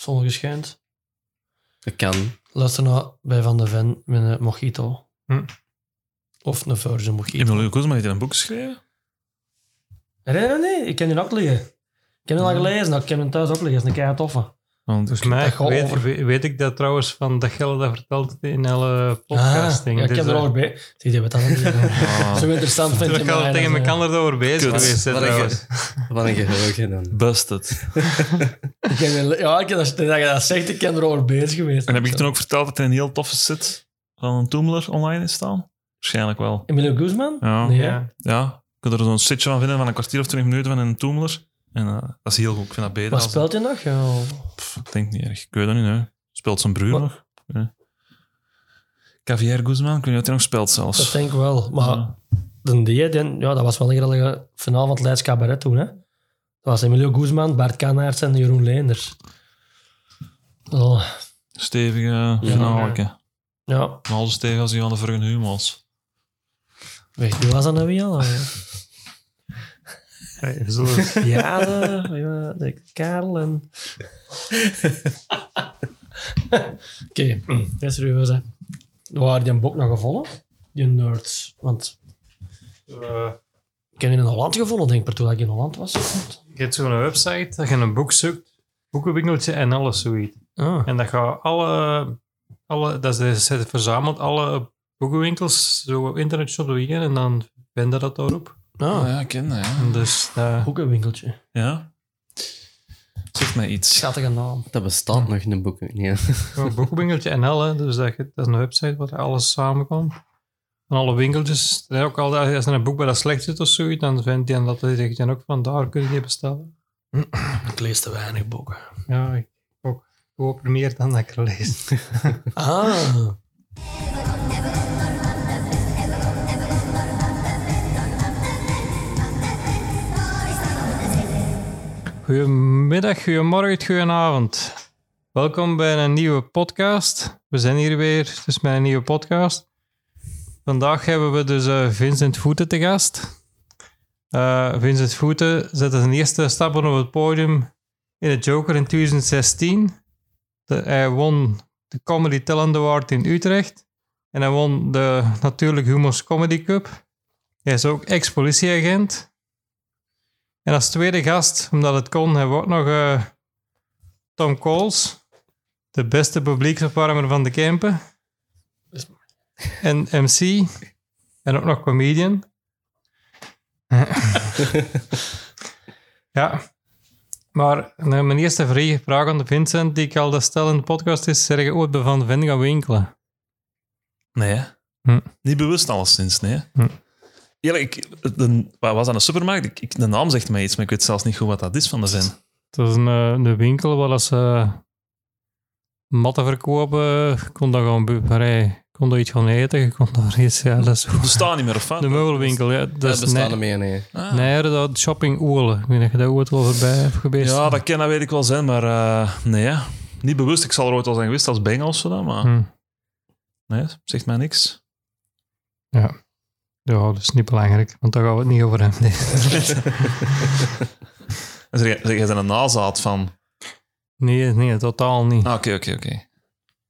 Zonnige schijnt. Dat kan. Luister naar bij Van de Ven met een mojito. Hm. Of een Virgin mojito. Emilio Guzman heeft een boek geschreven. Nee, nee, nee. Ik ken die ook liggen. Ik heb hem al gelezen. Ik heb hem thuis ook liggen. Dat is een kei toffe. Want Volgens mij weet, over- weet- weet ik dat trouwens van dat Gelle dat vertelt in alle podcasting. Ah, ja, ik Dus, heb er eh, al bij. Zie je wat dat niet Ah, Zo interessant vind Ik ben al tegen dat, elkaar erover bezig Kut. geweest. Wat een, geheugen dan. busted. Ik heb, ja, ik heb, dat, dat je dat zegt, ik ben erover bezig geweest. En heb ik toen ook verteld dat er een heel toffe set van een Toomler online is staan? Waarschijnlijk wel. Emilio Guzman? Ja. Nee? Ja. Ja, je kunt er zo'n sitje van vinden van een kwartier of twintig minuten van een Toomler. En eh, dat is heel goed. Ik vind dat beter. Wat als- speelt je nog? Ja. Pff, ik denk niet erg. Ik weet dat niet, hè. Speelt zijn broer Wat? nog? Ja. Cavier Guzman, ik weet niet wat hij nog speelt zelfs. Dat denk ik wel. Maar Ja. de die, ja, dat was wel een grillige finale van het Leids Cabaret toen. Hè? Dat was Emilio Guzman, Bart Kanaerts en Jeroen Leenders. Oh, Stevige finale. ja, Al zo stevig als die van de vorige humors. weet je, wie was dat nou weer al? Hey, Ja, de, ja, de Karel en... Oké, dat is serieus, hè. Waar die een boek nog gevonden? Die nerds. Want Eh, ik heb die in Holland gevonden, denk ik, toen ik in Holland was. Je hebt zo'n website dat je een boek zoekt, boekenwinkeltje en alles zoiets. Ah, En dat gaat alle, alle dat is, het verzamelt alle boekenwinkels zo op internet op de weekend en dan vind je dat daarop. Ah ja, ik ken dat, ja. En dus dat, boekenwinkeltje. Ja? Zeg mij iets. Schattige naam. Dat bestaat nog in de boeken. Ja. Gewoon boekenwinkeltje NL, hè. Dus dat, dat is een website waar alles samenkomt. Van alle winkeltjes. En ook al, als er een boek bij dat slecht zit of zoiets, dan vindt hij dat hij zegt dan ook van daar kun je die bestellen. Ik lees te weinig boeken. Ja, ik ook. Ik hoop er meer dan dat ik er lees. Ah. Goedemiddag, goedemorgen, goedenavond. Welkom bij een nieuwe podcast. We zijn hier weer dus met een nieuwe podcast. Vandaag hebben we dus eh, Vincent Voeten te gast. Eh, Vincent Voeten zette zijn eerste stappen op het podium in het Joker in 2016. De- hij won de Comedy Talent Award in Utrecht. En hij won de Natuurlijk Humors Comedy Cup. Hij is ook ex-politieagent. En als tweede gast, omdat het kon, hebben we ook nog eh, Tom Coles, de beste publieksopwarmer van de Kempen. En MC. En ook nog comedian. ja. Maar mijn eerste vra- vraag aan de Vincent, die ik al stel in de podcast, is: zeg je ooit bij Van Ven gaan winkelen? Nee? Hm. Niet bewust alleszins, nee. Hm. Eerlijk, ik, de, wat was aan de supermarkt? Ik, ik- de naam zegt mij iets, maar ik weet zelfs niet goed wat dat is van de Ven. Dat is een, eh, een winkel waar ze matten verkopen. Je kon daar gewoon bu- vrij- je kon daar iets gaan eten. Je kon daar iets... Ja, dat is Er staan niet meer, of wat? de meubelwinkel. Ja, dat Dat nee, er meer, nee. Ah. nee, dat shopping Oerle. Ik weet niet of je daar ooit wel voorbij hebt geweest. Ja, dat ken, dat weet ik wel zijn, maar eh, nee, hè. niet bewust. Ik zal er ooit al zijn geweest als Bengals of zo, maar Hm. nee, zegt mij niks. Ja. Ja, dat is niet belangrijk, want daar gaan we het niet over hebben. En zeg, jij- jij bent een nazaat van... nee, nee, totaal niet. Ah, Oké, oké, oké.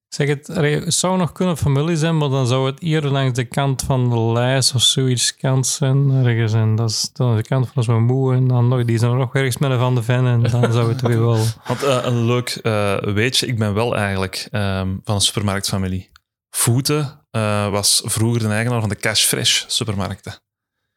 Zeg het, het zou nog kunnen familie zijn, maar dan zou het hier langs de kant van de lijst of zoiets kant zijn. Ergens. En dat is dan de kant van zo'n moe. En dan nog, die zijn nog ergens met een van de ven. En dan zou het weer wel. Want eh, een leuk eh, weetje, ik ben wel eigenlijk ehm, van een supermarktfamilie. Voeten eh, was vroeger de eigenaar van de Cash Fresh supermarkten.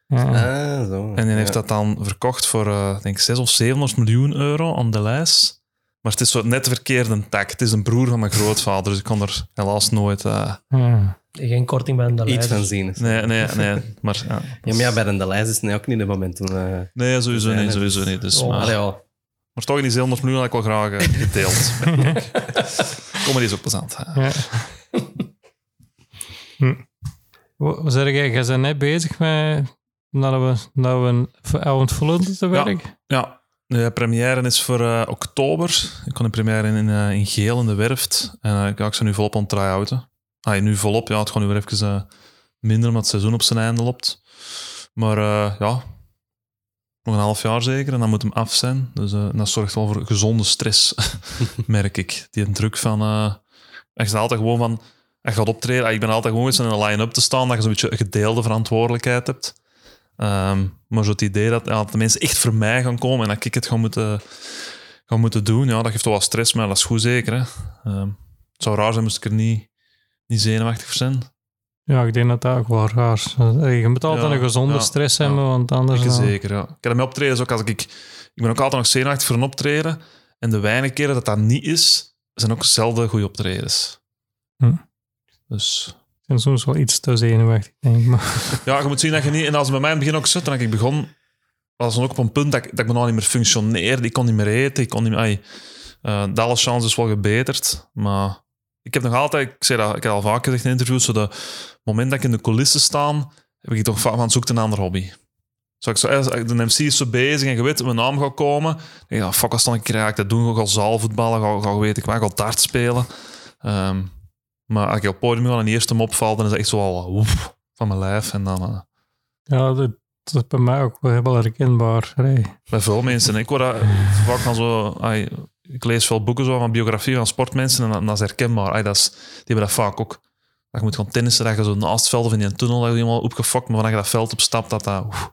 Ja. Ah, zo. En die heeft Ja. dat dan verkocht voor, eh denk ik, 6 of 700 miljoen euro aan de lijst. Maar het is zo net de verkeerde tak. Het is een broer van mijn grootvader, dus ik kon er helaas nooit... eh, Ja. Geen korting bij de Iets leider. van zien. nee, nee, nee. Maar ja. Ja, maar ja, bij de lijst is het ook niet het moment toen... eh Nee, sowieso niet, sowieso niet. Dus, Oh, maar, allee, ja. maar toch, die 700 miljoen had ik wel graag gedeeld. Comedy is ook plezant. hè. Ja. Hm. Zeg jij? Jij bent net bezig met dat we, dat we een avondvullend te werk. Ja, de première is voor eh, oktober. Ik kon de première in, in, eh, in Geel in de Werft. En eh, ja, ik sta nu volop aan try-outen. Ah, nu volop, ja, het gaat nu weer even minder, omdat het seizoen op zijn einde loopt. Maar ja, Nog een half jaar zeker. En dan moet hem af zijn. Dus dat zorgt wel voor gezonde stress, merk ik. Die druk van... je staat altijd gewoon van... Gaat optreden. Ik ben altijd gewoon eens in een line-up te staan. Dat je zo'n beetje een gedeelde verantwoordelijkheid hebt. Ehm, maar zo het idee dat, ja, dat de mensen echt voor mij gaan komen en dat ik het ga moeten, ga moeten doen, ja, dat geeft wel wat stress, maar dat is goed zeker. Hè. Ehm, het zou raar zijn moest ik er niet, niet zenuwachtig voor zijn. Ja, ik denk dat dat ook wel raar is. Eh, Je moet altijd Ja, een gezonde ja, stress hebben, want anders... Ik dan- zeker, ja. Ik heb met optreden ook als ik... Ik ben ook altijd nog zenuwachtig voor een optreden. En de weinige keren dat dat niet is, zijn ook zelden goede optredens. Hm. Dus Ik ben soms wel iets te zenuwachtig, denk ik. Maar, ja, je moet zien dat je niet... En als het bij mij in het begin ook zit, dan ik begon... was dan ook op een punt dat ik, dat ik bijna niet meer functioneerde. Ik kon niet meer eten. Ik kon niet meer... ai, eh, de alle chance is wel gebeterd. Maar ik heb nog altijd... Ik, zei dat, ik heb al vaak gezegd in interviews, zo de moment dat ik in de coulissen sta, heb ik toch vaak van zoek een andere hobby. Zo, ik zo, eh, de MC is zo bezig en je weet mijn naam gaat komen. Dan denk ik, ja, fuck, als dan een keer ga ik dat doen, ga zaalvoetballen, ga, ga weet ik wat, ga dart spelen. Ehm, maar als ik op het podium ga en die eerste mop valt, dan is dat echt zo al van mijn lijf. En dan... eh, ja, dat, dat is bij mij ook wel herkenbaar. Bij veel mensen. Ik, word vaak van zo, ik lees veel boeken zo van biografieën van sportmensen en dat, dat is herkenbaar. Dat is, die hebben dat vaak ook. Dat je moet gaan tennissen, dat je zo naast het veld of in die tunnel dat je helemaal opgefokt, maar wanneer je dat veld opstapt, dat dat... oef.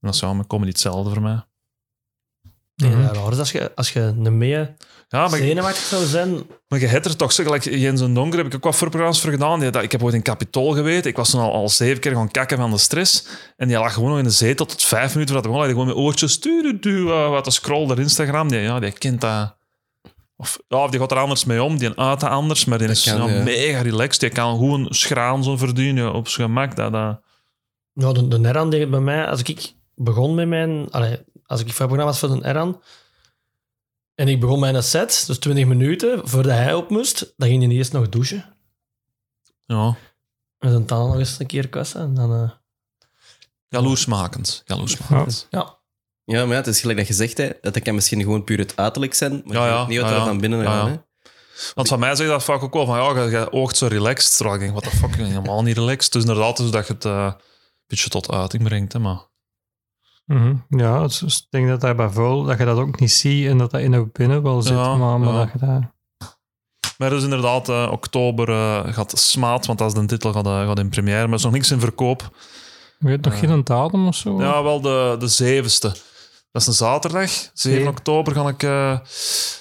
En dat is ja, maar comedy hetzelfde voor mij. Dat raar is als je, als je een mee Ja, maar, zenuwachtig zou zijn. maar je hebt er toch zo, gelijk Jens en Donker heb ik ook wat voorprogramma's voor gedaan. Die, dat, ik heb ooit in Capitool geweten. Ik was toen al, al zeven keer gaan kakken van de stress. En die lag gewoon nog in de zetel tot vijf minuten voordat hij begon. Hij gewoon met oortjes du, du, du, eh, wat te scrollen op Instagram. Die, ja, die kent dat... Of, ja, of die gaat er anders mee om. Die uit dat anders. Maar die Dat is kan, ja, ja. mega relaxed. Die kan gewoon schraan zo verdienen ja, op zijn gemak. Dat, dat, Ja, de, de Neran bij mij, als ik begon met mijn... Allee, als ik voorprogramma was voor de Neran, en ik begon mijn set, dus 20 minuten, voordat hij op moest, dan ging hij eerst nog douchen. ja, Met zijn tanden nog eens een keer kussen. En dan, eh, jaloersmakend. Jaloersmakend. ja. Ja, maar ja, het is gelijk dat je zegt, hè, dat kan misschien gewoon puur het uiterlijk zijn, maar Ja, je ja, weet niet wat ja, er ja. dan binnen Ja, gaat. ja. hè. Want van mij zeg je dat vaak ook wel van, ja, je, je oogt zo relaxed. Terwijl ik denk, what the fuck, ik ben helemaal niet relaxed. Dus inderdaad, dus dat je het eh, een beetje tot uiting brengt. Hè, maar Mhm. Ja, ik denk dat dat bij vol, dat je dat ook niet ziet en dat dat in de binnen wel zit. Ja, maar, maar ja. dat je. Maar dus inderdaad, eh, oktober eh, gaat Smaat, want dat is de titel, gaat, eh, gaat in première. Maar er is nog niks in verkoop. Weet nog geen datum of zo? Ja, wel de, de zevende. Dat is een zaterdag. 7 Zeven. oktober ga ik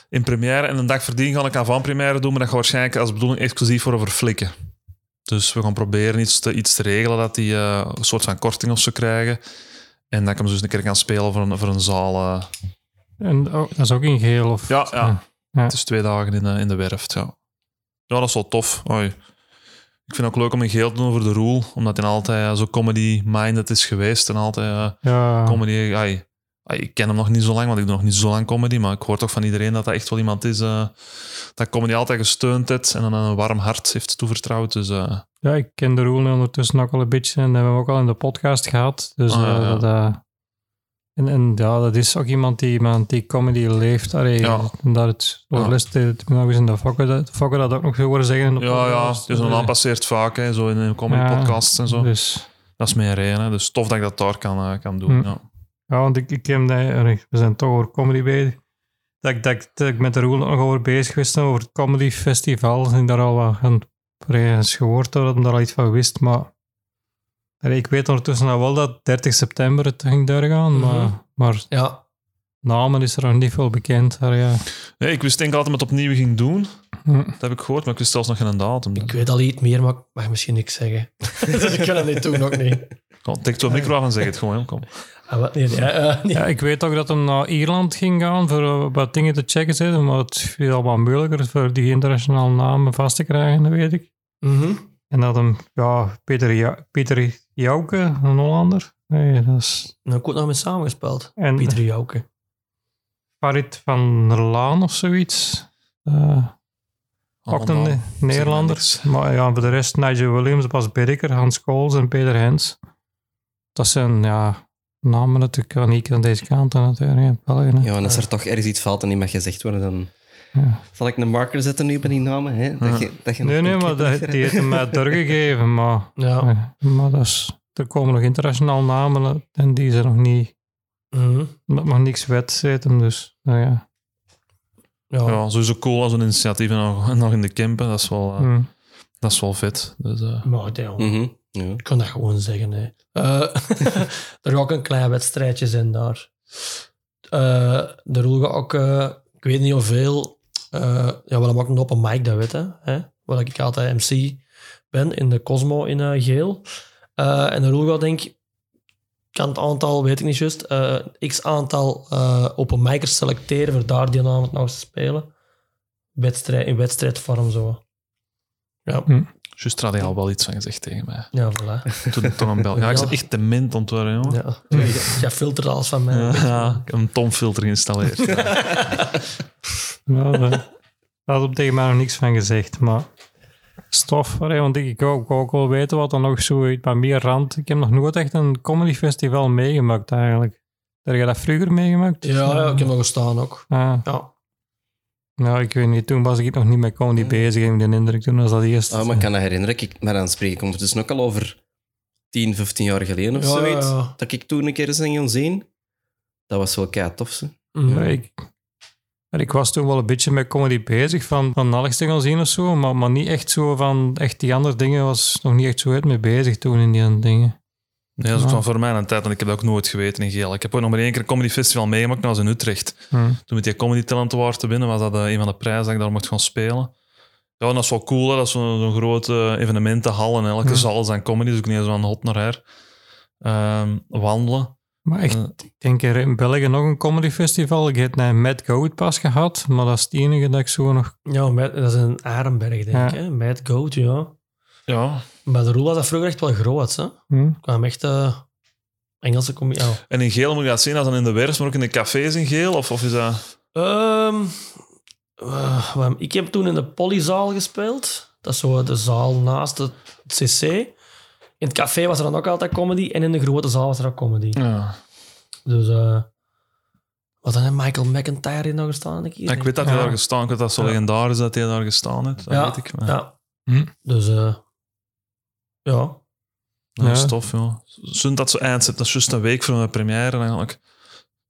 in première. En een dag voordien ga ik aan première doen. Maar dat gaat waarschijnlijk als bedoeling exclusief voor over flikken. Dus we gaan proberen iets te, iets te regelen dat die een soort van korting of zo krijgen. En dat ik hem dus een keer kan spelen voor een, voor een zaal. eh. En oh, dat is ook in geel? Of, Ja, ja. Ja. Het is twee dagen in, de- in de werft. Ja. ja, dat is wel tof. Oei. Ik vind het ook leuk om in geel te doen over de Roel. Omdat hij altijd eh, zo comedy-minded is geweest. En altijd... eh, Ja, comedy. ai, ik ken hem nog niet zo lang, want ik doe nog niet zo lang comedy. Maar ik hoor toch van iedereen dat dat echt wel iemand is eh, dat comedy altijd gesteund heeft en dan een warm hart heeft toevertrouwd. Dus eh, ja, ik ken de Roel ondertussen ook al een beetje en dat hebben we ook al in de podcast gehad. Dus Ah, ja, eh, ja. dat... en, en ja, dat is ook iemand die, iemand die comedy leeft. Allee, Ja. en dat het Ja. nog eens in de fokken, dat, fokken dat ook nog horen zeggen. in de ja, ja, podcast. dus een passeert vaak, hè, zo in, in comedy Ja, podcasts en zo. Dus, Dat is meer reden. Dus tof dat ik dat daar kan, kan doen. Hm. Ja. Ja, want ik, ik heb we zijn toch over comedy bezig. Dat ik, dat, ik- dat ik met de Roel nog over bezig was, over het comedy festival. En ik daar al wat aan eens gehoord dat hij daar al iets van wist. Maar ik weet ondertussen al wel dat 30 september het ging doorgaan. Mhm. Maar, maar ja. namen is er nog niet veel bekend. Maar ja. Nee, ik wist denk ik altijd met opnieuw ging doen. Hm. Dat heb ik gehoord, maar ik wist zelfs nog geen datum. Ik weet al iets meer, maar ik mag misschien niks zeggen. dus ik kan het niet doen, ook niet. Kom, tik zo'n micro af en zeg het gewoon. hè. Kom. Ah, wat? Nee, nee, nee. Ja, ik weet ook dat hij naar Ierland ging gaan voor eh, wat dingen te checken. Zitten, maar het viel al wat moeilijker voor die internationale namen vast te krijgen, dat weet ik. Mhm. En dat hem, ja, Peter, ja, Peter Jouke, een Hollander. Nee, dat is... Nou, ik ook nog mee samengespeeld. En Pieter Jouke. Farid van der Laan of zoiets. Eh ook een Allemaal. Ne- Nederlander. niks. Maar ja, voor de rest, Nigel Williams, Bas Berker, Hans Kools en Peter Hens. Dat zijn, ja, namen natuurlijk niet aan deze kant aan natuurlijk. in België, hè. Ja, en als er toch ergens iets valt en niet mag gezegd worden, dan Ja. zal ik een marker zetten nu bij die namen. Hè? Dat je, dat je Nee, nog nee, maar dat, die heeft hem mij doorgegeven. Maar, Ja. maar dat is, er komen nog internationaal namen en die zijn nog niet Mhm. Maar het mag niks wet zitten, dus nou ja. Ja. Ja, sowieso cool als een initiatief en nog, nog in de campen. Dat is wel, eh, Hm. dat is wel vet. Dus, eh, Maar ja, Mhm. Ja. ik kan dat gewoon zeggen. Hè. Eh, er gaat ook een klein wedstrijdje zijn daar. Eh de rol gaat ook, eh, ik weet niet hoeveel, eh ja, we maken op een mic, dat weet hè. Waar ik altijd MC ben in de Cosmo in eh, Geel. Eh, en de rol gaat denk ik, kan het aantal, weet ik niet juist, eh, x aantal eh open micers selecteren voor daar die avond nog eens te spelen. Wedstrijd, in wedstrijdvorm zo. Ja, Juist had hij al wel iets van gezegd tegen mij. ja voilà. Toen toch een bel. Ja, ik Ja. zit echt dement aan het worden, jongen. Ja. Jij filtert alles van mij. Ja, ja, ik heb een tomfilter geïnstalleerd. Nou, daar had op tegen mij nog niks van gezegd, maar stof. want ik, wou ook wel weten wat er nog zo bij meer rand. Ik heb nog nooit echt een comedy festival meegemaakt eigenlijk. Heb je dat vroeger meegemaakt? Ja, ja, ik heb nog gestaan ook. Ah, Ja. Nou, ik weet niet. Toen was ik nog niet met comedy bezig, heb ik de indruk. Toen was dat eerst. Ah, maar ik kan me herinneren, ik, maar dan spreek ik ondertussen ook al over 10, 15 jaar geleden of Ja, zoiets. ja, ja. Dat ik toen een keer eens gaan zien. Dat was wel kei tof. Ze. Mhm. Ja, ik, ik was toen wel een beetje met comedy bezig, van, van alles te gaan zien of zo, maar, maar niet echt zo van, echt die andere dingen was nog niet echt zo uit mee bezig toen in die dingen. Nee, dat is ook van voor mij een tijd, want ik heb dat ook nooit geweten in Geel. Ik heb ook nog maar één keer een comedy festival meegemaakt, dat was in Utrecht. Hm. Toen met die Comedy Talent Award te winnen, was dat eh, een van de prijzen dat ik daar mocht gaan spelen. Ja, en dat is wel cool, hè. dat is zo'n grote evenementenhal en elke Ja. zaal aan comedy, dus ik niet eens van hot naar her. Ehm, wandelen. Maar echt, Eh. ik denk er in België nog een comedy festival. Ik heb een Mad Goat pas gehad, maar dat is het enige dat ik zo nog... Ja, dat is een Arenberg, denk Ja. ik. Hè? Mad Goat, ja. Ja, Maar de rol was dat vroeger echt wel groot. Hè? Hm? Ik kwam echt eh, Engelse comedy. Ja. en in Geel moet je dat zien als dan in de werf, maar ook in de cafés in Geel, of, of is dat... Wat- ik heb toen in de Polyzaal gespeeld. Dat is zo de zaal naast het CC. In het café was er dan ook altijd comedy. En in de grote zaal was er ook comedy. Ja. Dus eh wat dan heeft Michael McIntyre in nog gestaan? Ik, ik weet dat hij Ja. daar gestaan ik weet dat het zo Ja. legendarisch dat hij daar gestaan heeft. Dat Ja, weet ik. Maar, Ja. Hm. Dus eh, ja. Dat is Ja. tof, ja. Zund dat zo eind zit, dat is juist een week voor mijn première eigenlijk.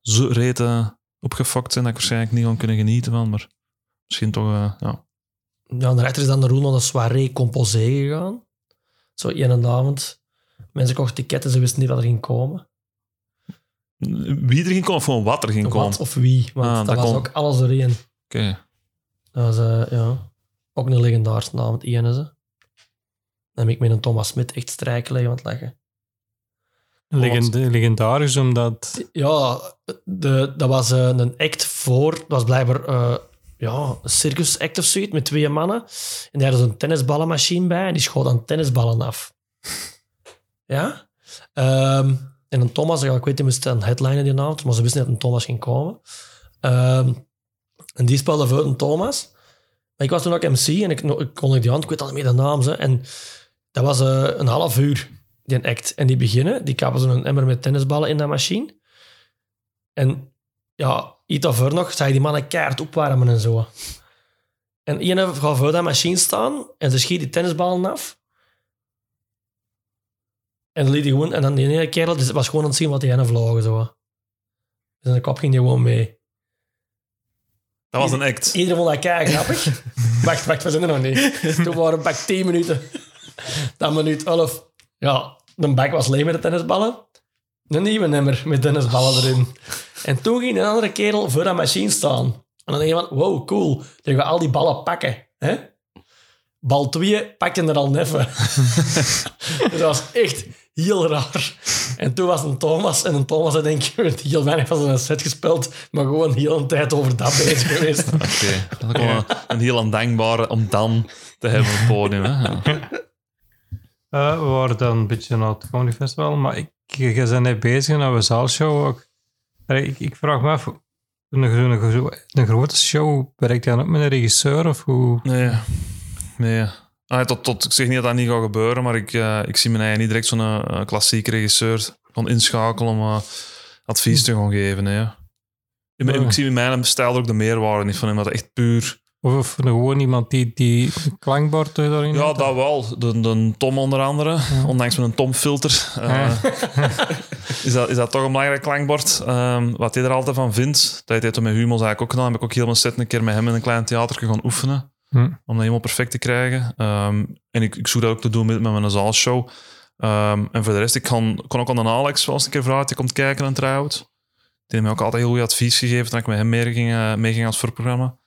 Zo reten opgefokt zijn dat ik waarschijnlijk niet gaan kunnen genieten van, maar misschien toch, eh, ja. Ja, en daarachter is dan de rol naar de soirée composé gegaan. Zo één avond. Mensen kochten ticketten, ze wisten niet wat er ging komen. Wie er ging komen of gewoon wat er ging komen? Wat of wie. Want Ah, dat, dat was kon. ook alles doorheen. Oké. Dat was eh, ja, ook een legendarische avond, Ian is hè. Dan heb ik met een Thomas Smit echt strijken liggen aan het lachen. Legend, legendarisch, omdat... Ja, de, dat was eh, een act voor... Dat was blijkbaar eh, ja, een circus act of zoiets met twee mannen. En daar hadden ze een tennisballenmachine bij en die schoot dan tennisballen af. Ja? Ehm, en een Thomas, ik weet niet, moest een headliner die avond, maar ze wisten dat een Thomas ging komen. Ehm, en die speelde voor een Thomas. Maar ik was toen ook MC en ik, ik kon die hand, ik weet al niet meer de naam. Ze. En dat was eh, een half uur, die act. En die beginnen, die kappen zo'n emmer met tennisballen in dat machine. En ja, iets daarvoor nog, zag je die mannen keihard opwarmen en zo. En iemand gaat voor dat machine staan en ze schiet die tennisballen af. En dan liet hij gewoon, en dan die ene kerel die was gewoon aan het zien wat die ene vlogen zo. Dus in de kop ging die gewoon mee. Dat was een act. Iedereen vond dat kei grappig. wacht, wacht, we zijn er nog niet. Toen waren we pak 10 minuten. Dan minuut 11. Ja, de bak was leeg met de tennisballen. Een nieuwe nummer met tennisballen erin. En toen ging een andere kerel voor dat machine staan. En dan denk je van, wow, cool. Dan gaan we al die ballen pakken. Hè? Bal 2 pakte er al neffen. dus dat was echt heel raar. En toen was een Thomas. En een Thomas had denk ik heel weinig van zijn set gespeeld. Maar gewoon heel een tijd over dat bezig geweest. Oké. Wel een, een heel ondankbare om dan te hebben op het podium. Hè? Eh, we waren dan een beetje naar het comedy festival, maar ik, je bent net bezig naar een zaalshow ook. Ik, ik vraag me af, een, een, een, een grote show, werkt dan ook met een regisseur of hoe? Nee. Nee. Ah, tot, tot, ik zeg niet dat dat niet gaat gebeuren, maar ik, eh, ik zie mijn eigen niet direct zo'n eh, klassieke regisseur van inschakelen om advies te gaan geven. hè. Ja. Ik zie in mijn stijl ook de meerwaarde niet van hem, dat echt puur Of, gewoon iemand die, die een klankbord erin Ja, dat wel. De, de Tom onder andere. Ondanks met een Tom-filter. eh, is, dat, is dat toch een belangrijk klankbord. Ehm, wat hij er altijd van vindt. Dat heeft hij met eigenlijk ook gedaan. Heb ik ook heel mijn set een keer met hem in een klein theater gaan oefenen. Hm. Om dat helemaal perfect te krijgen. Ehm, en ik, ik zoek dat ook te doen met, met mijn zaalshow. Ehm, en voor de rest, ik kan, kon ook aan de Alex wel eens een keer vragen. Die komt kijken en trouwens. Die heeft mij ook altijd heel goed advies gegeven. Dat ik met hem mee ging, eh, mee ging als voorprogramma.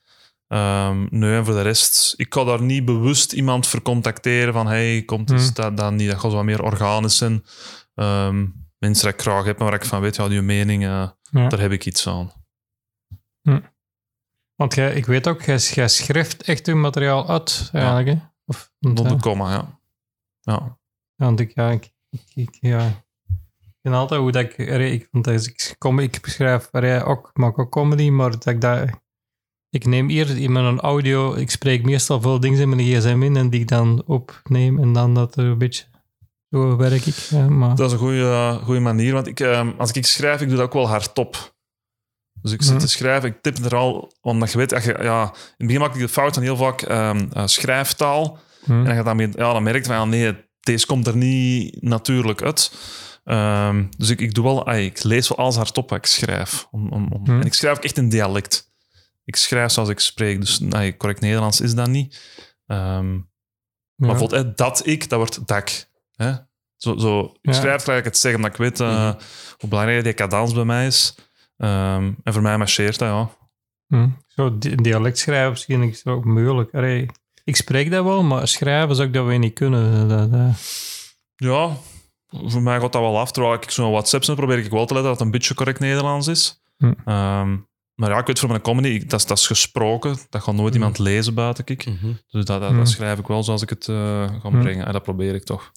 Ehm, nee, en voor de rest, ik ga daar niet bewust iemand voor contacteren van hey, komt eens Hmm. dat, dat niet. Dat gaat wat meer organisch zijn. Ehm, mensen die ik graag heb, maar waar ik van weet, ja, die mening, eh, Ja. daar heb ik iets aan. Want jij, ik weet ook, jij, jij schrijft echt je materiaal uit, eigenlijk. Hè? Of, ja, de komma, ja. Ja. want ik, ja, ik, ja, ik vind altijd hoe dat ik, ik, want als ik, kom, ik schrijf, allee, ook, ik maak ook comedy, maar dat ik dat, ik neem eerst in mijn audio, ik spreek meestal veel dingen in mijn gsm in en die ik dan opneem en dan dat er een beetje, zo werk ik. Ja, maar, Dat is een goede, goede manier, want ik, ehm, als ik schrijf, ik doe dat ook wel hardop. Dus ik zit Mhm. te schrijven, ik tip er al, omdat je weet, je, ja, in het begin maak ik de fout van heel vaak ehm, eh, schrijftaal. hm, En dan, gaat dat mee, ja, dan merk je van, nee, deze komt er niet natuurlijk uit. Ehm, dus ik, ik doe wel, ai, ik lees wel alles hardop wat ik schrijf. Om, om, om- Hmm. En ik schrijf ook echt in dialect. Ik schrijf zoals ik spreek, dus correct Nederlands is dat niet. Ehm, ja. Maar bijvoorbeeld hè, dat ik, dat wordt dak. Hè? Zo, zo, ik Ja. schrijf gelijk het zeggen, omdat ik weet eh, hoe belangrijk die cadans bij mij is. Ehm, en voor mij marcheert dat, ja. Hm. Zo di- dialect schrijven misschien is ook moeilijk. Allee, ik spreek dat wel, maar schrijven zou ik dat weer niet kunnen. Dat, dat- Ja, voor mij gaat dat wel af. Terwijl ik zo'n WhatsApp probeer ik wel te letten dat het een beetje correct Nederlands is. Hm. Ehm, maar ja, ik weet voor mijn comedy, dat, is, dat is gesproken. Dat gaat nooit Hm. iemand lezen buiten ik. Mhm. Dus dat, dat, Hm. dat schrijf ik wel zoals ik het eh ga brengen. En dat probeer ik toch.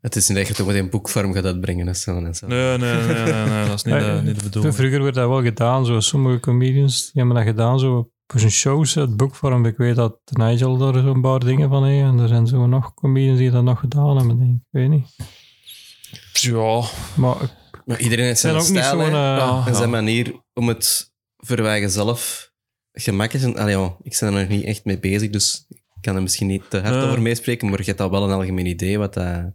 Het is niet dat je toch met een boekvorm gaat uitbrengen. Hè, zo en zo. Nee, nee, nee, nee, nee, dat is niet, de, niet de bedoeling. Vroeger werd dat wel gedaan. Zo. Sommige comedians die hebben dat gedaan. Zo voor zijn shows, het boekvorm. Ik weet dat Nigel daar zo'n paar dingen van heeft. En er zijn zo nog comedians die dat nog gedaan hebben. Denk ik. ik weet niet. Ja, Maar Maar iedereen heeft zijn stijl eh, Ja. en zijn manier om het voor wij zelf gemakkelijk is. Allee, ja, ik ben er nog niet echt mee bezig, dus ik kan er misschien niet te hard over meespreken, maar je hebt al wel een algemeen idee wat dat...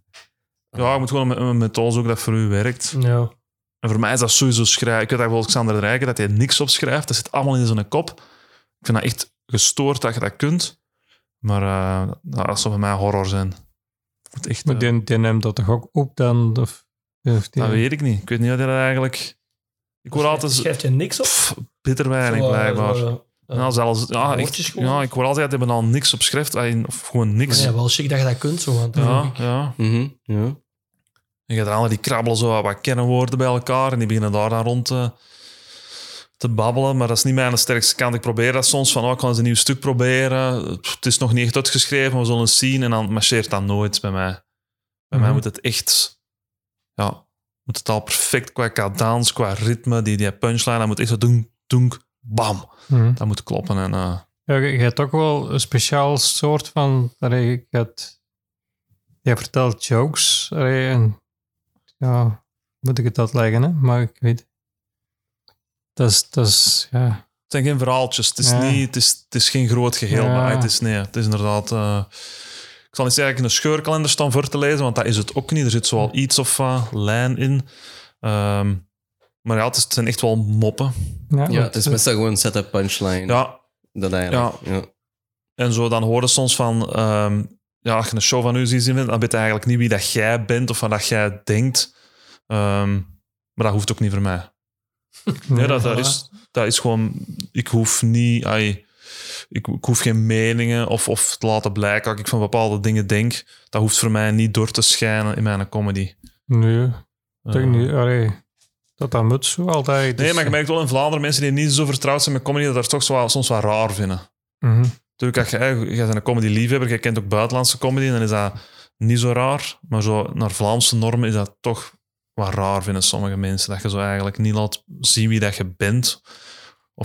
ja, je moet gewoon een, een methode zoeken dat voor u werkt. Ja. En voor mij is dat sowieso schrijven. Ik weet dat wel Alexander de Rijken, dat hij niks opschrijft. Dat zit allemaal in zijn kop. Ik vind dat echt gestoord dat je dat kunt. Maar eh, dat zou voor mij horror zijn. Echt, maar eh, die, die neemt dat toch ook op dan? Of, of die, dat weet ik niet. Ik weet niet wat hij dat eigenlijk... Ik hoor altijd... Schrijft je niks op? Pff, bitter weinig, eh, blijkbaar. eh, ja, zelfs, ja, ik hoor altijd hij al niks opschrijft. eh, Of gewoon niks. Ja, wel chic dat je dat kunt, zo. Want Ja, ja. Mhm, ja. En je gaat die krabbelen zo wat- kennenwoorden bij elkaar en die beginnen daar dan rond te, te babbelen. Maar dat is niet mijn sterkste kant. Ik probeer dat soms van, oh, ik ga eens een nieuw stuk proberen. Pff, Het is nog niet echt uitgeschreven, we zullen het zien. En dan marcheert dat nooit bij mij. Bij mij Mhm. moet het echt... Ja, moet het al perfect qua cadans, qua ritme. Die, die punchline, dat moet echt zo doen, doen, bam. Hm. Dat moet kloppen. En, eh, Ja, je, je hebt ook wel een speciaal soort van. Je hebt, vertelt jokes. En, ja, moet ik het uitleggen, hè? Maar ik weet. Dat is, dat is ja. Het zijn geen verhaaltjes. Het is, Ja. niet, het is, het is geen groot geheel. Ja. Maar het is, nee, het is inderdaad... eh, ik zal niet zeggen in een scheurkalender staan voor te lezen, want dat is het ook niet. Er zit zoal iets of wat lijn in. Ehm, maar ja, het, is- het zijn echt wel moppen. Ja, ja, het is meestal gewoon setup punchline. Ja, Dat eigenlijk. Ja. en zo dan horen soms van... ehm, ja, als je een show van u ziet, dan weet je eigenlijk niet wie dat jij bent of wat dat jij denkt. Ehm, maar dat hoeft ook niet voor mij. Nee, dat, dat, is, dat is gewoon... Ik hoef niet... ai, ik, ik hoef geen meningen of, of te laten blijken dat ik van bepaalde dingen denk. Dat hoeft voor mij niet door te schijnen in mijn comedy. Nee, ik denk Eh, niet. Allee, dat dat moet zo altijd. Nee, dus- maar je merkt wel in Vlaanderen mensen die niet zo vertrouwd zijn met comedy, dat dat toch zo, soms wel raar vinden. Mhm. Natuurlijk, als je, hè, jij bent een comedy-liefhebber, je kent ook buitenlandse comedy, dan is dat niet zo raar. Maar zo naar Vlaamse normen is dat toch wat raar, vinden sommige mensen. Dat je zo eigenlijk niet laat zien wie dat je bent.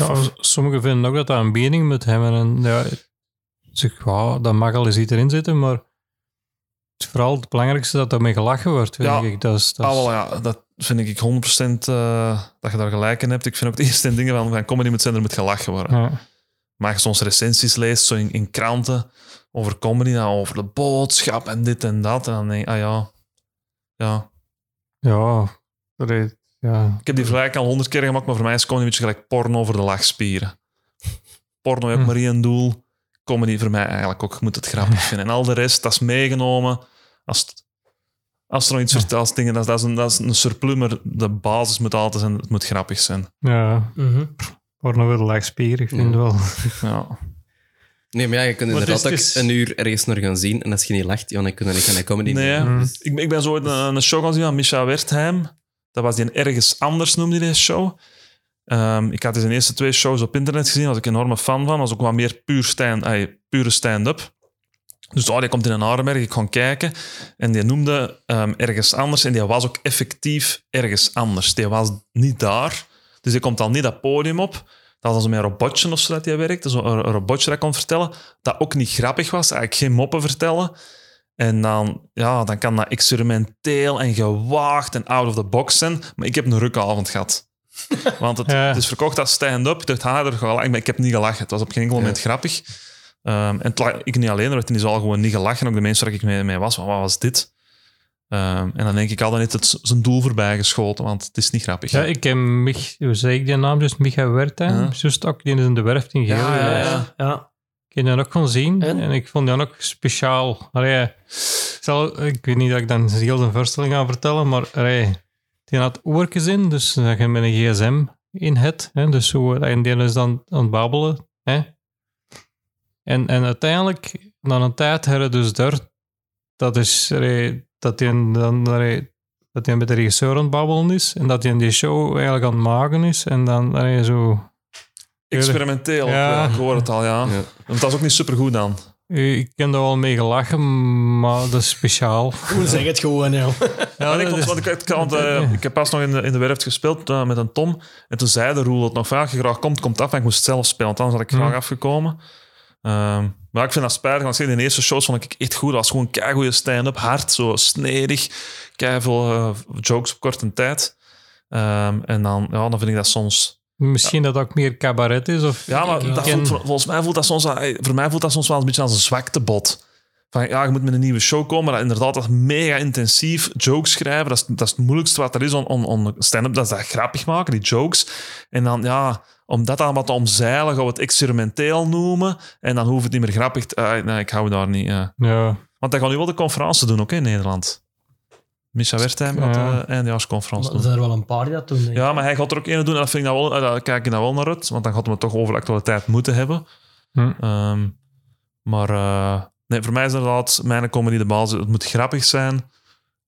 Of, Ja, sommigen vinden ook dat dat een mening moet hebben. En ja, zeg, ja, dat mag al eens iets erin zitten, maar het is vooral het belangrijkste dat ermee gelachen wordt. Vind Ja. ik. Dat is, dat ah, is- wel, ja, dat vind ik 100% eh, dat je daar gelijk in hebt. Ik vind ook de eerste dingen van, van comedy moet zijn, er moet gelachen worden. ja. maar je soms recensies leest, zo in, in kranten, over comedy, dan over de boodschap en dit en dat. En dan denk ik, ah ja, ja. Ja, ja. Ik heb die vergelijking al honderd keer gemaakt, maar voor mij is comedy een beetje gelijk porno over de lachspieren. Porno heeft Hm. maar één doel. Comedy voor mij eigenlijk ook. Je moet het grappig vinden. En al de rest, dat is meegenomen. Als, het- als er nog iets vertelt, dingen, dat, is- dat, is een, dat is een surplus, maar de basis moet altijd zijn, het moet grappig zijn. Ja, Mhm. porno wel laagspier, ik vind wel. Ja. Nee, maar ja, je kunt Maar inderdaad is- ook het is- een uur ergens naar gaan zien en als je niet lacht, ja, dan kun je niet gaan naar comedy Nee. Mm. ik, ben- ik ben zo ooit een, een show gaan zien van Micha Wertheim. Dat was die ergens anders, noemde deze show. Ehm, ik had zijn eerste twee shows op internet gezien, was ik een enorme fan van. was ook wat meer puur stand, ay, pure stand-up. Dus oh, die komt in een Arenberg, ik kon kijken. En die noemde ehm, ergens anders. En die was ook effectief ergens anders. Die was niet daar. Dus die komt dan niet dat podium op. Dat was een robotje of zo dat hij werkte. Zo een, een robotje dat kon vertellen. Dat ook niet grappig was. Eigenlijk geen moppen vertellen. En dan, ja, dan kan dat experimenteel en gewaagd en out of the box zijn. Maar ik heb een rukavond gehad. Want het, Ja. het is verkocht als stand-up. Ik dacht, ha, er gelachen. Maar ik heb niet gelachen. Het was op geen enkel moment grappig. Ehm, en het ik niet alleen, er werd in die zaal gewoon niet gelachen. Ook de mensen waar ik mee, mee was, van, wat was dit? Ehm, en dan denk ik altijd, het is zijn doel voorbij geschoten, want het is niet grappig. Ja, ik heb Mich, hoe zeg ik die naam dus? Micha Wertheim. Ja. Juist ook, die is in de werft in Geel. Ja, ja, ja. ja. Ik heb die ook gaan zien En? en, ik vond die ook speciaal. Allee, ik, zal, ik weet niet dat ik dan heel de voorstelling ga vertellen, maar allee, die had oortjes in, dus dat je met een gsm in hebt. Hè, dus zo, en die is dan aan het babbelen. Hè. En, en uiteindelijk, na een tijd, hebben dus daar, dat is allee, dat hij dan dat hij met de regisseur aan het babbelen is en dat hij in die show eigenlijk aan het maken is en dan allee, zo... Experimenteel, Ja. ik hoor het al, ja. Ja. Want dat is ook niet supergoed dan. Ik heb daar wel mee gelachen, maar dat is speciaal. Hoe zeg het gewoon, ja. Ja, ik, dat vond- want ik, ik, had, eh, ik heb pas nog in de, in de werft gespeeld eh, met een Tom. En toen zei de Roel het nog als je graag komt, komt af. En ik moest zelf spelen, want anders had ik graag Hmm. afgekomen. Ehm, maar ik vind dat spijtig, want zeg, de eerste shows vond ik echt goed. Dat was gewoon keigoede stand-up, hard, zo snedig. Keiveel uh, jokes op korte tijd. Ehm, en dan, ja, dan vind ik dat soms... Misschien dat ook meer cabaret is. Of Ja, maar dat ken- voelt, vol- volgens mij voelt dat soms... Voor mij voelt dat soms wel een beetje als een zwaktebod. Van, ja, je moet met een nieuwe show komen, maar dat inderdaad dat is mega intensief. Jokes schrijven, dat is, dat is het moeilijkste wat er is on, on, on stand-up. Dat is dat grappig maken, die jokes. En dan, ja, om dat allemaal te omzeilen, gaan we het experimenteel noemen. En dan hoeft het niet meer grappig te... ah, nee, ik hou daar niet... eh. Ja, Want hij gaat nu wel de conferentie doen, ook in Nederland. Micha Wertheim gaat Ja. de eindjaarsconferentie Er zijn er wel een paar die dat doen. Ja, maar hij gaat er ook een doen en dat vind ik nou wel, eh, daar kijk ik nou wel naar uit. Want dan gaat hij het toch over de actualiteit moeten hebben. Hm. Ehm, maar eh, nee, voor mij is inderdaad mijn comedy de basis. Het moet grappig zijn.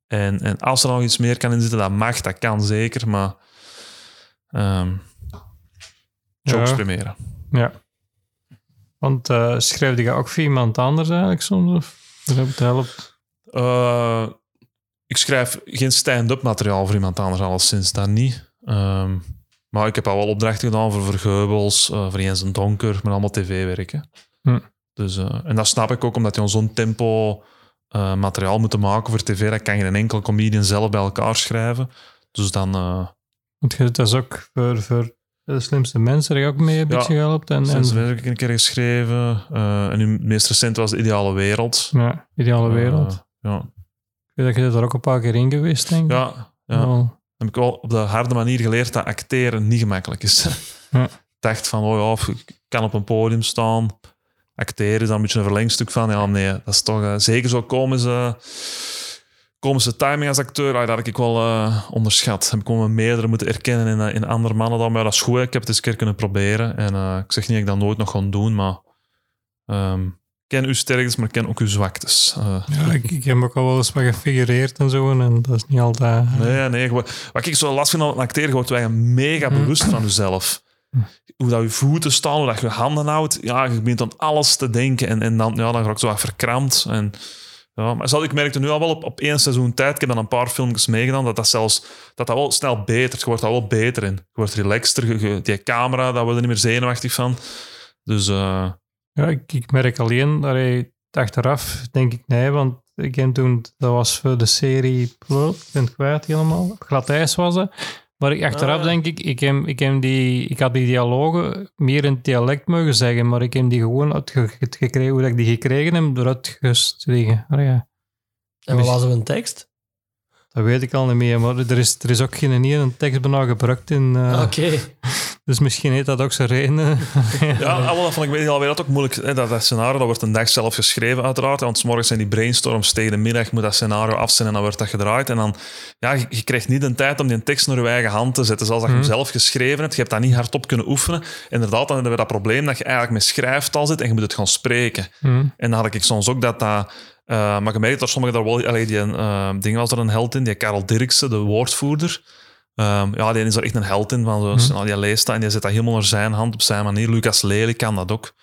En, en als er nog iets meer kan in zitten, dat mag, dat kan zeker. Maar ehm jokes Ja. primeren. ja. Want eh schrijf je ook voor iemand anders eigenlijk soms? Of dat het helpt? Eh, ik schrijf geen stand-up materiaal voor iemand anders, alleszins dat niet. Ehm, maar ik heb al wel opdrachten gedaan voor Vergeubels, eh voor Jens en Donker, maar allemaal tv-werken. Hm. Dus, eh, en dat snap ik ook, omdat je zo'n tempo eh, materiaal moet maken voor tv. Dat kan je een enkel comedian zelf bij elkaar schrijven. Dus dan... Want je- dat is ook voor, voor de slimste mensen er ook mee een Ja. beetje geholpen. En, sinds en heb ik een keer geschreven. En nu het meest recent was De Ideale Wereld. ja, ideale wereld. Ja, dat je er ook een paar keer in geweest, denk ik. ja, ja. Wel. heb ik wel op de harde manier geleerd dat acteren niet gemakkelijk is. Ja. Ik dacht van, oh ja, ik kan op een podium staan. Acteren is dan een beetje een verlengstuk van, ja, nee, dat is toch... eh, zeker zo komische, komische timing als acteur, ah, dat had ik wel eh, onderschat. Heb ik gewoon meerdere moeten erkennen in, eh, in andere mannen dan, maar dat is goed. Ik heb het eens een keer kunnen proberen. En ik zeg niet dat ik dat nooit nog ga doen, maar... ehm, ken uw sterktes, maar ik ken ook uw zwaktes. Eh, Ja, ik, ik heb ook al wel eens wat gefigureerd en zo. En dat is niet altijd... Nee, nee. gewoon- Wat ik zo last vind aan het acteren, je wordt wij mega bewust van jezelf. Hoe dat je voeten staan, hoe dat je handen houdt. Ja, je begint aan alles te denken. En, en dan, ja, dan raak ik zo wat verkrampt. En, ja, maar ik merkte nu al wel op, op één seizoen tijd, ik heb dan een paar filmpjes meegedaan, dat dat zelfs dat dat wel snel beter. Je wordt daar wel beter in. Je wordt relaxter. Je, je- die camera, daar word je niet meer zenuwachtig van. Dus eh, Ja, ik, ik merk alleen, allee, achteraf denk ik nee, want ik heb toen, dat was voor de serie, ik ben het kwijt helemaal, glad ijs was dat. Maar ik, achteraf Ah. denk ik, ik, heb, ik, heb die, ik had die dialogen meer in het dialect mogen zeggen, maar ik heb die gewoon uitge- gekregen, hoe ik die gekregen heb, door uitgestregen. Ah, ja. En wat was er een tekst? Dat weet ik al niet meer, maar er is, er is ook geen ene tekst bijna gebruikt in... eh, Oké. Dus misschien heeft dat ook zijn reden. Ja, ah, wel, dat vond ik weet alweer dat ook moeilijk. Hè, dat, dat scenario dat wordt een dag zelf geschreven, uiteraard. Want 's morgens zijn die brainstorms tegen de middag, moet dat scenario af zijn en dan wordt dat gedraaid. En dan, ja, je, je krijgt niet de tijd om die tekst naar je eigen hand te zetten. Zoals dat je hem Mhm. zelf geschreven hebt. Je hebt dat niet hardop kunnen oefenen. Inderdaad, dan hebben we dat probleem dat je eigenlijk met schrijftaal zit en je moet het gaan spreken. Hm. En dan had ik soms ook dat dat... eh, maar je merkt dat sommigen daar wel... Allee, die eh, ding was er een held in, die Karel Dirksen, de woordvoerder. Ehm, ja, die is er echt een held in. Van zo, Mhm. Die leest dat en die zet dat helemaal naar zijn hand, op zijn manier. Lucas Lely kan dat ook.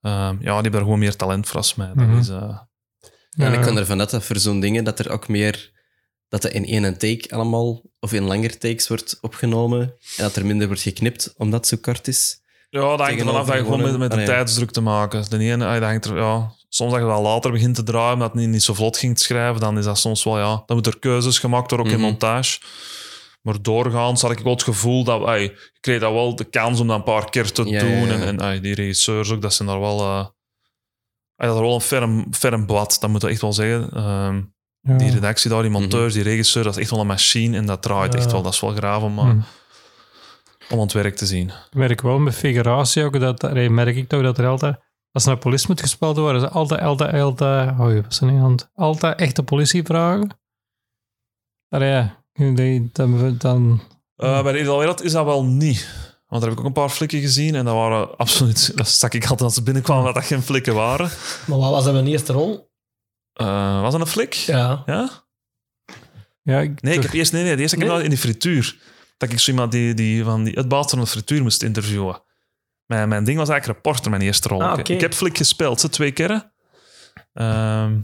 Ehm, ja, die hebben er gewoon meer talent voor als mij. Dat Mhm. is, eh, En ik Ja. kan ervan uit dat voor zo'n dingen dat er ook meer dat het in één take allemaal of in langer takes wordt opgenomen en dat er minder wordt geknipt omdat het zo kort is. ja, dat hangt er vanaf dat je gewoon met, de tijdsdruk te maken. De ene, ah, dat hangt er, ja, soms dat je wel later begint te draaien, dat het niet, niet zo vlot ging te schrijven, dan is dat soms wel, ja, dan moet er keuzes gemaakt worden, ook in Mhm. montage. Maar doorgaans had ik wel het gevoel dat, ay, je kreeg dat wel de kans om dat een paar keer te Ja, doen. ja, ja. En, en ay, die regisseurs ook, dat zijn daar wel... eh ay, dat is wel een ferm, ferm blad, dat moet ik echt wel zeggen. Ehm, Ja. Die redactie daar, die Mhm. monteurs, die regisseur, dat is echt wel een machine en dat draait Ja. echt wel. Dat is wel graaf om, Hm. om aan het werk te zien. Ik merk wel met figuratie ook, dat, merk ik toch dat er altijd, als er naar politie moet gespeeld worden, is er altijd, altijd, altijd, oh, je was er niet aan het- altijd echte politie vragen. Allee, ja, dan, dan, Eh, bij de Idealwereld is dat wel niet. Want daar heb ik ook een paar flikken gezien en dat waren absoluut... Dat stak ik altijd als ze binnenkwamen dat dat geen flikken waren. Maar wat was dat mijn eerste rol? Eh, was dat een flik? Ja. Ja? ja, ik, Nee, ik heb eerst... Nee, nee, de eerste keer Nee? in die frituur. Dat ik zo iemand die, die van die, het baas van de frituur moest interviewen. Mijn, mijn ding was eigenlijk reporter, mijn eerste rol. Ah, Ik- heb flik gespeeld, ze twee keren. Ehm,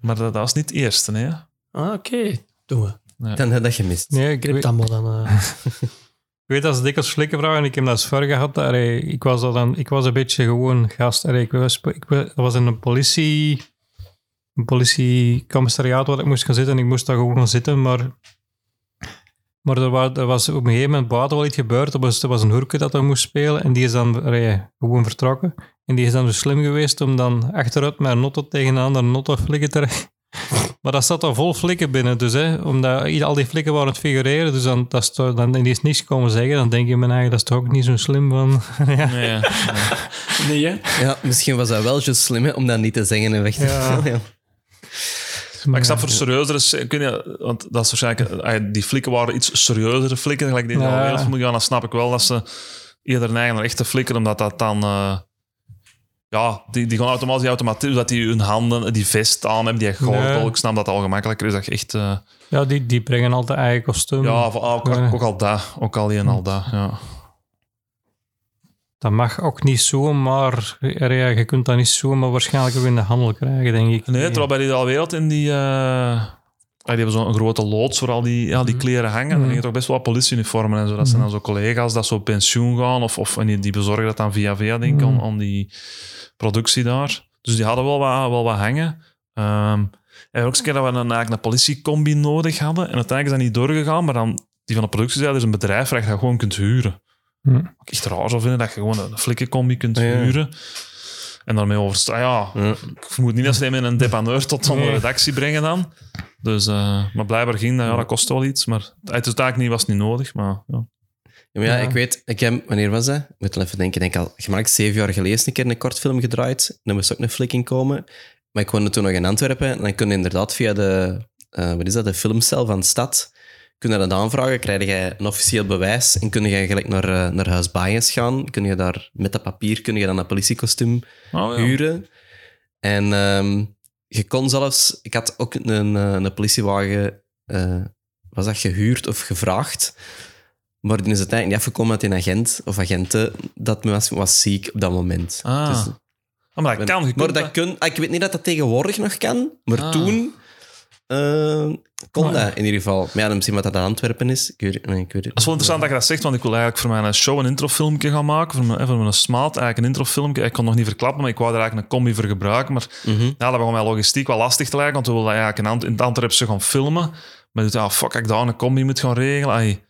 maar dat, dat was niet het eerste, nee. Ah, oké. Doen we. Dan heb je dat gemist. nee, ik, Knip weet, dat maar dan. eh. ik weet dat ze dikwijls flikken vragen en ik heb dat eens voor gehad. Allee, ik, was al dan, ik was een beetje gewoon gast. Allee, ik was, ik was in een politie... Een politiecommissariaat waar ik moest gaan zitten en ik moest daar gewoon gaan zitten, maar... Maar er was, er was op een gegeven moment buiten wel iets gebeurd. Er was, er was een hoerke dat er moest spelen en die is dan allee, gewoon vertrokken. En die is dan zo slim geweest om dan achteruit met een notto tegen een andere notto flikken te rijden. Maar dat zat al vol flikken binnen, dus hè, omdat al die flikken waren het figureren, dus dan, dat is toch, dan en die is niks komen zeggen, dan denk je me eigen, dat is toch ook niet zo slim van... ja. Nee, ja. Nee, hè? Ja, misschien was dat wel juist slim hè, om dat niet te zeggen en weg te Ja. Gaan. Maar ik snap voor serieuzere... se- Ik weet niet, want dat is waarschijnlijk... eh, Die flikken waren iets serieuzere flikken, gelijk die Ja. ja. ja, dan snap ik wel dat ze eerder neigen naar echte flikken, omdat dat dan... eh, ja, die, die gaan automatisch, automatisch dat die hun handen, die vest aan hebben, die gordel. Nee. Ik snap dat al gemakkelijker is, dat echt... eh, Ja, die, die brengen altijd eigen kostuum. ja, van, ook, ook al dat. Ook al die en al dat, ja. Dat mag ook niet zo, maar ja, je kunt dat niet zo, maar waarschijnlijk ook in de handel krijgen, denk ik. Nee, terwijl bij die Alwereld in die... eh, ah, die hebben zo'n grote loods waar al die, ja, die kleren hangen. Dan Mhm. liggen toch best wel politieuniformen en zo. Dat zijn dan zo collega's dat zo op pensioen gaan of, of en die, die bezorgen dat dan via via, denk ik, Mhm. aan, aan die productie daar. Dus die hadden wel wat, wel wat hangen. Ehm en ook eens een keer dat we een, eigenlijk een politiecombi nodig hadden. En uiteindelijk is dat niet doorgegaan, maar dan die van de productie zei, er is een bedrijf waar je dat gewoon kunt huren. Hm. Wat ik echt raar zou vinden, dat je gewoon een flikkencombi kunt Ja. huren. En daarmee overstaan. Ja, Ja. ik vermoed niet dat ze die met een depanneur tot de Nee. redactie brengen dan. Dus, eh, maar blijkbaar ging dat. Ja, dat kostte wel iets. Maar het is eigenlijk niet, was niet nodig. Maar ja. Ja, maar ja, Ja. ik weet, ik heb, wanneer was dat? Ik moet wel even denken, ik denk al gemaakt zeven jaar geleden een keer een kortfilm gedraaid. Dan moest ook een flik in komen. Maar ik woonde toen nog in Antwerpen. En dan je inderdaad via de, eh, wat is dat, de filmcel van de stad, kun je dat aanvragen, krijg je een officieel bewijs en kun je gelijk naar, eh, naar Huis Baaiens gaan. Kun je daar met dat papier kun je dan een politiekostuum Oh, ja. huren. En ehm, je kon zelfs... Ik had ook een, eh, een politiewagen... eh, was dat gehuurd of gevraagd? Maar die is uiteindelijk niet afgekomen met een agent of agenten dat me was, was ziek op dat moment. Ah. Dus- Oh, maar dat kan. Je maar dat kun, ah, ik weet niet dat dat tegenwoordig nog kan, maar Ah. toen eh, kon Maar- dat in ieder geval. Maar ja, dan misschien wat dat aan Antwerpen is. Ik weet, nee, ik weet het Dat is wel interessant dat je dat zegt, want ik wil eigenlijk voor mijn show een introfilmpje gaan maken. Voor mijn, voor mijn smaat eigenlijk een introfilmpje. Ik kon nog niet verklappen, maar ik wou er eigenlijk een combi voor gebruiken. Maar Mhm. ja, dat begon mij logistiek wel lastig te lijken, want we wilden eigenlijk in, Ant in het Antwerpse gaan filmen. Maar ik dacht, ah, fuck, ik daar een combi moet gaan regelen. Ai.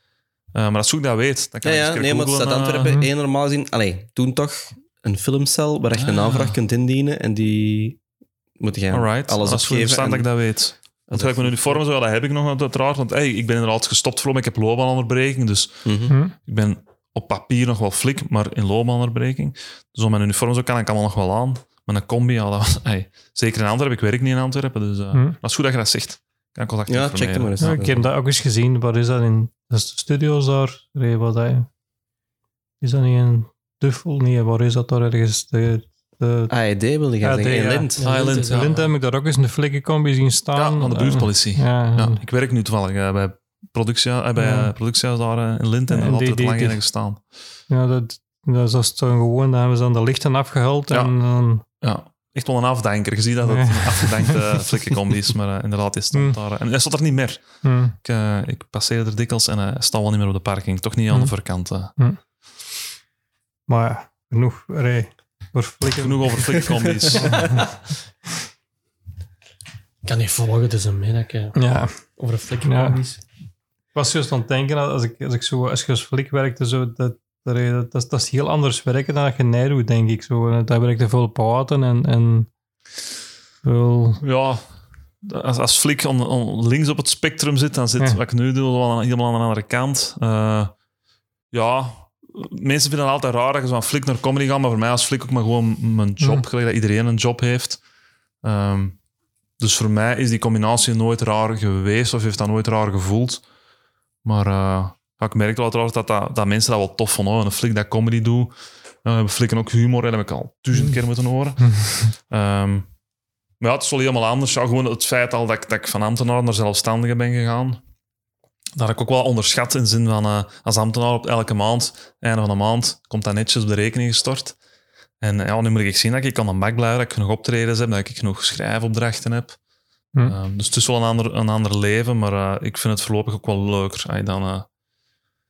Eh, maar als ik dat weet, dan kan Ja, ik ja, nee, maar het staat eh, Antwerpen één normaal gezien. Allee, toen toch een filmcel waar je een Ah. aanvraag kunt indienen en die moet je Alright, alles dat is goed opgeven. verstaan dat ik dat weet. Want gelijk mijn uniform, zo, dat heb ik nog uiteraard. Want hey, ik ben inderdaad gestopt voor ik heb loopbaanonderbreking. Dus Mhm. Hm? ik ben op papier nog wel flik, maar in loopbaanonderbreking. Dus op mijn uniform zo kan ik allemaal nog wel aan. Maar een combi, ja, dat was, hey, zeker in Antwerpen. Ik werk niet in Antwerpen, dus uh, dat is goed dat je dat zegt. Kan ik contact Ja, check het maar eens. Ja, ik heb dat ook eens gezien. Waar is dat in? Dat is de studio's daar. Ray, wat dat, is dat niet in Duffel? Nee, waar is dat daar ergens? De, de, AED wilde gaan AED, zeggen. ja. In Lint. Island, Lint, heb ik daar ook eens een flikkencombi zien staan. Ja, van de buurtpolitie. Ja, ik werk nu toevallig eh, bij productie, eh, bij eh, productiehuis daar eh, in Lint en En daar altijd lang in gestaan. ja, dat, dat is dan gewoon, dan hebben ze dan de lichten afgehaald Ja. en dan... Ja, echt wel een afdanker. Je ziet dat het een afgedankte flikkencombi is, maar eh, inderdaad, die stond Hm. daar. En hij stond er niet meer. hm. Ik, eh, ik passeerde er dikwijls en hij staat wel niet meer op de parking. Toch niet aan de Hm. voorkant. eh. Maar ja, genoeg Ray. Voor flikken. Genoeg over flikkencombi's. Ik kan niet volgen, dus een middag eh, Ja, over een flikkercombi's. ik was juist aan het denken, als ik, als ik zo als je als flik werkte, zo, dat, dat, dat, dat, dat is heel anders werken dan dat je nee doet, denk ik. Zo, daar werkte veel paten en, en veel... ja, als, als flik on, on- links op het spectrum zit, dan zit Ja. wat ik nu doe wel aan, helemaal aan de andere kant. Eh, ja, mensen vinden het altijd raar dat je zo van flik naar comedy gaat, maar voor mij als flik ook maar gewoon mijn job, Mhm. gelijk dat iedereen een job heeft. Ehm, dus voor mij is die combinatie nooit raar geweest of heeft dat nooit raar gevoeld. Maar eh, ik merk wel trouwens dat, dat, dat mensen dat wel tof vonden. hoor. Een flik dat comedy doet. We flikken ook humor, en dat heb ik al duizend keer moeten horen. Ehm, maar ja, het is wel helemaal anders. Ja, gewoon het feit al dat ik, dat ik van ambtenaar naar zelfstandige ben gegaan. Dat heb ik ook wel onderschat in de zin van... eh, als ambtenaar op elke maand, einde van de maand, komt dat netjes op de rekening gestort. En ja, nu moet ik zien dat ik aan de bak blijf, dat ik genoeg optredens heb, dat ik genoeg schrijfopdrachten heb. Hm. Ehm, dus het is wel een ander, een ander leven, maar eh, ik vind het voorlopig ook wel leuker. Ay, dan, eh,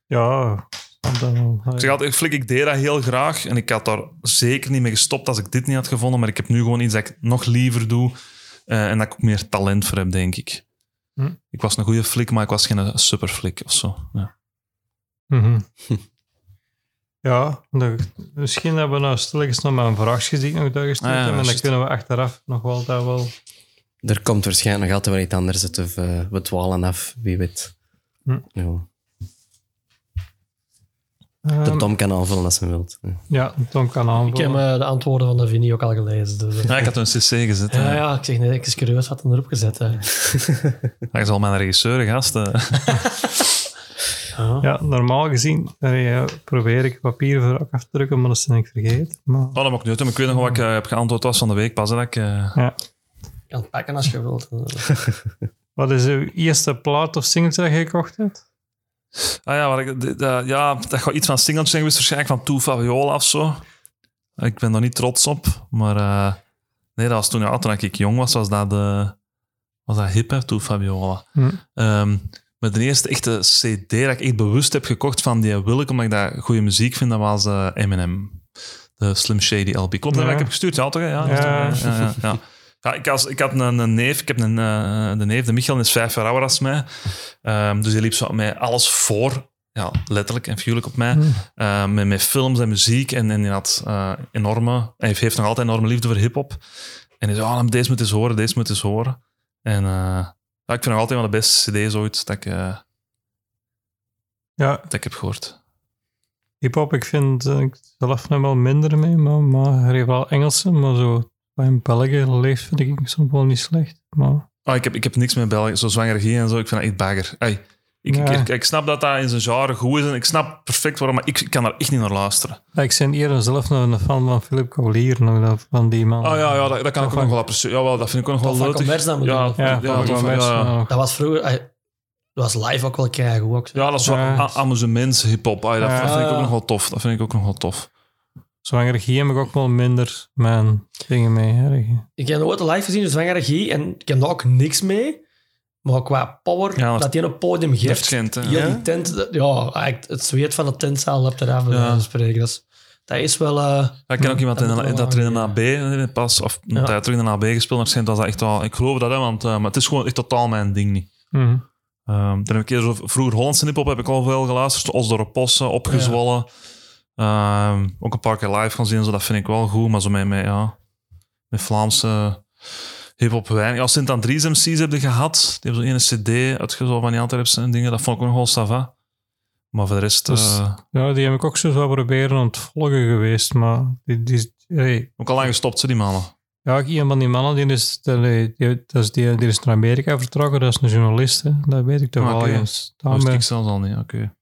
Ja, dan, ik zeg altijd, Flik, ik deed dat heel graag en ik had daar zeker niet mee gestopt als ik dit niet had gevonden, maar ik heb nu gewoon iets dat ik nog liever doe eh, en dat ik ook meer talent voor heb, denk ik. Hm. Ik was een goede flik, maar ik was geen superflik of zo. Ja. Mhm. Ja, dan- misschien hebben we nou stilletjes nog maar een vraagje die ik nog daar gestuurd Ah, ja, heb, en dan kunnen we achteraf nog wel dat wel... Er komt waarschijnlijk nog altijd wel iets anders uit of eh, we dwalen af, wie weet. Hm. Ja. De Ehm, Tom kan aanvullen als hij wilt. Ja. Ja, Tom kan Ik aanvullen. heb eh, de antwoorden van Davini ook al gelezen. Dus, eh. Ja, ik had een cc gezet. ja, eh. ja, ik zeg net, ik is curieus wat er erop gezet. hè. Hij is al mijn regisseur, gast. eh. Ja. Normaal gezien probeer ik papier voor ook af te drukken, maar dat ben ik vergeten. Maar, Oh, dat mag niet uit. maar Ik weet nog wat ik heb geantwoord was van de week pas. Dat ik, eh, ja. Je kan het pakken als je wilt. Wat is uw eerste plaat of singeltje dat je gekocht hebt? Ah ja, wat ik, d- d- ja, dat gaat iets van singeltje zijn geweest, waarschijnlijk van Toe Fabiola of zo. Ik ben daar niet trots op, maar eh, nee, dat was toen, ja, toen ik jong was, was dat, de, was dat hip, hè, Toe Fabiola. Hm. Ehm, maar de eerste echte CD dat ik echt bewust heb gekocht van die wil ik, omdat ik dat goede muziek vind, dat was eh, Eminem. De Slim Shady LP. Klopt dat Ja. ik heb gestuurd? Ja, toch? Ja, ja, ja, ja. Ik, als, ik had een, een neef, ik heb een, eh, de neef, de Michael, die is vijf jaar ouder als mij. Ehm, dus die liep zo met alles voor, ja, letterlijk en figuurlijk op mij. Hm. Eh, met, met films en muziek. En, en hij had eh, enorme, hij heeft nog altijd enorme liefde voor hip-hop. En hij zei: oh, deze moet eens horen, deze moet eens horen. En eh, ja, ik vind nog altijd wel de beste CD's ooit dat ik, Ja, dat ik heb gehoord. hip-hop, ik vind ik zelf nog wel minder mee, maar, maar er heeft wel Engelse, maar zo in België leeft vind ik soms wel niet slecht. Maar Ah, ik, heb, ik heb niks met België, zo zwangergie en zo. Ik vind dat echt bagger. Ik, Ja. ik, ik snap dat dat in zijn genre goed is en ik snap perfect waarom, maar ik, ik kan daar echt niet naar luisteren. ja, ik ben eerder zelf nog een fan van Philip Collier, nog dat- van die man. Ah ja, ja dat, dat kan ik ook nog wel appreciëren. Jawel, dat vind ik ook nog wel leuk. Ja? Ja, ja, ja, ja. Dat was vroeger... Dat was live ook wel keigoed. ook. Ja, dat is wel Ja. a- amusements, hip-hop. Dat, Ja. dat vind ik ook Ja. nog wel tof. Dat vind ik ook nog wel tof. Zwangergie heb ik ook wel minder mijn dingen mee. Hè. Ik heb nooit live gezien, dus zwangergie, en ik heb daar ook niks mee. Maar qua power, Ja, dat- dat hij een podium Dat geeft, Ja? die tent, dat- ja, het zweet van de tentzaal eraf, bij Ja. spreken. Dat is, dat is wel... eh, Ja, ik ken ook iemand dat in, wel dat er in een aangeven. AB eh, pas, of een Ja. tijd terug in een AB gespeeld. Maar schijnt was dat echt wel... Ik geloof dat, hè, want, eh, maar het is gewoon echt totaal mijn ding niet. Mhm. Ehm, dan heb ik zo, vroeger Hollandse hip-hop heb ik al veel geluisterd. Osdorp Possen, Opgezwollen. Ehm, ook een paar keer live gaan zien, zo, dat vind ik wel goed. Maar zo met, met, ja, met Vlaamse hip-hop weinig. Ja, Sint Andries MC's heb je gehad. Die hebben zo'n ene CD uitgezonden van die Antwerpse en dingen. Dat vond ik ook nog wel sava. Maar voor de rest... Dus- eh, Ja, die heb ik ook zo wel proberen aan het volgen geweest, maar die, die, hey, ook al lang gestopt, ze die mannen. ja, een van die mannen die is, die, die, dat is, die, die is naar Amerika vertrokken, dat is een journalist, hè. dat weet ik toch Ah, wel. eens. Dat wist Daarmee- ik zelfs al niet, oké.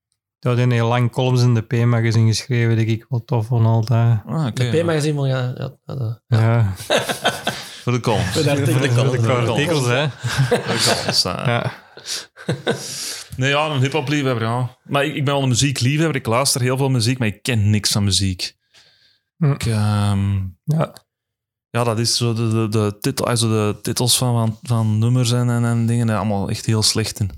Die had een heel lang columns in de P-magazine geschreven, die ik wel tof vond altijd. Ah, oké, De. P-magazine van, ja, ja, ja, dat- Ja, Voor de columns. Voor de artikelen. Voor de columns. de Voor de artikels, hè. columns. Voor de columns, eh. Ja. Nee, ja, een hip-hop liefhebber, ja. Maar ik, ik ben wel een muziekliefhebber. Ik luister heel veel muziek, maar ik ken niks van muziek. Hm. Ik, ehm, Ja. ja, dat is zo de, de, de, titel, also de titels van, van, van nummers en, en, en dingen, allemaal echt heel slecht in.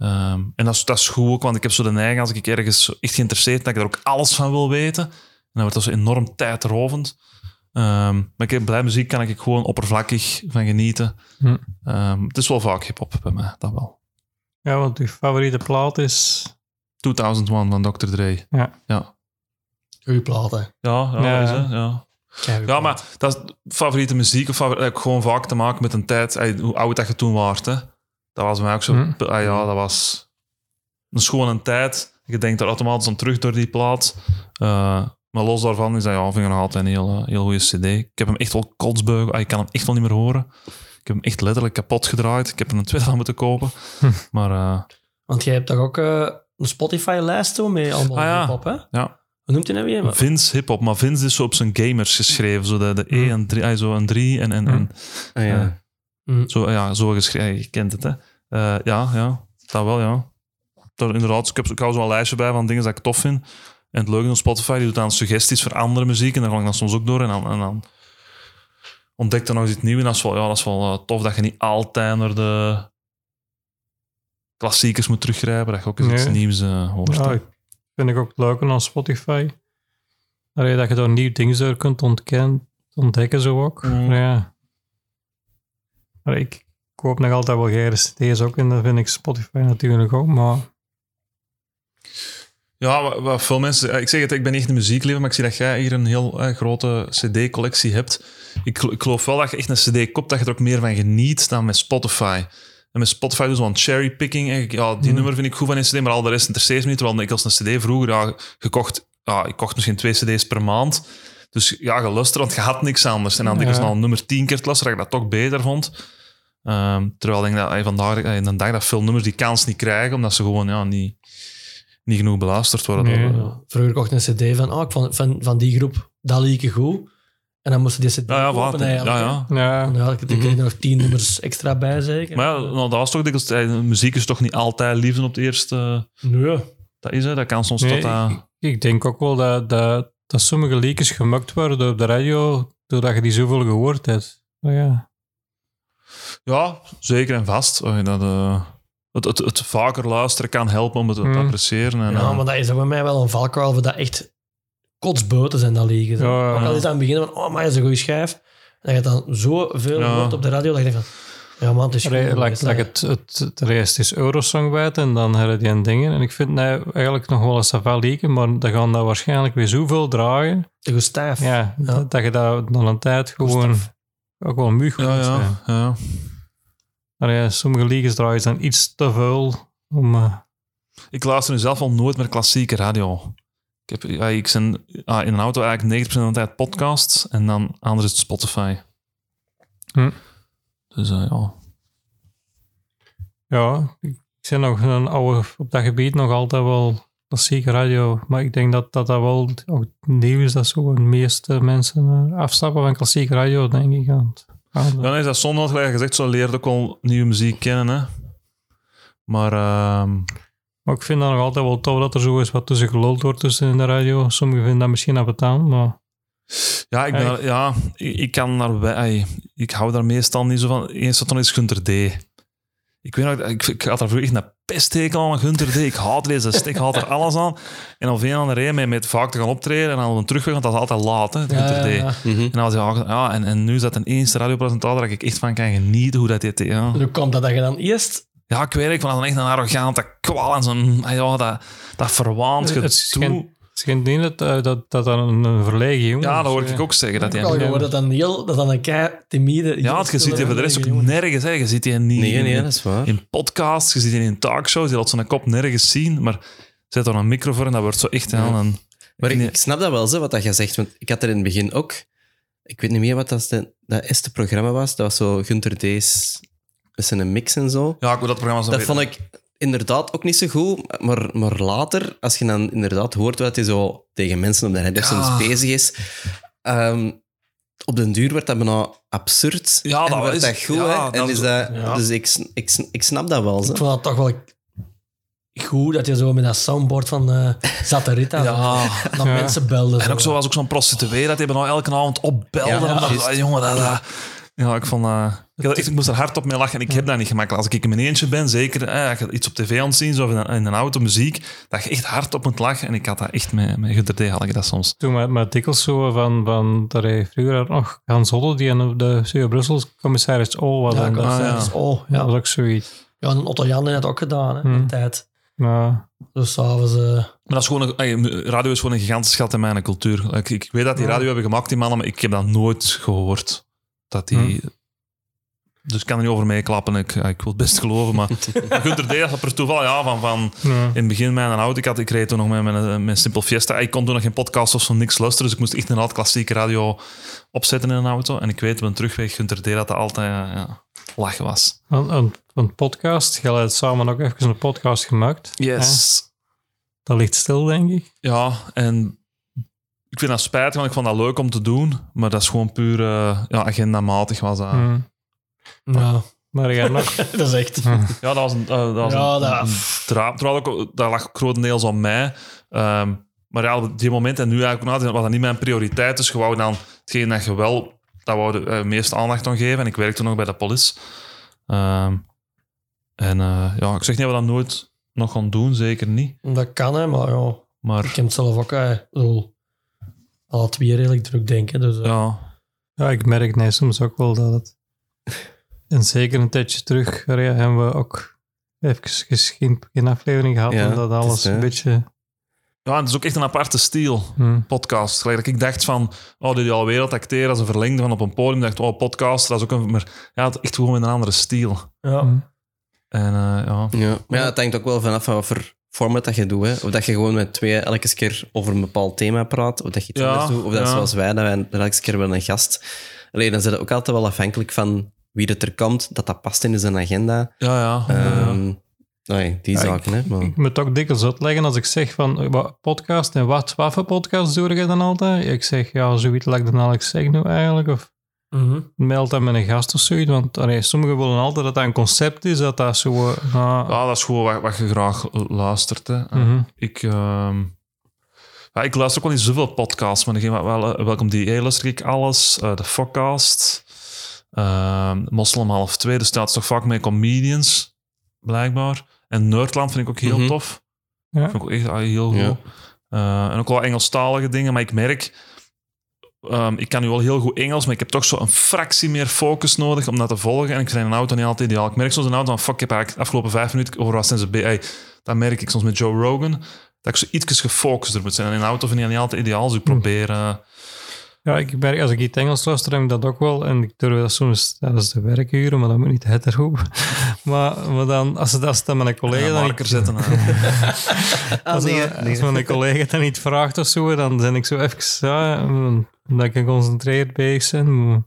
Ehm, en dat is, dat is goed ook, want ik heb zo de neiging, als ik ergens echt geïnteresseerd ben, dat ik er ook alles van wil weten. En dan wordt dat zo enorm tijdrovend. Ehm, maar ik heb, bij muziek kan ik gewoon oppervlakkig van genieten. Hm. Ehm, het is wel vaak hip-hop bij mij, dat wel. ja, want uw favoriete plaat is... 2001 van Dr. Dre. Ja. Ja, Goeie platen. ja, ja, Ja. is het, ja. Ja, maar dat is favoriete muziek of favori- heb ik gewoon vaak te maken met een tijd, ey, hoe oud dat je toen waart. Hè. Dat was mij ook zo. Hm. ah ja, dat was een schone tijd. Je denkt er automatisch aan terug door die plaat. Eh, maar los daarvan is dat, ja, vind ik nog altijd een heel, eh, heel goede CD. Ik heb hem echt wel kotsbeugel. Ah, ik kan hem echt wel niet meer horen. Ik heb hem echt letterlijk kapot gedraaid. Ik heb er een tweede aan moeten kopen. Hm. Maar eh, Want jij hebt toch ook eh, een Spotify-lijst met allemaal Ah, ja. hip-hop, hè? ja, Hoe noemt hij nou weer? Vince hip-hop. Maar Vince is zo op zijn gamers geschreven. Zo de, de E Hm. en 3, ah, zo een 3 en, en, en Ah, ja. Hm. Zo, ja, zo geschreven. Je kent het, hè? Eh, ja, ja. Dat wel, ja. Daar, inderdaad, ik, heb, ik hou zo'n lijstje bij van dingen dat ik tof vind. En het leuke van Spotify, die doet dan suggesties voor andere muziek. En daar ga ik dan soms ook door. En dan, en dan ontdekt er nog iets nieuws. En dat is wel, ja, dat is wel eh, tof dat je niet altijd naar de klassiekers moet teruggrijpen. Dat je ook eens iets nieuws eh, hoort. Ja, ik vind ik ook leuk aan Spotify. Allee, dat je daar nieuwe dingen door kunt ontkennen, ontdekken zo ook. Maar Ja. Maar ik koop nog altijd wel geire cd's ook en dat vind ik Spotify natuurlijk ook, maar Ja, wat, veel mensen... Ik zeg het, ik ben echt een muziekliefhebber, maar ik zie dat jij hier een heel eh, grote cd-collectie hebt. Ik, ik geloof wel dat je echt een cd koopt, dat je er ook meer van geniet dan met Spotify. En met Spotify doen ze wel cherrypicking. Ja, die Hmm. nummer vind ik goed van een cd, maar al de rest interesseert me niet. Terwijl ik als een cd vroeger, ja, gekocht... Ja, ik kocht misschien twee cd's per maand. Dus ja, geluisterd, want je had niks anders. En dan Ja. ik al een nummer tien keer te luisteren, dat ik dat toch beter vond. Ehm, terwijl ik denk dat eh, vandaag eh, in een dag dat veel nummers die kans niet krijgen, omdat ze gewoon ja, niet, niet genoeg beluisterd worden. Nee. Ja. Vroeger kocht ik een cd van, oh, ik vond van, van die groep, dat liedje goed. En dan moesten die cd Ja, ja, kopen ja, ja. ja, En dan had ik, je er nog tien nummers extra bij, zeker. Maar ja, nou, dat was toch dikwijls... eh, Muziek is toch niet altijd liefde op het eerste... Nee. Dat is hè, dat kan soms Nee, tot... eh, ik denk ook wel dat, dat, dat sommige liedjes gemukt worden op de radio doordat je die zoveel gehoord hebt. Maar ja, Ja, zeker en vast. Oh, dat, eh, het, het, het vaker luisteren kan helpen om het te Hmm. appreciëren. En, Ja, eh, maar dat is bij mij wel een valkuil voor dat echt kotsbuiten zijn dat liegen. zo. Ja, ja. Ook al is het aan het begin van, oh, maar dat is een goede schijf. En je dan zoveel Ja. hoort op de radio, dat je denkt van, ja man, het is like, like hè. het, het, het reist is Eurosong buiten en dan hebben die een dingen. En ik vind nou eigenlijk nog wel een saval lieken, maar dan gaan dat waarschijnlijk weer zoveel dragen. Te goed stijf. Ja, Ja. Dat, dat je daar dan een tijd gewoon ook wel muug ja, zijn. ja, ja. Maar ja, sommige liedjes draaien dan iets te veel om... eh, Ik luister nu zelf al nooit meer klassieke radio. Ik, heb, ja, ik zijn ah, in een auto eigenlijk 90% van de tijd podcasts en dan anders is het Spotify. Hm. Dus eh, ja. ja, ik ben nog een oude, op dat gebied nog altijd wel klassieke radio. Maar ik denk dat dat, dat wel ook nieuw is dat zo de meeste mensen eh, afstappen van klassieke radio, denk ik. Aan het- aan het- Dan is dat zonder gelijk gezegd, zo leert ook al nieuwe muziek kennen. Hè. Maar ehm, Maar ik vind dat nog altijd wel tof dat er zo eens wat tussen geluld wordt tussen in de radio. Sommigen vinden dat misschien aan maar... ja, ik, ben Ja, daar- ja, ik, ik kan daarbij, ai, ik hou daar meestal niet zo van. Eens dat dan is Gunter D. Ik weet nog, ik, ik had daar vroeger echt een pesttekel aan Gunter D. Ik haat deze stek, ik haat er alles aan. En dan veel aan de rij met, met vaak te gaan optreden en dan op een terugweg, want dat is altijd laat, hè, Ja, Gunter ja, D. ja. Mhm. En, dan was hij, ja, en, en nu is dat een eerste radiopresentator dat ik echt van kan genieten hoe dat dit... Ja, hoe komt dat dat je dan eerst Ja, ik weet ik vond dat echt een arrogante kwal en zo'n... Ja, dat, dat verwaand Het gedoe. schijnt- Het schijnt niet dat eh, dat, dat, een, een verlegen jongen Ja, dat hoor eh. ik ook zeggen. Dat Ik hij heb al gehoord dat dan heel, dat dan een kei timide... Ja, want je ziet voor de rest ook nergens. Hè. Je ziet die niet Nee, nee, in, dat is waar. in podcasts, je ziet die in talkshows, je laat zijn kop nergens zien, maar zet er een micro voor en dat wordt zo echt aan. En, Maar ik snap dat wel, zo, wat dat je zegt. Want ik had er in het begin ook... Ik weet niet meer wat dat, de, dat eerste programma was. Dat was zo Gunter Dees met zijn mix en zo. ja, ik wil dat programma zo Dat weten. vond ik inderdaad ook niet zo goed. Maar, maar later, als je dan inderdaad hoort wat hij zo tegen mensen op de Ja. soms bezig is... ehm, op den duur wordt dat bijna absurd. Ja, en dat wordt is- dat goed, ja, hè. dat En is- dat, ja. Dus ik, ik, ik snap dat wel, zo. Ik vond dat toch wel goed dat je zo met dat soundboard van eh Zatarita Ja. naar Ja. mensen belde. En ook zo was ook zo'n prostituee dat hij bijna elke avond opbelde. Ja, omdat, juist. ah, jongen, dat, dat- ja, ik vond eh, ik, had echt- ik moest er hard op mee lachen en ik heb dat niet gemakkelijk. Als ik in mijn eentje ben, zeker eh, als je iets op tv aan het zien, zo of in een, in een auto, muziek, dat je echt hard op moet lachen. En ik had dat echt met, met had ik dat soms. Toen met, met dikwijls zo van, van dat hij vroeger had nog Hans Otto, die aan de CEO Brussel commissaris O was. Ja, en dat, ik Ah, ja. was- oh, dat ja. was ook zoiets. ja, en Otto Jan heeft dat ook gedaan, hè, in Hmm. de tijd. Maar Dus s'avonds... eh Maar dat is gewoon een, radio is gewoon een gigantisch schat in mijn cultuur. Ik, ik weet dat die Ja. radio hebben gemaakt, die mannen, maar ik heb dat nooit gehoord. Dat die... Dus ik kan er niet over meeklappen. Ik, ik wil het best geloven, maar Gunter D. had per toeval ja, van, van ja. in het begin mijn auto. Ik, had, ik reed toen nog met mijn, mijn Simple Fiesta. Ik kon toen nog geen podcast of zo niks luisteren, dus ik moest echt inderdaad klassieke radio opzetten in een auto. En ik weet op een terugweg, Gunter D. dat dat altijd ja, lachen was. Een, een, een podcast, je hebt samen ook even een podcast gemaakt. Yes. Dat ligt stil, denk ik. Ja, en ik vind dat spijtig, want ik vond dat leuk om te doen. Maar dat is gewoon puur eh, ja, agendamatig was dat. Hmm. ja, Maar je hebt nog... dat is echt... Ja, dat was een, eh, dat was Ja, een, dat- een draad. Terwijl ook, dat lag grotendeels aan mij. Ehm, maar ja, op die moment en nu eigenlijk was dat niet mijn prioriteit. Dus je wou dan hetgeen dat je wel, dat wou de eh, meeste aandacht aan geven. En ik werkte nog bij de police. Ehm, en eh, ja, ik zeg niet dat we dat nooit nog gaan doen, zeker niet. Dat kan, hè, maar ja, ik Maar heb het zelf ook... eh, Ik bedoel, alle twee redelijk druk denken, dus... eh, ja, Ja, ik merk nee, soms ook wel dat het... En zeker een tijdje terug ja, hebben we ook even geen, geen aflevering gehad. Ja, en dat het is, alles een beetje... ja, het is ook echt een aparte stijl. hmm. podcast. Gelijk ik dacht van, oh, die al wereld acteren als een verlengde van op een podium. Ik dacht, oh, podcast, dat is ook een... Maar ja, het is echt gewoon een andere stijl. ja. Hmm. En eh, ja... Ja, maar ja, het hangt ook wel vanaf van wat voor format dat je doet. Hè. Of dat je gewoon met twee elke keer over een bepaald thema praat, of dat je iets Ja, anders doet, of dat ja. zoals wij, dat wij elke keer wel een gast... Alleen dan zit het ook altijd wel afhankelijk van wie het er komt, dat dat past in zijn agenda. Ja, ja. Ehm, nee, die Ja, zaken, hè. Maar, Ik moet ook dikwijls uitleggen als ik zeg van eh, wat podcast en wat, wat voor podcast doe je dan altijd? Ik zeg ja, zoiets like dan Alex zeg nu eigenlijk. Of Mhm. meld dat met een gast of zoiets. Want allee, sommigen willen altijd dat dat een concept is, dat dat zo... eh, Ja, dat is gewoon wat, wat je graag luistert. Hè. mhm. Ik, ehm, ja, ik luister ook wel niet zoveel podcasts, maar degene wat wel, eh, welkom die hey, luister ik alles. Eh, de Fokcast, ehm Moslem half twee, dus staat toch vaak met comedians, blijkbaar. En Nerdland vind ik ook heel Mhm. tof. Ja. Vind ik ook echt ah, heel goed. Ja. Eh, en ook wel Engelstalige dingen, maar ik merk... ehm, ik kan nu wel heel goed Engels, maar ik heb toch zo een fractie meer focus nodig om dat te volgen. En ik vind een auto niet altijd ideaal. Ik merk soms een auto van, fuck, ik heb eigenlijk de afgelopen vijf minuten over wat zijn ze... Hey, dat merk ik soms met Joe Rogan, dat ik zo iets gefocuster moet zijn. En in een auto vind ik niet altijd ideaal, dus ik probeer... eh, Ja, ik merk, als ik iets Engels luister, heb ik dat ook wel. En ik durf dat soms tijdens de werkuren, maar dat moet niet het roepen. Maar, maar dan, als het, als het dan met een collega... dan marker zetten. eh. Als, nee, er- nee. als mijn collega dan niet vraagt of zo, dan ben ik zo even, ja, omdat ik geconcentreerd bezig ben.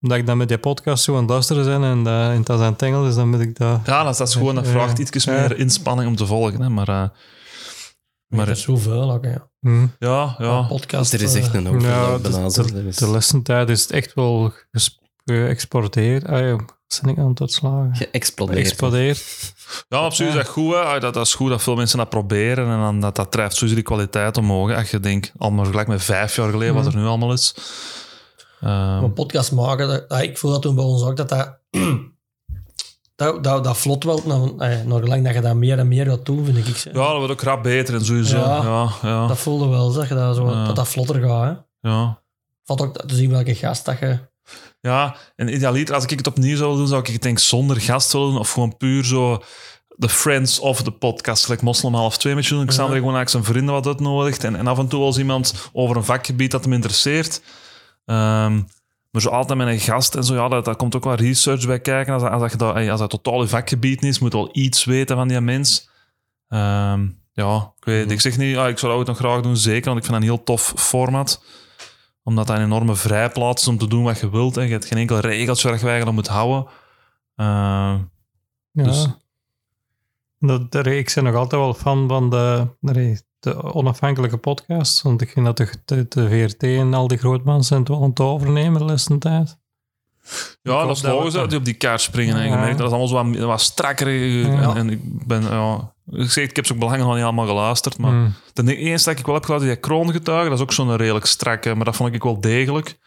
Omdat ik dan met die podcast zo aan het luisteren ben en dat, en dat is aan het Engels, dus dan moet ik dat... ja, dat, dat is gewoon, dat vraagt iets Ja. meer inspanning om te volgen. Hè, maar... eh, Maar er is zoveel ook, hè. Hm. ja, ja. Podcast. er is echt eh, een Ja, bijna. de, de, lessentijd is het echt wel geëxporteerd. Ah, ja, wat ben ik aan het uitslagen? Geëxplodeerd. Geëxplodeerd. Ja, op zich is Ja. dat goed. Hè. Ah, Dat, dat is goed dat veel mensen dat proberen. En dan, dat, dat drijft sowieso die kwaliteit omhoog. Als je denkt, allemaal gelijk met vijf jaar geleden, wat er nu allemaal is. Ehm, een podcast maken, dat, ik voel dat toen bij ons ook, dat dat... dat, dat, dat vlot wel, naar, eh, naar gelang dat je dat meer en meer gaat doen, vind ik. zeg. ja, dat wordt ook rap beter en sowieso. Ja. Ja, ja, ja. Dat voelde wel, zeg je, dat, zo, Ja. dat dat vlotter gaat. Hè. ja. Valt ook te zien welke gast dat je Ja, en idealiter, als ik het opnieuw zou doen, zou ik het denk zonder gast willen doen, of gewoon puur zo de friends of de podcast, gelijk Moslim half twee met Julian Xander, gewoon eigenlijk zijn vrienden wat uitnodigt en, en af en toe als iemand over een vakgebied dat hem interesseert. Ehm, maar zo altijd met een gast en zo, ja, dat, daar komt ook wel research bij kijken. Als, dat- als, dat, je dat, als dat totaal je vakgebied is, moet je wel iets weten van die mens. Ehm, ja, ik weet Ik zeg niet, ja, ik zou dat ook nog graag doen, zeker, want ik vind dat een heel tof format. Omdat dat een enorme vrijplaats is om te doen wat je wilt. Hè. Je hebt geen enkel regeltje waar je eigenlijk moet houden. Ehm, Ja. Dus- de, ik ben nog altijd wel fan van de, de, de onafhankelijke podcast. Want ik vind dat de, de, de VRT en al die grootmans zijn het wel aan het overnemen de laatste tijd. Ja, dat is logisch dat die op die kaart springen. Ja. merkt dat is allemaal zo wat, wat strakker. En, Ja. en ik ben, ja... Ik zeg, ik heb ze ook belangen nog niet allemaal geluisterd, maar Mm. de eerste dat ik wel heb geluisterd, die kroongetuigen, dat is ook zo'n redelijk strakke, maar dat vond ik wel degelijk.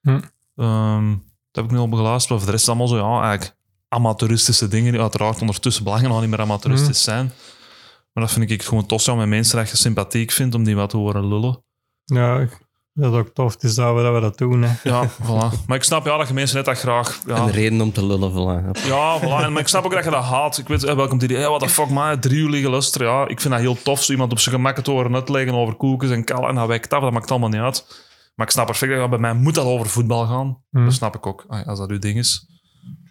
Hm. Ehm, dat heb ik nu al geluisterd, maar voor de rest is het allemaal zo, ja, eigenlijk amateuristische dingen, die uiteraard ondertussen belangen nog niet meer amateuristisch zijn. Maar dat vind ik gewoon tof, ja, met mensen dat je sympathiek vindt, om die wat te horen lullen. Ja, dat is ook tof is dat we dat, we dat doen. Hè. Ja, voilà. Maar ik snap ja, dat je mensen net dat graag... Ja, Een reden om te lullen, voilà. Ja, voilà. En, maar ik snap ook dat je dat haat. Ik weet, eh, welkom die, hey, what the fuck, man, drie uur liggen luisteren. Ja, ik vind dat heel tof, zo iemand op zijn gemak te horen uitleggen over koekjes en kallen. En dat wijkt af, dat maakt allemaal niet uit. Maar ik snap perfect, dat ja, bij mij moet dat over voetbal gaan. Hmm. Dat snap ik ook, Ah, als dat uw ding is.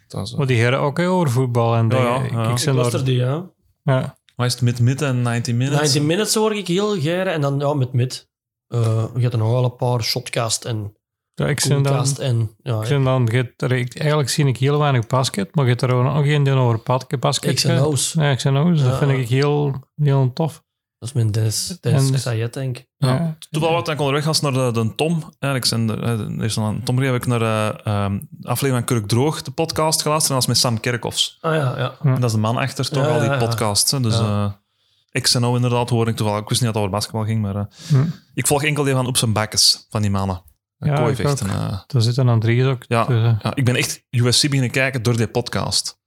Dat is eh, Maar die heren ook over voetbal en Ja, Ik-. Ik, Ik zijn luister daar, die, ja. ja. Wat is het, mid-mid en 90 minutes? 90 minutes hoor ik heel geren. En dan ja, met mid. Eh je hebt nog wel een paar shotcast en Ja, ik zijn dan, coolcast en... Ja, ik zijn dan je hebt er- ik- eigenlijk zie ik heel weinig basket, maar je hebt er ook nog geen die over pad- basket. ik en Hoes. Ja, ik zijn. Dat vind ik heel, heel tof. Dat is mijn Dennis, Dennis En- Sayed, denk ik. Ja. Toen wel wat, dan kon onderweg was naar de, de Tom. Eigenlijk zijn er, eh, is dan een Tom heb ik naar de ehm, aflevering van Kurk Droog, de podcast geluisterd. En dat is met Sam Kerkhoffs. Ah ja, ja. En dat is de man achter toch Ja, al die ja, ja. podcasts. Hè? Dus Ja. eh XNO inderdaad hoor ik toevallig. Ik wist niet dat het over basketbal ging, maar eh, Hm. ik volg enkel die van op zijn bakkes, van die mannen. Ja, Ja, ik eh. Daar zitten dan drie ook. Ja. Dus, eh, ja, ik ben echt UFC beginnen kijken door die podcast.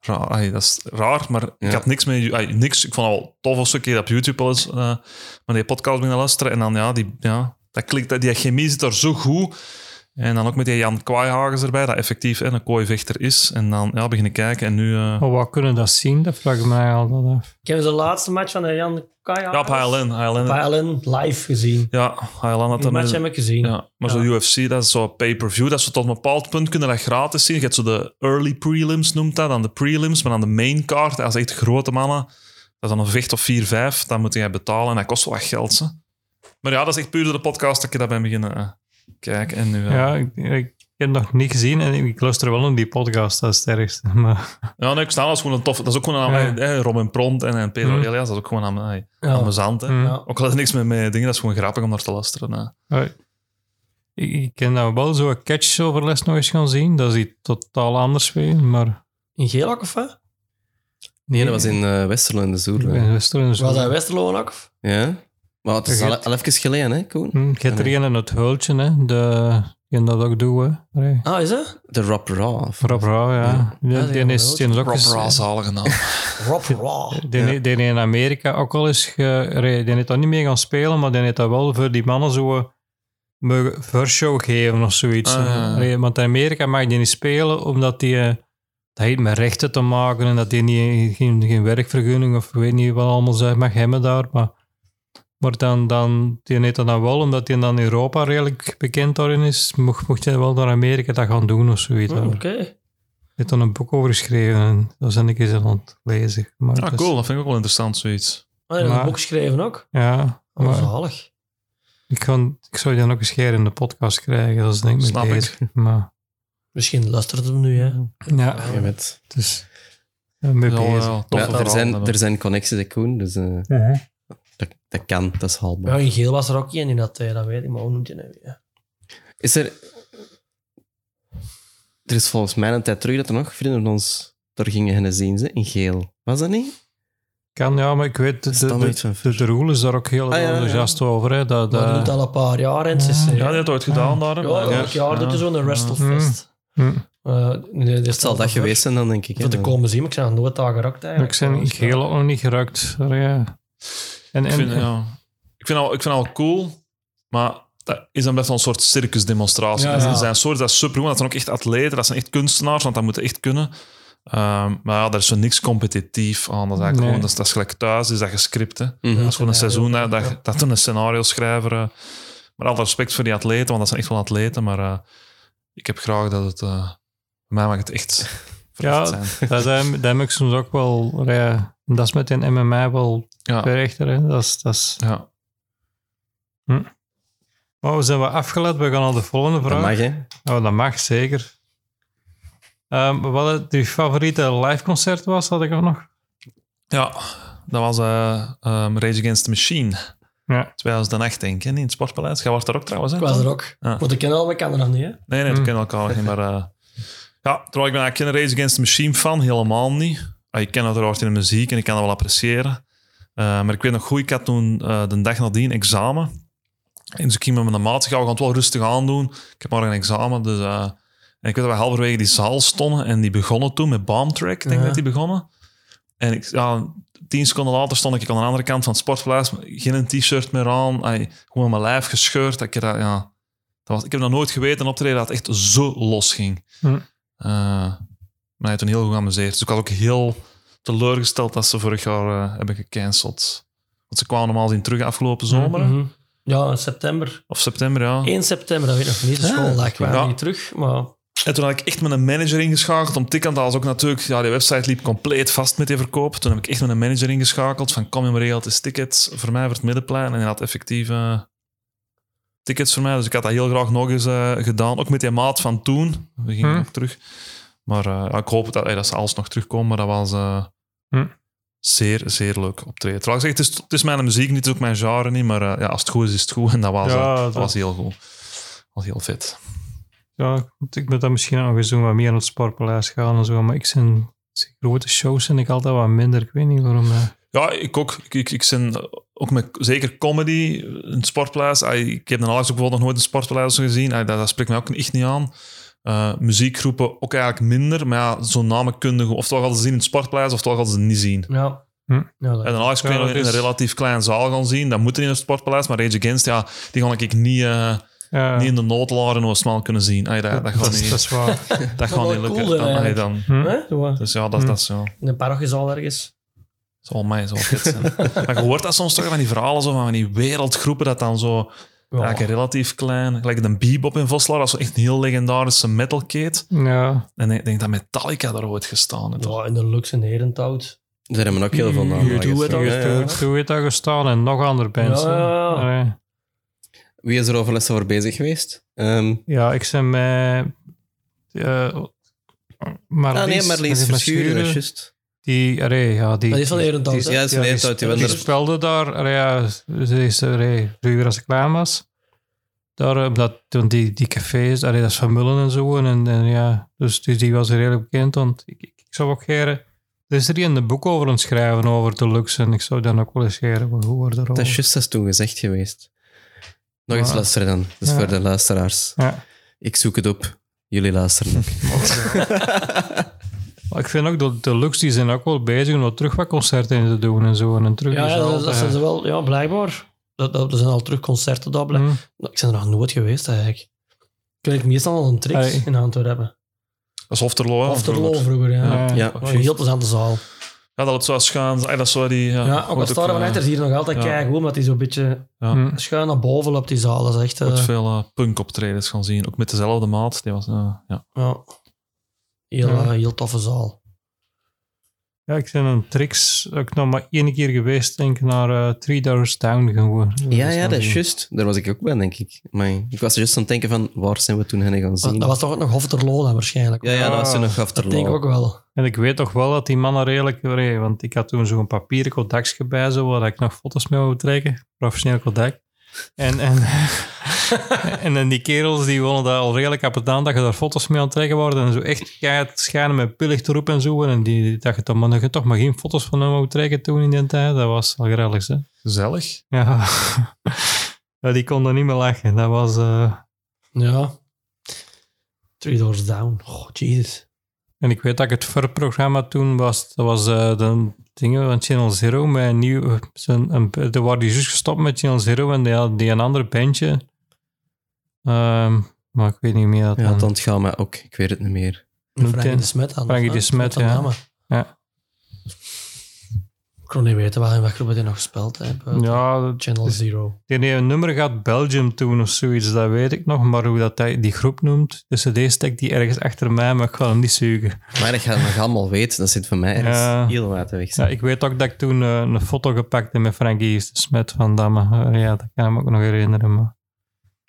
Raar, dat is raar, maar ik had niks mee. ai, niks, ik vond het wel tof als ik een keer op YouTube wel eens, maar die podcast beginnen luisteren. En dan, ja, die, ja dat klikt, dat- die chemie zit er zo goed. En dan ook met die Jan Kwaaihagens erbij, dat effectief hè, een kooivechter is. En dan ja, beginnen kijken en nu... eh, maar wat kunnen dat zien? Dat vraag ik mij altijd af. Kennen ze de laatste match van de Jan Kaya? ja, op HLN. HLN HLN live gezien. ja, HLN had Die dat match heb ik gezien. Ja, maar zo UFC, dat is zo pay-per-view. Dat zo tot een bepaald punt kunnen dat gratis zien. Je hebt zo de early prelims, noemt dat. Dan de prelims, maar dan de main card. Als echt grote mannen, dat is dan een vecht of 4-5. Dan moet je betalen en dat kost wel wat geld. Hè. Maar ja, dat is echt puur door de podcast dat ik dat ben beginnen kijken. En nu, eh, Ja, ik, ik heb het nog niet gezien en ik luister wel naar die podcast, dat is het ergste. Maar, ja, nee, ik sta is gewoon een tof. Dat is ook gewoon aan Ja. eh, Robin Pront en, en Pedro Mm. Elias. Dat is ook gewoon aan mij. Ja. Amusant, hè. Mm. Ja. Ook al is niks met mijn dingen, dat is gewoon grappig om naar te luisteren. hè. ik, ik ken nou wel zo'n catch over les nog eens gaan zien. Dat is iets totaal anders weer, maar... In Geelak of wat? Nee, dat was in eh Westerlo in de Zoer. in Westerlo Was dat Westerlo ook? of? Ja? Maar het is al, even geleden, hè, Koen? Hm, Je hebt er een in het hultje, hè. De, die dat ook hè. Allee. Ah, is dat? De Rob Raw. Rob Rauw, ja. Die, Ja, die die is, die is ook Rob eens- Ra, zalige naam. Rob Raw. Die, die in Amerika ook al eens... Ge, die die heeft dat niet meer gaan spelen, maar die heeft dat wel voor die mannen zo... mogen voorshow geven of zoiets. Ah, ja, want in Amerika mag die niet spelen, omdat die... eh, Dat heeft met rechten te maken en dat die niet, geen, geen werkvergunning of weet niet wat allemaal ze mag hebben daar. Maar, maar dan, dan, die heeft dat dan wel, omdat die dan in Europa redelijk bekend daarin is, mocht, mocht hij wel naar Amerika dat gaan doen of zoiets. Hij Oké. heeft dan een boek over geschreven en daar ben ik eens aan het lezen. Maar Ah, dus- cool. Dat vind ik ook wel interessant, zoiets. Ah, je hebt Maar- een boek geschreven ook? Ja, Oh, maar zalig. ik, kan, ik zou die dan ook eens keer in de podcast krijgen. Dat is denk ik ik. bezig. Maar Misschien luistert hem nu, hè? ja, Je weet. dus mee Ja, bezig. er, zijn, er zijn connecties, Koen. Dus eh, Mhm. Dat, dat kan, dat is haalbaar. Ja, in Geel was er ook één in dat tijd, dat weet ik, maar hoe noemt je nou weer? Is er... Er is volgens mij een tijd terug dat er nog vrienden van ons door gingen gaan zien, ze, in geel. Was dat niet? Kan, ja, maar ik weet, de, de, de, de Roel is daar ook heel Ah, ja, ja. enthousiast over. Hè, dat, Dat dat- doet al een paar jaar en eh, Ja, die had het ooit gedaan daar. Ja, elk jaar doet er zo'n Wrestlefest. Hm. Uh, nee, Het zal dat geweest zijn dan, denk ik. hè. Voor te komen zien, maar ik zijn nog nooit daar geraakt eigenlijk. Ik zijn in geel ook nog niet geraakt. Ja. En, Ik en, vind, ja, ik, vind al, ik vind al cool, maar dat is dan best wel een soort circusdemonstratie. Ja, Er zijn soorten dat is supergoed, dat zijn ook echt atleten, dat zijn echt kunstenaars, want dat moeten echt kunnen. Ehm, maar ja, daar is zo niks competitief aan. Dat is eigenlijk Nee. gewoon, dat is, dat is gelijk thuis, is dat gescript. Hè. Mhm. Dat is gewoon een seizoen, hè, dat, Ja. dat een scenario schrijver. eh. Maar alle respect voor die atleten, want dat zijn echt wel atleten. Maar eh, ik heb graag dat het... eh voor mij mag het echt Ja, dat, heb- dat heb ik soms ook wel... Ja, dat is met een MMA wel Ja. Hè. Dat is, dat is, ja. oh, we zijn wat afgeleid. We gaan naar de volgende Dat vraag. mag, hè? Oh, dat mag, zeker. Ehm, wat het je favoriete liveconcert was, had ik ook nog. ja, dat was eh, ehm, Rage Against the Machine. Ja. 2008, denk ik, in het Sportpaleis. Jij was daar ook trouwens, hè? Ik was er ook. Ja. Want ik ken al elkaar nog niet, hè? Nee, nee, we Hmm. kennen elkaar nog niet, maar... eh, ja, terwijl ik ben eigenlijk geen Rage Against the Machine fan, helemaal niet. Ah, ik ken uiteraard in de muziek en ik kan dat wel appreciëren. Eh, maar ik weet nog goed, ik had toen eh, de dag nadien examen. En dus ik ging met mijn maat, ik ga we gaan het wel rustig aandoen. Ik heb morgen een examen, dus... eh, en ik weet dat we halverwege die zaal stonden en die begonnen toen met Bombtrack, ik denk Ja. dat die begonnen. En ik, ja, tien seconden later stond ik aan de andere kant van het sportpaleis, geen t-shirt meer aan, ay, gewoon mijn lijf gescheurd. Ik, ja, dat was, ik heb nog nooit geweten, een optreden dat echt zo los ging. Hm. Maar hij heeft een heel goed geamuseerd. Dus ik was ook heel teleurgesteld dat ze vorig jaar eh, hebben gecanceld. Want ze kwamen normaal zien terug afgelopen zomer, hè? Mhm. Ja, in september. of september, ja. 1 september, dat weet ik nog niet. De schooldag kwamen Ja. niet terug, maar... En toen had ik echt met een manager ingeschakeld. Om tikken, dat was ook natuurlijk... Ja, die website liep compleet vast met die verkoop. Toen heb ik echt met een manager ingeschakeld. Van, kom je maar regelt eens tickets voor mij voor het middenplein. En hij had effectief tickets voor mij. Dus ik had dat heel graag nog eens eh, gedaan. Ook met die maat van toen. We gingen Hm. ook terug. Maar eh, ik hoop dat, eh, dat ze alles nog terugkomen. Maar dat was eh, Hm. zeer, zeer leuk optreden. Terwijl ik zeg, het is, het is mijn muziek niet, het is ook mijn genre niet. Maar eh, ja, als het goed is, is het goed. En dat was, Ja, dat was heel goed. Dat was heel vet. Ja, ik ben dan misschien nog eens zo wat meer naar het sportpaleis gaan en zo. Maar ik zijn grote shows vind ik altijd wat minder. Ik weet niet waarom. Ja, ik ook. Ik, ik, ook met zeker comedy, een sportpaleis. Ah, Ik heb dan ook bijvoorbeeld nog nooit een sportpaleis gezien. Dat, dat spreekt mij ook echt niet aan. Eh, muziekgroepen ook eigenlijk minder. Maar ja, zo'n namenkundige, oftewel gaan ze zien in het sportpaleis, oftewel gaan ze het niet zien. Ja. Hm. ja dat- En dan Alex kun je in een relatief klein zaal gaan zien. Dat moet in het sportpaleis. Maar Rage Against, ja, die ga ik niet, eh, Ja, niet in de noodlaren of snel kunnen zien. Dat, dat gaat dat, is, niet, dat is waar. dat gaat niet lukken. cool, Dan- dan, Hm? Zo, eh, dus ja, dat, Hm. dat is. In een parochiezaal ergens. Zal mij zo zijn. maar je hoort dat soms toch van die verhalen zo van die wereldgroepen dat dan zo Ja. eigenlijk relatief klein, gelijk een bebop in Voslaar, dat is echt een heel legendarische metalkate. Ja, En ik denk dat Metallica daar ooit gestaan heeft. Ja, in de Lux en Herenthout. Daar hebben we ook heel veel Je namen. doet het al. toen heeft dat gestaan en nog andere bands. Ja. Wie is er over lessen voor bezig geweest? Ehm, Ja, ik ben met... eh Marlies, ah nee, Marlies Verschuren, dat is juist. Die, allee, ja, die... Dat is van die- hè? Ja, dat is van die- die die, speelde daar, allee, ja, ze is, allee, vroeger als ik klein was. Daar, eh, dat, toen die, die cafés, allee, dat is van Mullen en zo. En, en ja, dus die, die was er redelijk bekend. Want ik, ik, ik zou ook geren... Er is er hier een boek over aan het schrijven over de luxe. En ik zou dan ook wel eens geren. Hoe wordt er Dat is juist dat toen gezegd geweest. Nog eens Ja. luisteren dan. Dat is Ja. voor de luisteraars. Ja. Ik zoek het op. Jullie luisteren ook. Maar ik vind ook dat de luxe die zijn ook wel bezig om wat terug wat concerten in te doen en zo. En terug Ja, ja dat, dat zijn ze hebben. wel. Ja, blijkbaar. Dat, dat, er zijn al terug concerten daar. blijk- Hm. Ik ben er nog nooit geweest, eigenlijk. Ik weet meestal al een trick in Antwerpen. Dat is Hofterlo. hè, Of ter vroeger. vroeger, ja. Ja. Ja, Oh, een heel plezante zaal. Ja, dat het zo schuin. Dat is zo die... Ja, Ja, ook als daar eh, van achter zie je nog altijd ja. kijken, omdat hij zo'n beetje Ja. Hm. schuin naar boven loopt, die zaal. Dat is echt... eh, veel eh, punk-optredens gaan zien. Ook met dezelfde maat. Die was, eh, ja. ja. Heel, Ja. eh, heel toffe zaal. Ja, ik ben een tricks ook nog maar één keer geweest, denk ik, naar eh Three Doors Down gewoon. Ja, ja, dat is juist. Daar was ik ook bij, denk ik. Maar ik was juist aan het denken van, waar zijn we toen heen gaan zien? Dat was toch ook nog Hofterlo dan waarschijnlijk. Ja, ja, dat was toen nog dat Afterlaw. denk ik ook wel. En ik weet toch wel dat die mannen redelijk... allee, Want ik had toen zo'n papieren kodakje bij, zo, waar ik nog foto's mee wou trekken. Professioneel kodak. En, en, en dan die kerels die wonen daar al redelijk op het aan dat je daar foto's mee aan het trekken worden. En zo echt gaat schijnen met pillig erop en zo. En die, dacht je toch, maar dat je toch maar geen foto's van hem wou trekken toen in die tijd. Dat was al grellig, hè. Gezellig. Ja. ja, die konden niet meer lachen. Dat was... eh, Ja. Three Doors Down. Oh, Jesus. En ik weet dat ik het voorprogramma toen was, dat was eh, de dingen van Channel Zero, met een nieuw, zijn, een, de waren die juist gestopt met Channel Zero en die had die een ander bandje. Ehm, maar ik weet niet meer. Dat Ja, dan- het ontgaat mij ook. Ik weet het niet meer. Frankie de Smet aan. Frankie de? Smet, ja. namen. Ja. Ik kon niet weten waar in welke groep hij nog gespeeld heeft. Ja, Channel Zero. die een nummer gaat Belgium toen of zoiets, dat weet ik nog. Maar hoe dat hij die groep noemt, dus de steekt die ergens achter mij, maar ik ga hem niet zoeken. Maar dat je het nog allemaal weet, dat zit voor mij ergens Ja. heel wat weg. Ja, ik weet ook dat ik toen eh, een foto gepakt heb met Frankie de Smet van Damme. Eh, ja, dat kan ik me ook nog herinneren. Maar...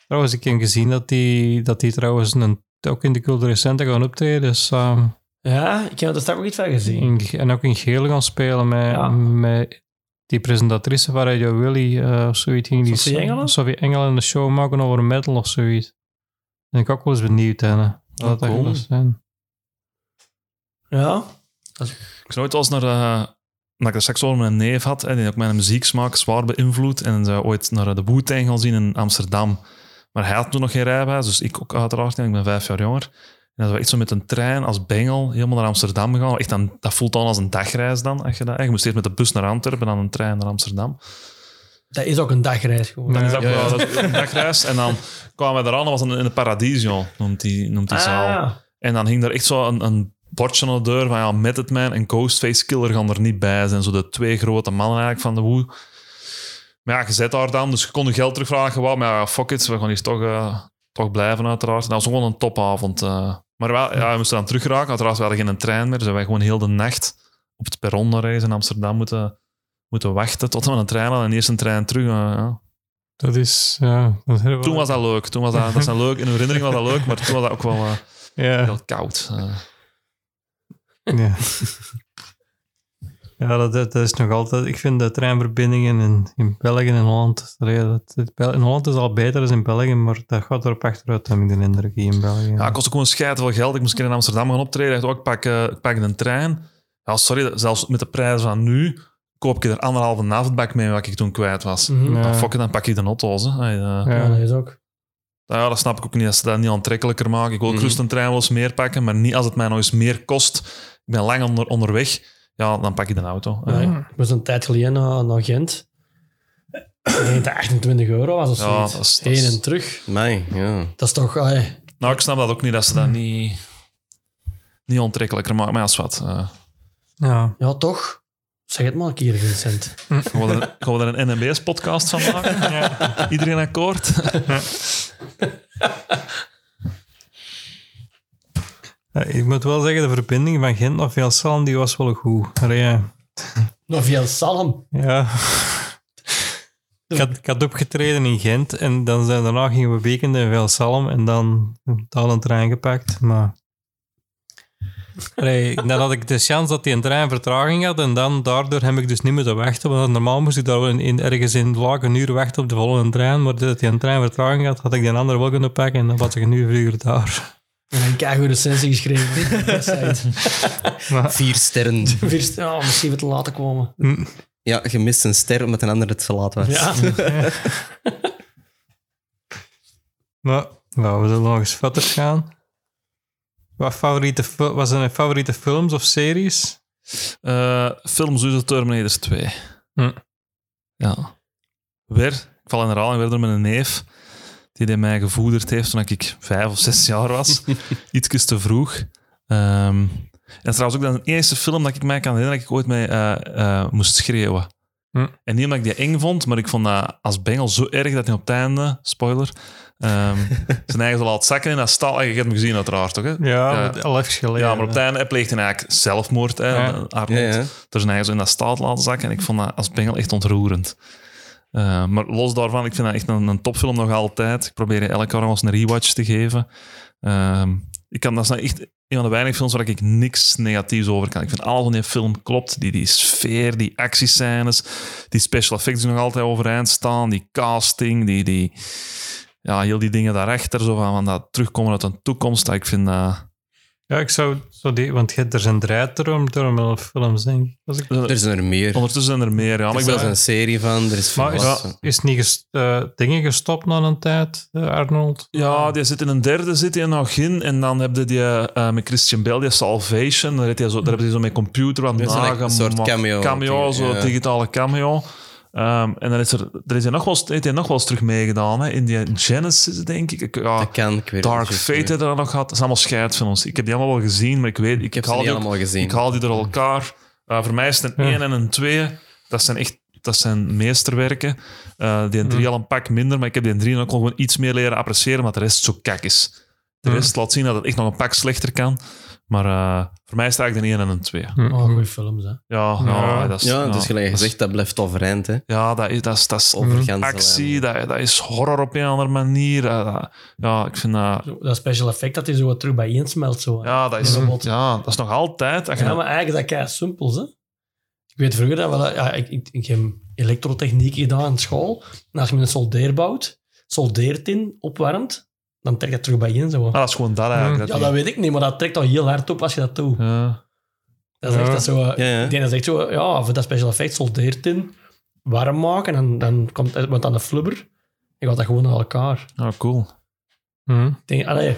Trouwens, ik heb gezien dat die, dat die trouwens een, ook in de culturele center gaan optreden. Dus, ehm, Ja, ik heb er straks ook iets van gezien. in- en ook in geel gaan spelen met, Ja. met die presentatrice van Radio Willy eh, of zoiets. Ging die Sophie Engelen? Sophie Engelen een show maken over metal of zoiets. Ben ik ook wel eens benieuwd, hè. Wat dat cool. gaat zijn. Ja, Ik zou ooit wel eens naar... eh dat ik er straks over met een neef had, en die ook mijn muzieksmaak zwaar beïnvloed. En zou ooit naar de Wu-Tang gaan zien in Amsterdam. Maar hij had toen nog geen rijbewijs, dus ik ook uiteraard. En ik ben vijf jaar jonger. En zijn we echt zo met een trein als bengel helemaal naar Amsterdam gegaan. Echt dan, dat voelt dan als een dagreis dan. Als je, dat, je moest eerst met de bus naar Antwerpen, dan een trein naar Amsterdam. dat is ook een dagreis gewoon. Dan is dat Ja, dat is een dagreis. En dan kwamen we eraan, dat was in, in de Paradiso, noemt die, noemt die zaal. Ah, En dan hing er echt zo een, een bordje aan de deur van ja, Method Man en Ghostface Killer gaan er niet bij zijn. Zo de twee grote mannen eigenlijk van de Woe. Maar ja, je zit daar dan, dus je kon je geld terugvragen. Maar ja, fuck it, we gaan hier toch, eh, toch blijven uiteraard. En dat was gewoon een topavond. eh. Maar wel, ja, we moesten dan teruggeraken. Uiteraard, we hadden geen trein meer. Dus wij gewoon heel de nacht op het perron daar ergens in Amsterdam moeten, moeten wachten tot we een trein hadden. En eerst een trein terug. eh, ja. Dat is... Ja, dat is Toen was dat leuk. Toen was dat, dat is een leuk. In herinnering was dat leuk, maar toen was dat ook wel eh, Ja. heel koud. eh. Ja. Ja, dat, dat is nog altijd... Ik vind de treinverbindingen in, in België en Holland... het in Holland is al beter dan in België, maar dat gaat erop achteruit, heb ik de indruk, hier in België. Ja, het kostte gewoon schijt veel geld. Ik moest een keer in Amsterdam gaan optreden. Ik dacht, oh, ik pak, ik pak een trein. Ja, sorry, zelfs met de prijzen van nu koop ik er anderhalve nachtbak mee wat ik toen kwijt was. Ja. Ja. fuck it, dan pak ik de auto's. Hè. Hey, eh, Ja. Dat is ook. nou ja, dat snap ik ook niet, als ze dat niet aantrekkelijker maken. Ik wil ook Mhm. gerust een trein wel eens meer pakken, maar niet als het mij nog eens meer kost. Ik ben lang onder, onderweg. Ja, dan pak ik de auto. Ja, ik was een tijd geleden naar, naar Gent. Ik denk dat 28 euro was of Ja, zoiets. dat is- dat Heen en terug. Mij, ja. Dat is toch... allee, Nou, ik snap dat ook niet, dat ze dat niet, niet aantrekkelijker maken. Maar ja, is wat. eh, Ja. ja, toch. Zeg het maar een keer, Vincent. gaan, we er, gaan we er een NMBS-podcast van maken? Iedereen akkoord? Ja, ik moet wel zeggen, de verbinding van Gent naar Velsalm, die was wel goed. Allee. Nog veel salm. Ja. Ik had, ik had opgetreden in Gent en dan zijn, daarna gingen we weekenden in Velsalm en dan dan een trein gepakt. Maar Allee, dan had ik de chance dat die een trein vertraging had en dan daardoor heb ik dus niet moeten wachten. Want normaal moest ik daar wel in, in- ergens in Laak een uur wachten op de volgende trein. Maar dat hij een trein vertraging had, had ik die andere wel kunnen pakken en dan was ik een uur vroeger daar. En een keigoede recensie geschreven. Vier sterren. Vier- Ja, misschien wat te laten komen. Ja, je mist een ster omdat een ander het te laat was. Ja. Maar nou, we zullen nog eens verder gaan. Wat, favoriete, fil- wat zijn je favoriete films of series? Eh film sowieso Terminators 2. Hm. Ja. Weer, ik val in herhaling weer door mijn neef, die die mij gevoederd heeft toen ik vijf of zes jaar was. Iets te vroeg. Ehm, en trouwens ook de eerste film dat ik mij kan herinneren dat ik ooit mee eh, eh, moest schreeuwen. Hm. En niet omdat ik die eng vond, maar ik vond dat als bengel zo erg dat hij op het einde, spoiler, ehm, zijn eigen zo laat zakken in dat stal. En je hebt hem gezien uiteraard, toch? Hè? Ja, Ja. met al even geleden. Ja, maar op het einde hij pleegt hij eigenlijk zelfmoord. Hè, Ja. Arnold. Ja, ja. Er zijn eigen zo in dat staat laten zakken. En ik vond dat als bengel echt ontroerend. Eh, maar los daarvan, ik vind dat echt een, een topfilm nog altijd. Ik probeer je elk jaar nog eens een rewatch te geven. Ehm, ik kan, dat is nou echt een van de weinige films waar ik niks negatiefs over kan. Ik vind alles van die film klopt. Die, die sfeer, die actiescènes, die special effects die nog altijd overeind staan, die casting, die, die, ja, heel die dingen daarachter, zo van, van dat terugkomen uit een toekomst. Dat ik vind. Ja, ik zou zo die, want je- er zijn met films, denk ik. Als ik Er zijn er meer. Ondertussen zijn er meer, ja. Er is ik ben, een serie van. Er is maar is, is niet eh, dingen gestopt na een tijd, eh, Arnold? Ja, die zit in een derde zit hij nog in. En dan heb je die eh, met Christian Bale, die Salvation. Daar, heeft hij zo, daar hebben ze zo met computer wat Dat is een soort cameo. Cameo, zo Ja. digitale cameo. Ehm, en dan is er, er is hij nog wel, eens- heeft hij nog wel eens terug meegedaan. Hè? In die Genesis, denk ik. ja, Dat kan, ik weet Dark het niet. Fate heeft er nog gehad. Dat zijn allemaal scheidfilms. Ik heb die allemaal wel gezien, maar ik weet... Ik, Ik heb ze haal niet die ook- allemaal gezien. Ik haal die door elkaar. Uh, voor mij is het een Ja. 1 en een 2. Dat zijn echt dat zijn meesterwerken. Uh, die 3 al een pak minder, maar ik heb die 3 ook al gewoon iets meer leren appreciëren, omdat de rest zo kak is. De Ja. rest laat zien dat het echt nog een pak slechter kan. Maar uh, voor mij is het eigenlijk een 1 en een 2. Hm. Oh, goede films, hè. Ja, ja, Ja. dat is... Ja, dus gelijk is- gezegd, dat blijft overeind, hè. Ja, dat is, dat is, dat is actie, dat, dat is horror op een andere manier. Uh, dat- ja, ik vind dat... Zo, Dat special effect dat hij zo wat terug bijeen smelt. Zo. Ja, dat is, Bijvoorbeeld. ja, dat is nog altijd... Ja, maar eigenlijk is dat kei simpel, hè. Ik weet vroeger dat we dat, ja, ik, ik, ik heb elektrotechniek gedaan in school. En als je met een soldeer bouwt, soldeertin opwarmt, dan trekt dat terug bijeen. Zo. Ah, dat is gewoon dat eigenlijk. ja, dat weet ik niet, maar dat trekt al heel hard op als je dat doet. Ja. Dat is Ja. echt dat zo. eh, Ja, ja. Ik denk dat echt zo, ja, voor dat special effect soldeertin warm maken en dan komt het wordt aan de flubber. Je gaat dat gewoon naar elkaar. ja, cool. Hm. Ik denk, allee,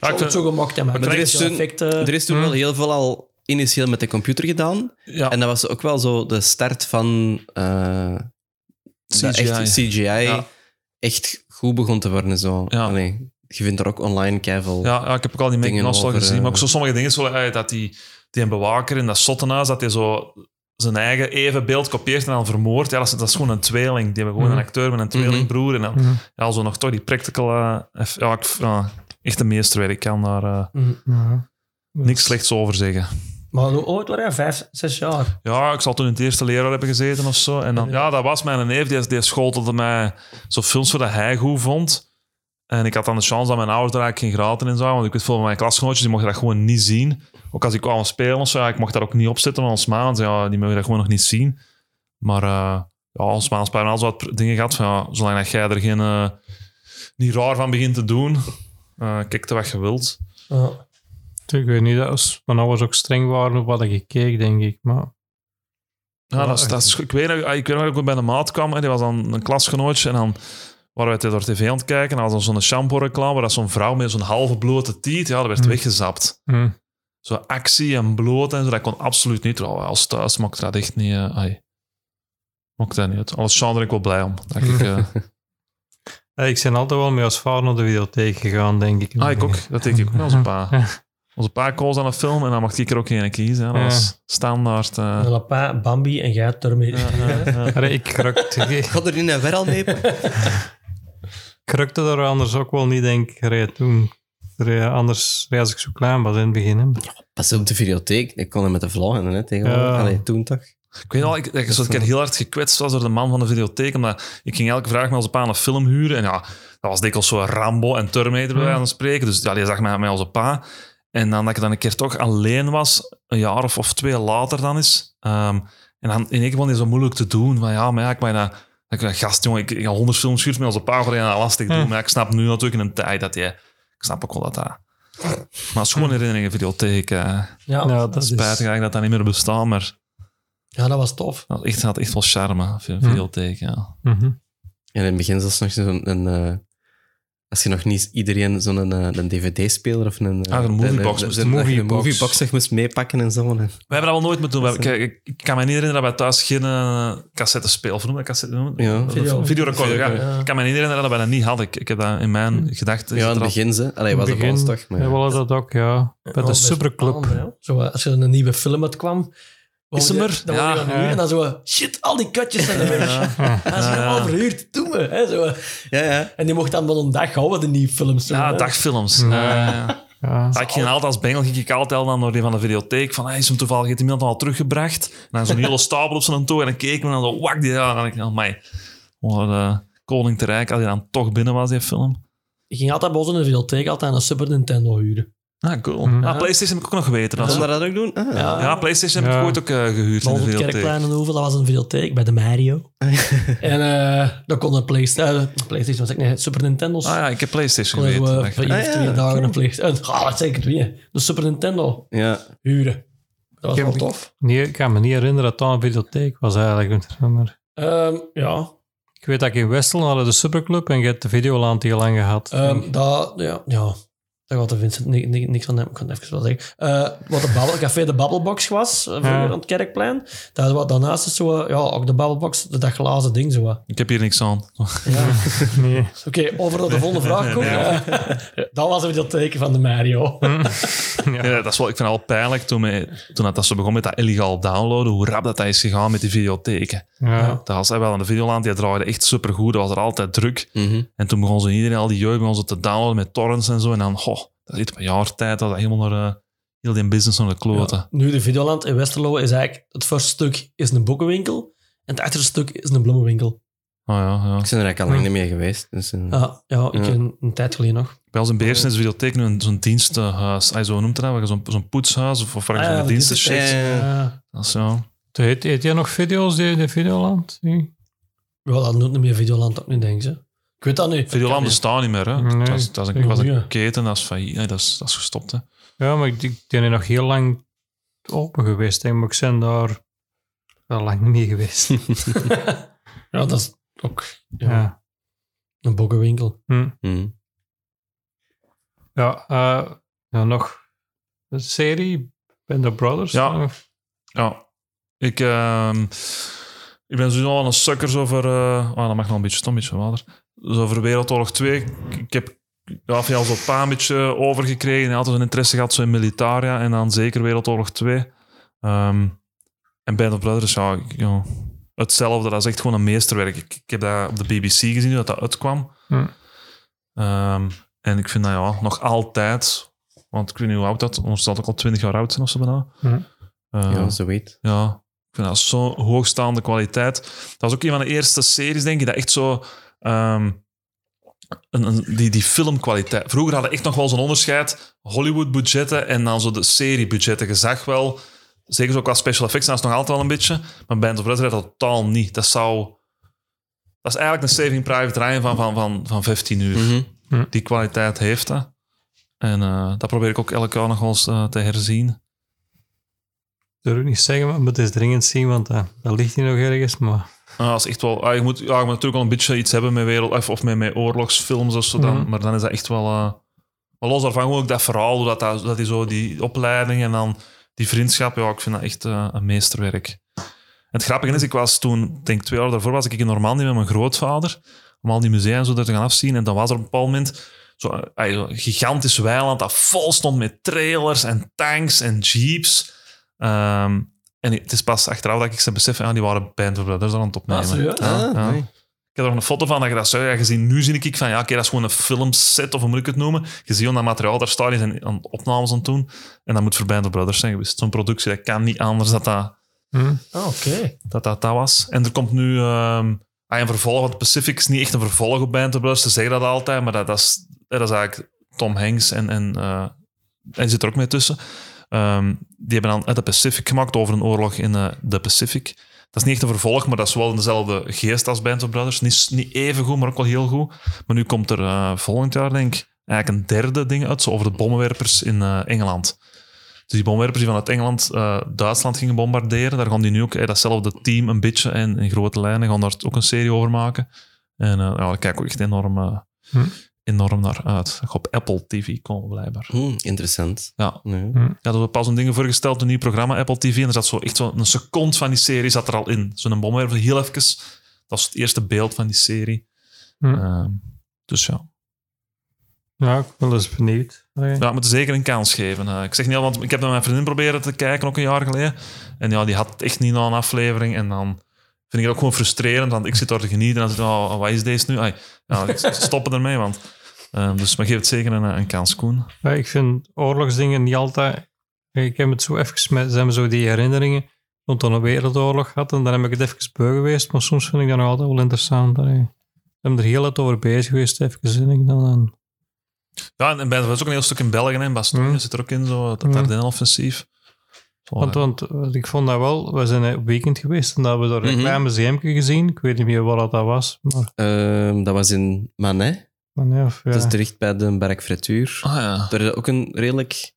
Ja, ik het zo gemaakt hebben. Maar er is toen- effecten. Er is toen Hm. wel heel veel al initieel met de computer gedaan. ja. En dat was ook wel zo de start van eh, dat CGI. echt CGI Ja. Echt goed begon te worden. Zo. Ja. Allee, je vindt er ook online keiveel. Ja, ja, ik heb ook al die Dingen al gezien. eh, Maar ook zo sommige dingen, zo, eh, dat die, die een bewaker in dat zottenhuis, dat hij zo zijn eigen even beeld kopieert en dan vermoordt. Ja, dat is, dat is gewoon een tweeling. Die hebben gewoon Mhm. een acteur met een tweelingbroer. En dan, Hm. ja, zo nog toch die practical... eh, ja, ik, echt een meesterwerk. Ik kan daar eh, Mhm. Ja. niks slechts over zeggen. Maar hoe oud waren jij? Vijf, zes jaar? Ja, ik zal toen in het eerste leraar hebben gezeten of zo. En dan, ja, dat was mijn neef. Die, die schotelde mij zo films voor dat hij goed vond. En ik had dan de chance dat mijn ouders daar eigenlijk geen graten in zagen. Want ik weet veel van mijn klasgenootjes, die mochten dat gewoon niet zien. Ook als ik kwam spelen of zo, ja, ik mocht daar ook niet op zitten. Want ons ma, want ja, die mogen dat gewoon nog niet zien. Maar uh, ja, ons ma ons al zo wat dingen gehad van, ja, zolang dat jij er geen, uh, niet raar van begint te doen, uh, kijk te wat je wilt. Ja. Ik weet niet, dat was, mijn ouders ook streng waren op wat ik keek, denk ik. Maar Ja, dat is, dat is, ik weet nog, ik weet nog dat ik bij de maat kwam en die was dan een klasgenootje en dan waren wij door tv aan het kijken en dan was er zo'n shampoo-reclame waar dat zo'n vrouw met zo'n halve blote tiet, ja, dat werd Mm. weggezapt. hm. Zo actie en bloot en zo, dat kon absoluut niet. Terwijl wij als thuis mocht dat echt niet... Uh, ai. Mocht dat niet uit. Sean er ik wel blij om. Dat ik, uh... Ja, ik ben altijd wel met als vader naar de videotheek gegaan, denk ik. ah, ik ook. Dat deed ik ook met onze pa. Ja. Onze pa koos aan een film en dan mocht ik er ook geen kiezen. hè. Dat Ja. was standaard. uh. En papa, Bambi en jij Terminator. Ja, ja, ja. Allee, ik krukte, Ik ga er niet naar ver al mee. krukte er anders ook wel niet, denk ik, toen. Anders als ik zo klein was in het begin. Hè. Pas op de videotheek. Ik kon hem met de vloggen, hè, tegenwoordig. Ja. Allee, toen toch? Ik weet al, ik, ik keer heel hard gekwetst was door de man van de videotheek. Omdat ik ging elke vraag met onze pa een film huren. En ja, dat was dikwijls zo Rambo en Terminator bij aan het spreken. Dus ja, die zag mij met onze pa. En dan dat ik dan een keer toch alleen was, een jaar of, of twee later dan is. Ehm, en dan in één keer vond hij zo moeilijk te doen. Maar ja, maar ja, ik ben. Ik ben gast, jongen, ik, ik ga honderd films huren met onze pa, ga je dat lastig doen. Maar ja, ik snap nu natuurlijk in een tijd dat jij... Ik snap ook wel dat dat... Maar het is gewoon herinneringen, videotheek. eh Ja. Ja, dat is... Spijtig eigenlijk dat dat niet meer bestaat, maar ja, dat was tof. dat echt, had echt wel charme, vi- Hm. videotheek, ja. Mhm. En in het begin zelfs nog zo'n... Eh, als je nog niet iedereen zo'n een, een dvd-speler of een... eh, Ah, een moviebox een- moest- moviebox. moviebox zeg, moest meepakken en zo. En- We hebben dat wel nooit moeten doen. We hebben- ik, ik kan me niet herinneren dat wij thuis geen uh, cassette-speel, of noem dat cassette? noem je dat? Ja. Video. Videorecorder, ja. Ja. Ik kan me niet herinneren dat wij dat niet hadden. Ik, ik heb dat in mijn gedachten... Ja, in het begin ze. Allee, was het ons toch? Maar, Ja, wel dat ook, ja. Bij de Superclub. Zo, als er een nieuwe film uitkwam... Is hem er? Dan Ja. ja. gaan huren en dan zo... Shit, al die kutjes zijn er. Ja. Hij is helemaal verhuurd. Doe me. Hè, zo. ja, ja. En die mocht dan wel een dag houden, de nieuwe films. zo, Ja, hè. dagfilms. Ja. Ja. Ja. Ja, ik ging altijd als bengel ging ik altijd al dan door die van de videotheek van hey, is hem toevallig heeft iemand al teruggebracht en dan zo'n hele stapel op zijn toe en dan keek ik en dan zo wak die ja, en dan denk ik oh my oh, de koning te rijk als hij dan toch binnen was die film Ik ging altijd bij ons in de videotheek altijd een Super Nintendo huren. Ah cool Mhm. ah, Playstation heb ik ook nog geweten dat Kon zo. dat ook doen? Ah. Ja. ja Playstation heb ik ooit ook eh, gehuurd in de Kerkplein in Hoevel, dat was een videotheek bij de Mario. en eh daar kon een Playstation... Playstation was ik nee, Super Nintendo's. ah ja ik heb Playstation geweten eh, Echt. voor één Ah, of ja, twee dagen cool. een Playstation... Ah, dat zeker twee. De Super Nintendo Ja. huren. Dat was Ik wel tof. Nee, ik kan me niet herinneren dat dat een videotheek was eigenlijk. Maar Ehm, ja, ik weet dat ik in Westel hadden de Superclub en je hebt de Videoland heel lang gehad. Ehm dat, ja, ja. Daar gaat de Vincent ni- ni- niks van hebben. Ik kan het even wel zeggen. Eh, wat de babbel, Café de Babbelbox was, uh, vroeger Ja. aan het Kerkplein. Daar, wat- daarnaast is zo, eh, ja, ook de Babbelbox, dat glazen ding zo. wat. Ik heb hier niks aan. Ja. Nee. Oké, over naar de volgende vraag komen. Eh, dat was een teken van de Mario. Ja, dat is wel, ik vind het al pijnlijk toen, mij, toen dat, ze begon met dat illegaal downloaden, hoe rap dat, dat is gegaan met die videotheken. Ja. Ja. Dat was hij wel aan de Videoland, die draaide echt supergoed, dat was er altijd druk. Mhm. En toen begon ze iedereen, al die jeugd, begon ze te downloaden met torrents en zo. En dan, goh, dat is iets een jaar tijd, dat helemaal naar, eh, heel die business naar de kloten. Ja. Nu, de Videoland in Westerlo is eigenlijk... Het voorste stuk is een boekenwinkel. En het achterste stuk is een bloemenwinkel. Oh ja, ja. Ik ben er eigenlijk al lang niet meer geweest. Dus, eh, Ja, ja ik Ja. een, een tijd geleden nog. Bij ons in Beersen is de videotheek nu een- zo'n dienstenhuis. Ay, zo noemt het dat, je zo'n zo'n poetshuis of, of je Ah, ja, diensten het. checkt. Ja, ja, ja. Ja. Dat is zo. Heet, heet jij nog video's, die, de Videoland? Ja, dat noemt niet meer Videoland ook niet, denk ze. Ik weet dat nu. Videoland bestaat niet meer. Hè. Nee, dat, is, dat is een was een keten, dat is failliet. Nee, dat, is, dat is gestopt. Hè. Ja, maar ik, ik ben er nog heel lang open geweest. Denk, maar ik ben daar wel lang niet meer geweest. Ja, dat is ook ja, ja. een boekenwinkel. Hm. Mhm. Ja, eh, ja, nog een serie, Band of Brothers. Ja. Ja. Ik, ehm, ik ben sowieso al een sukkers over... eh oh, dat mag nog een beetje stom, een beetje water. Dus over Wereldoorlog 2. Ik, heb ja, van jou zo'n paar een beetje overgekregen. En altijd een interesse gehad zo in Militaria. En dan zeker Wereldoorlog 2. Ehm, en Band of Brothers, ja, ik- ja, hetzelfde. Dat is echt gewoon een meesterwerk. Ik, ik heb dat op de BBC gezien, dat, dat uitkwam. Hm. Ehm, en ik vind dat ja, nog altijd... Want ik weet niet hoe oud dat... Anders zal ook al 20 jaar oud zijn of zo bijna. Hm. Ehm, ja, zo weet. ja, ik vind dat zo'n hoogstaande kwaliteit. Dat was ook een van de eerste series, denk ik, dat echt zo... ehm, een, een- die, die filmkwaliteit. Vroeger hadden echt nog wel zo'n onderscheid. Hollywood-budgetten en dan zo de serie-budgetten. Je zag wel, zeker zo qua special effects, dat is nog altijd wel een beetje. Maar Band of Brothers dat totaal niet. Dat zou... Dat is eigenlijk een Saving Private Ryan van, van, van, van 15 uur. Mhm. Die kwaliteit heeft dat. En eh, dat probeer ik ook elk jaar nog wel eens eh, te herzien. Wil ik niet zeggen, maar het is dringend zien, want eh, dat ligt hier nog ergens. Maar Ah, dat is echt wel, ah, je, moet, ja, je moet natuurlijk wel een beetje iets hebben met wereld, of, of met, met oorlogsfilms of zo dan, Mhm. maar dan is dat echt wel. eh, maar los daarvan gewoon ook dat verhaal, dat, dat, dat die, zo, die opleiding en dan die vriendschap, ja, ik vind dat echt eh, een meesterwerk. En het grappige is, ik was toen, ik denk twee jaar daarvoor, was ik in Normandië met mijn grootvader om al die musea en zo daar te gaan afzien. En dan was er op een bepaald moment zo'n ah, zo een gigantisch weiland dat vol stond met trailers en tanks en jeeps. Ehm, en het is pas achteraf dat ik ze besef, ja, die waren Band of Brothers aan het opnemen. Ah, serieus? Ja, Ah, ja. nee. Ik heb er nog een foto van dat je dat gezien. Nu zie ik van ja, oké, dat is gewoon een filmset of hoe moet ik het noemen. Je ziet dat materiaal daar staat, die zijn aan opnames aan het doen. En dat moet voor Band of Brothers zijn geweest. Zo'n productie, dat kan niet anders dat dat, hm. Ah, oké. dat, dat, dat was. En er komt nu ehm, ah, een vervolg, want Pacific is niet echt een vervolg op Band of Brothers. Ze zeggen dat altijd, maar dat, dat, is, dat is eigenlijk Tom Hanks en, en eh, hij zit er ook mee tussen. Ehm, die hebben dan eh, de Pacific gemaakt over een oorlog in eh, de Pacific. Dat is niet echt een vervolg, maar dat is wel in dezelfde geest als Band of Brothers. Niet, niet even goed, maar ook wel heel goed. Maar nu komt er eh, volgend jaar, denk ik, eigenlijk een derde ding uit, zo over de bommenwerpers in eh, Engeland. Dus die bommenwerpers die vanuit Engeland Duitsland gingen bombarderen, daar gaan die nu ook datzelfde team een beetje en in grote lijnen gaan daar ook een serie over maken. En ja, kijk ik ook echt enorm, Hm. Enorm naar uit. Op Apple TV komen, blijkbaar. Hm, interessant. Ja, Nee. ja, dat we pas een dingen voorgesteld, een nieuw programma, Apple TV. En er zat zo echt zo een seconde van die serie zat er al in. Zo'n bomwerper, heel even. Dat is het eerste beeld van die serie. Hm. Ehm, dus ja. ja, ik ben dus benieuwd. Ja, we moeten zeker een kans geven. Eh, ik zeg niet al, want ik heb naar mijn vriendin proberen te kijken, ook een jaar geleden. En ja, die had echt niet na een aflevering. En dan vind ik het ook gewoon frustrerend, want ik zit daar te genieten. En dan zit ik, oh, wat is deze nu? Ai, ja, ik stoppen ermee, want... ehm, dus maar geef het zeker een, een kans, Koen. Ja, ik vind oorlogsdingen niet altijd... Ik heb het zo even met zijn zo die herinneringen. Want dan een wereldoorlog had en dan heb ik het even beu geweest. Maar soms vind ik dat nog altijd wel interessant. Allee. Ik ben er heel wat over bezig geweest. Even en ik dan... dan Ja, en bij, er is ook een heel stuk in België, en Bastogne Mm. zit er ook in, zo, het Mm. Ardennen-offensief. Want, ik vond dat wel... We zijn op weekend geweest en dat hebben we daar een Mhm. klein museumje gezien. Ik weet niet meer wat dat was. Maar, Ehm, dat was in Manet. Maar nee, of, ja. Dat is dicht bij de Berg Frituur. Ah ja. Daar is ook een redelijk,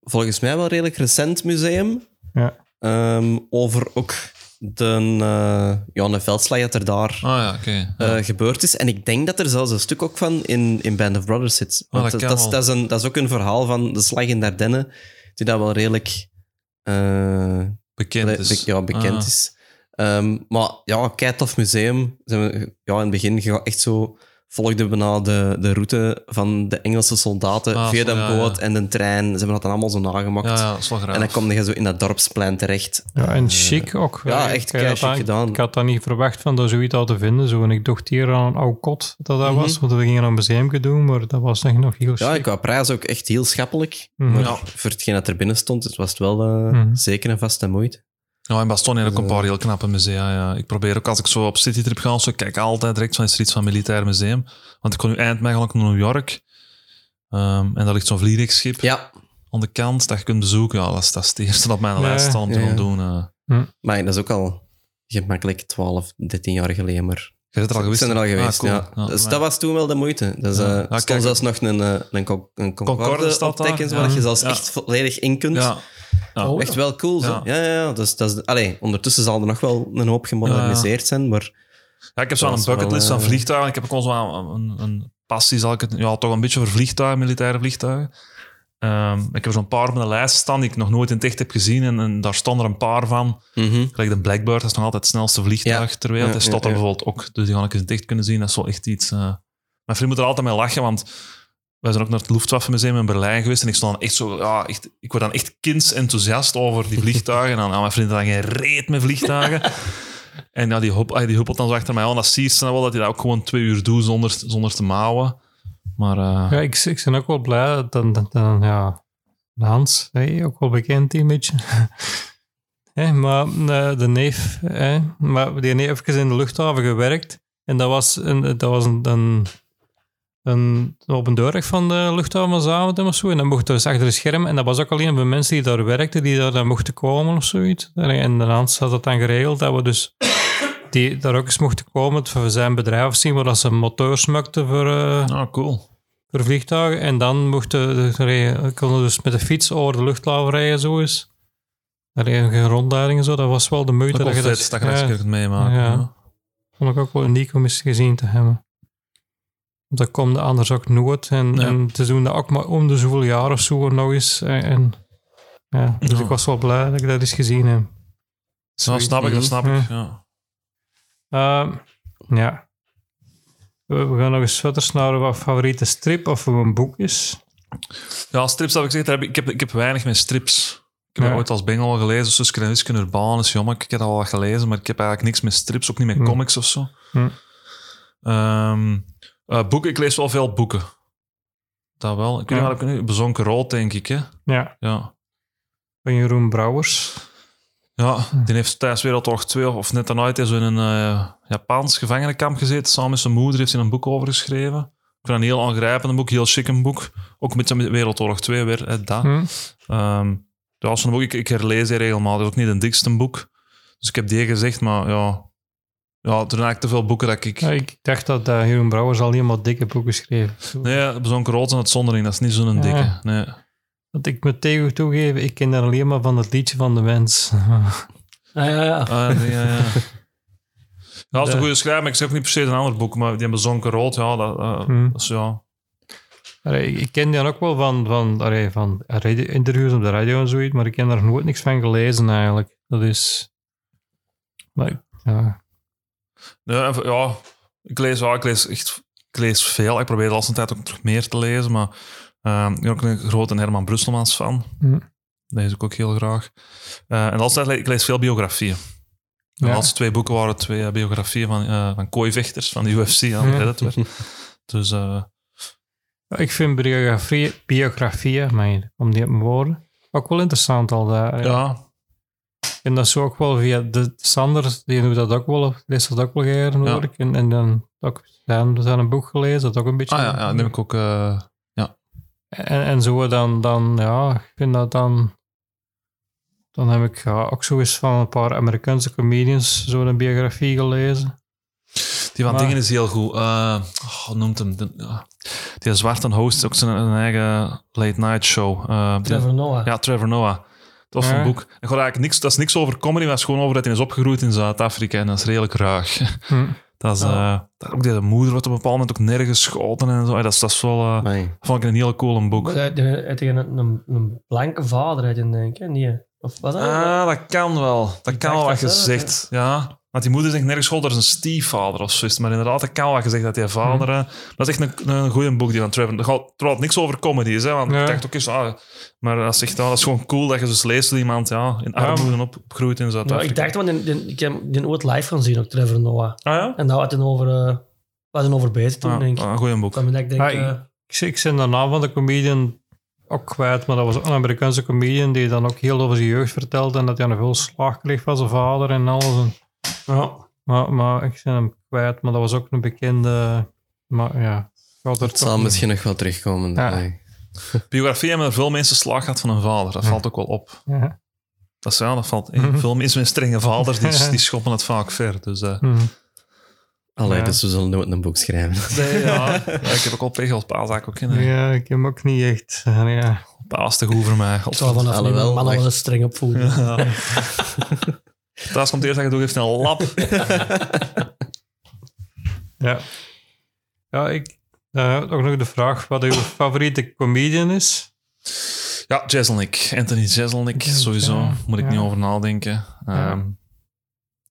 volgens mij wel redelijk recent museum. Ja. Ehm, over ook de, eh, ja, een veldslag dat er daar Ah ja, oké. Ja. eh, gebeurd is. En ik denk dat er zelfs een stuk ook van in, in Band of Brothers zit. Want dat dat, is, dat, is een, dat is ook een verhaal van de slag in Dardenne, die dat wel redelijk eh, Bekend be- is. be- ja, bekend Ah. is. Ehm, maar ja, kei tof museum. Zijn we, ja, in het begin echt zo volgden we na de, de route van de Engelse soldaten Ah, via de ja, boot ja. en de trein. Ze hebben dat dan allemaal zo nagemaakt. Ja, dat. En dan kom je zo in dat dorpsplein terecht. Ja, en chic ook. ja, Ik- echt kei chic dat- gedaan. Ik had dat niet verwacht van daar zoiets al te vinden. Zo. En ik dacht hier aan een oud kot dat dat Mhm. was. Want we gingen een museum doen, maar dat was echt nog heel chic. Ja, ik wou prijs ook echt heel schappelijk. Mhm. Maar Ja. voor hetgeen dat er binnen stond, het was het wel eh, Mhm. zeker een vaste moeite. Ja, in Bastogne heb ik ook een paar heel knappe musea. Ja. Ik probeer ook als ik zo op citytrip ga, zo, kijk altijd direct van is er iets van militair museum. Want ik kon nu eind mei naar New York. Ehm, en daar ligt zo'n vliegdekschip Ja, aan de kant dat je kunt bezoeken. Ja, dat is, dat is het eerste op mijn Ja, lijst staan om te gaan ja. doen. eh. maar dat is ook al gemakkelijk 12, 13 jaar geleden. Maar Je bent er al geweest? ben er al Ah, geweest, cool. ja. Ja, dus dat was toen wel de moeite. Dus, Ja. eh, Ja, stond kijk, zelfs nog een, eh, een, co- een Concorde Concorde staat op tekens, waar ja. je zelfs Ja. echt volledig in kunt. Ja. Oh, Echt wel cool, zo. Ja. Ja, ja. Dus, dat is, allee, ondertussen zal er nog wel een hoop gemoderniseerd zijn, maar... Ja, ik heb zo Dat een is wel, bucketlist van eh, vliegtuigen. Ik heb ook al zo een, een, passie, zal ik het, ja, toch een beetje voor vliegtuigen, militaire vliegtuigen. Ehm, ik heb zo'n paar op mijn lijst staan die ik nog nooit in het echt heb gezien. En, en daar stonden er een paar van. Mhm. Gelijk de Blackbird, dat is nog altijd het snelste vliegtuig Ja. ter wereld. Ja, staat er ja. bijvoorbeeld ook. Dus die ga ik eens in het echt kunnen zien. Dat is wel echt iets... eh. Mijn vriend moet er altijd mee lachen, want wij zijn ook naar het Luftwaffenmuseum in Berlijn geweest. En ik stond dan echt zo... Ja, echt, ik word dan echt kindsenthousiast over die vliegtuigen. En dan aan mijn vrienden dan geen reet met vliegtuigen. En ja, die, hop, die huppelt dan zo achter mij aan. Dat zie je wel, dat hij dat ook gewoon twee uur doet zonder, zonder te mouwen. Maar eh, Ja, ik, ik ben ook wel blij dat, dat, ja, Hans, ook wel bekend die een beetje. Maar eh, de neef, hè, maar die heeft even in de luchthaven gewerkt. En dat was een, dat was een, een, een open deurweg van de luchthaven Zaventem of zo. En dan mocht dus achter het scherm. En dat was ook alleen voor mensen die daar werkten, die daar dan mochten komen of zoiets. En Hans had dat dan geregeld, dat we dus die daar ook eens mochten komen voor zijn bedrijf zien, waar dat ze motors maakten voor... eh, ah, cool. voor vliegtuigen. En dan mochten de, konden dus met de fiets over de luchthaven rijden, zo eens. Geen rondleidingen zo. Dat was wel de moeite Dat je vet, dat je ja, kunt meemaken. Ja. Ja. vond ik ook wel uniek om eens gezien te hebben. Dat komt anders ook nooit. En, Ja. en te doen dat ook maar om de zoveel jaar of zo nog eens. En, en- ja, dus Ja. ik was wel blij dat ik dat eens gezien heb. Dat snap ik, dat snap ik. Ja. Ehm, ja. We, we gaan nog eens verder naar wat favoriete strip of een boek is. Ja, strips heb ik gezegd. Ik, ik, heb, ik heb weinig met strips. Ik heb Ja. ooit als bengel al gelezen. Suske en Wiske Urbanus. Jammer, ik heb dat al wat gelezen, maar ik heb eigenlijk niks met strips. Ook niet met Hm. comics of zo. Ehm, eh, boeken, ik lees wel veel boeken. Dat wel. Ik weet Ja. niet wat ik nu... Bezonken rood, denk ik. Hè? Ja, Ja. van Jeroen Brouwers. Ja, die heeft tijdens Wereldoorlog 2 of net daarna zo in een eh, Japans gevangenenkamp gezeten. Samen met zijn moeder heeft hij een boek over geschreven. Ik vind dat een heel aangrijpend boek, heel chic een boek. Ook een met Wereldoorlog 2 weer, hè, dat. Hm? Een boek, ik, ik herlees die regelmatig. Dat is ook niet een dikste boek. Dus ik heb die gezegd, maar ja... Ja, er zijn eigenlijk te veel boeken dat ik... Ja, ik dacht dat uh, Jeroen Brouwers al helemaal dikke boeken schreef. Nee, Bezonken Rood en Uitzondering, dat is niet zo'n Ja. dikke. Nee. Want ik moet tegen toegeven, ik ken daar alleen maar van het liedje van de mens. Ah, ja, ja. Ah, nee, ja, ja. Ja, dat is een De- goede schrijver, maar ik zeg ook niet per se een ander boek, maar die Bezonken Rood, ja, dat, eh, Hm. dat is ja... Allee, ik ken die ook wel van, van, allee, van radio- interviews op de radio en zoiets, maar ik heb daar nooit niks van gelezen eigenlijk. Dat is... Maar, ik- ja. Nee, ja, ik lees, ja, ik lees echt ik lees veel. Ik probeer de laatste tijd ook terug meer te lezen, maar eh, ik ben ook een grote Herman Brusselmans fan. Dat lees ik ook heel graag. Eh, en de laatste tijd le- ik lees veel biografieën. De Ja. laatste twee boeken waren twee eh, biografieën van, eh van kooivechters van de UFC aan Ja. Predator. Dus eh, Ik vind biografie, biografieën, maar om die op mijn woorden, ook wel interessant al daar. ja, En dat is ook wel via de Sander, die doet dat ook wel, leest dat ook wel graag, hoor Ja. ik. En, en dan ook, dan zijn een boek gelezen, dat ook een beetje... ah, ja, ja, dat neem ik ook... eh, En, en zo dan, dan, ja, ik vind dat dan... Dan heb ik ja, ook zo eens van een paar Amerikaanse comedians zo'n biografie gelezen. die van Maar- dingen is heel goed. Oh, hoe noemt hem? De, ja. Die zwarte host, ook zijn een eigen late night show. Eh, die- Trevor Noah. Ja, Trevor Noah. Tof Ja. een boek. En gaat eigenlijk niks, dat is niks over comedy, maar het is gewoon over dat hij is opgegroeid in Zuid-Afrika en dat is redelijk ruig. Hm. Dat is, eh, dat, ook die moeder wordt op een bepaald moment ook nergens geschoten en zo. Dat is, dat is wel, eh, vond ik een hele coole boek. Hij een, een, een blanke vader, denk ik. Nee. Of wat? Ah, dat kan wel. Dat Ik kan wel wat dat, gezegd. Ja. Want die moeder zegt nergens school, dat is een stiefvader of zoiets. Maar inderdaad, dat kan wel gezegd dat die vader... eh, Dat is echt een, een goede boek, die van Trevor. Er gaat het niks over comedy is, hè. Want Ja. ik dacht ook eens... Ah, maar dat, zegt, ah, dat is gewoon cool dat je dus leest dat iemand ja, in armoede op, opgroeit in Nou, Zuid-Afrika. ik dacht, want die, ik heb die ooit live gaan zien, ook Trevor Noah. Ah ja? En daar had hij over, eh wat hij over bezig toen, Ah, denk ik. ah, een goede boek. Dat ik denk, Ah, ik- eh, Ik, ik ben de naam van de comedian ook kwijt, maar dat was ook een Amerikaanse comedian die dan ook heel over zijn jeugd vertelde en dat hij aan veel slag kreeg van zijn vader en alles. En, ja. maar, maar ik ben hem kwijt, maar dat was ook een bekende... Maar ja, gaat er Het zal misschien nog wel terugkomen. Ja. Nee. Biografie hebben er veel mensen slag gehad van hun vader. Dat Ja. valt ook wel op. Ja. Dat, is, ja, dat valt... eh, Mhm. Veel mensen met strenge vaders, die, die schoppen het vaak ver. Dus... eh, Hm. Allee, Ja. dus we zullen nooit een boek schrijven. nee, ja. ja. Ik heb ook al pegels paas ook in. hè. Ja, ik heb hem ook niet echt... eh, ja. Paas te goed voor mij. Ik zou vanaf nu Alhoewel, mannen wel eens streng opvoeden. Ja. Thuis komt eerst dat je doet, heeft een lap. Ja. Ja, ik... eh, ook nog de vraag wat uw favoriete comedian is. Ja, Jeselnik. Anthony Jeselnik, Ja, sowieso. ja. Moet ik Ja. niet over nadenken. Ehm,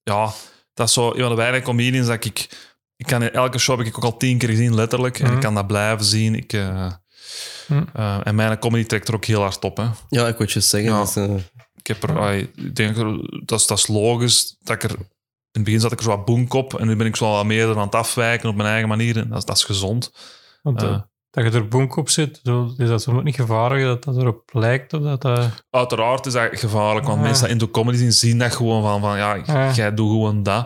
ja, dat is zo een van de weinige comedians dat ik... Ik kan elke show heb ik ook al tien keer gezien, letterlijk. En Mhm. ik kan dat blijven zien. Ik, eh, Mhm. eh, en mijn comedy trekt er ook heel hard op. Hè. Ja, ik wil je zeggen. Ja. dat is, eh, Ik heb er... ai, ik denk, dat is, dat is logisch. Dat ik er, in het begin zat ik er zo wat boenk op. En nu ben ik zo wat meer aan het afwijken op mijn eigen manier. En dat, is- dat is gezond. Want eh, Eh. dat je er bonk op zit, is dat zo niet gevaarlijk dat dat erop lijkt? Of dat, eh, Uiteraard is dat gevaarlijk, want Ja. mensen die into comedy zien, zien dat gewoon van, van ja, Ja. jij doet gewoon dat.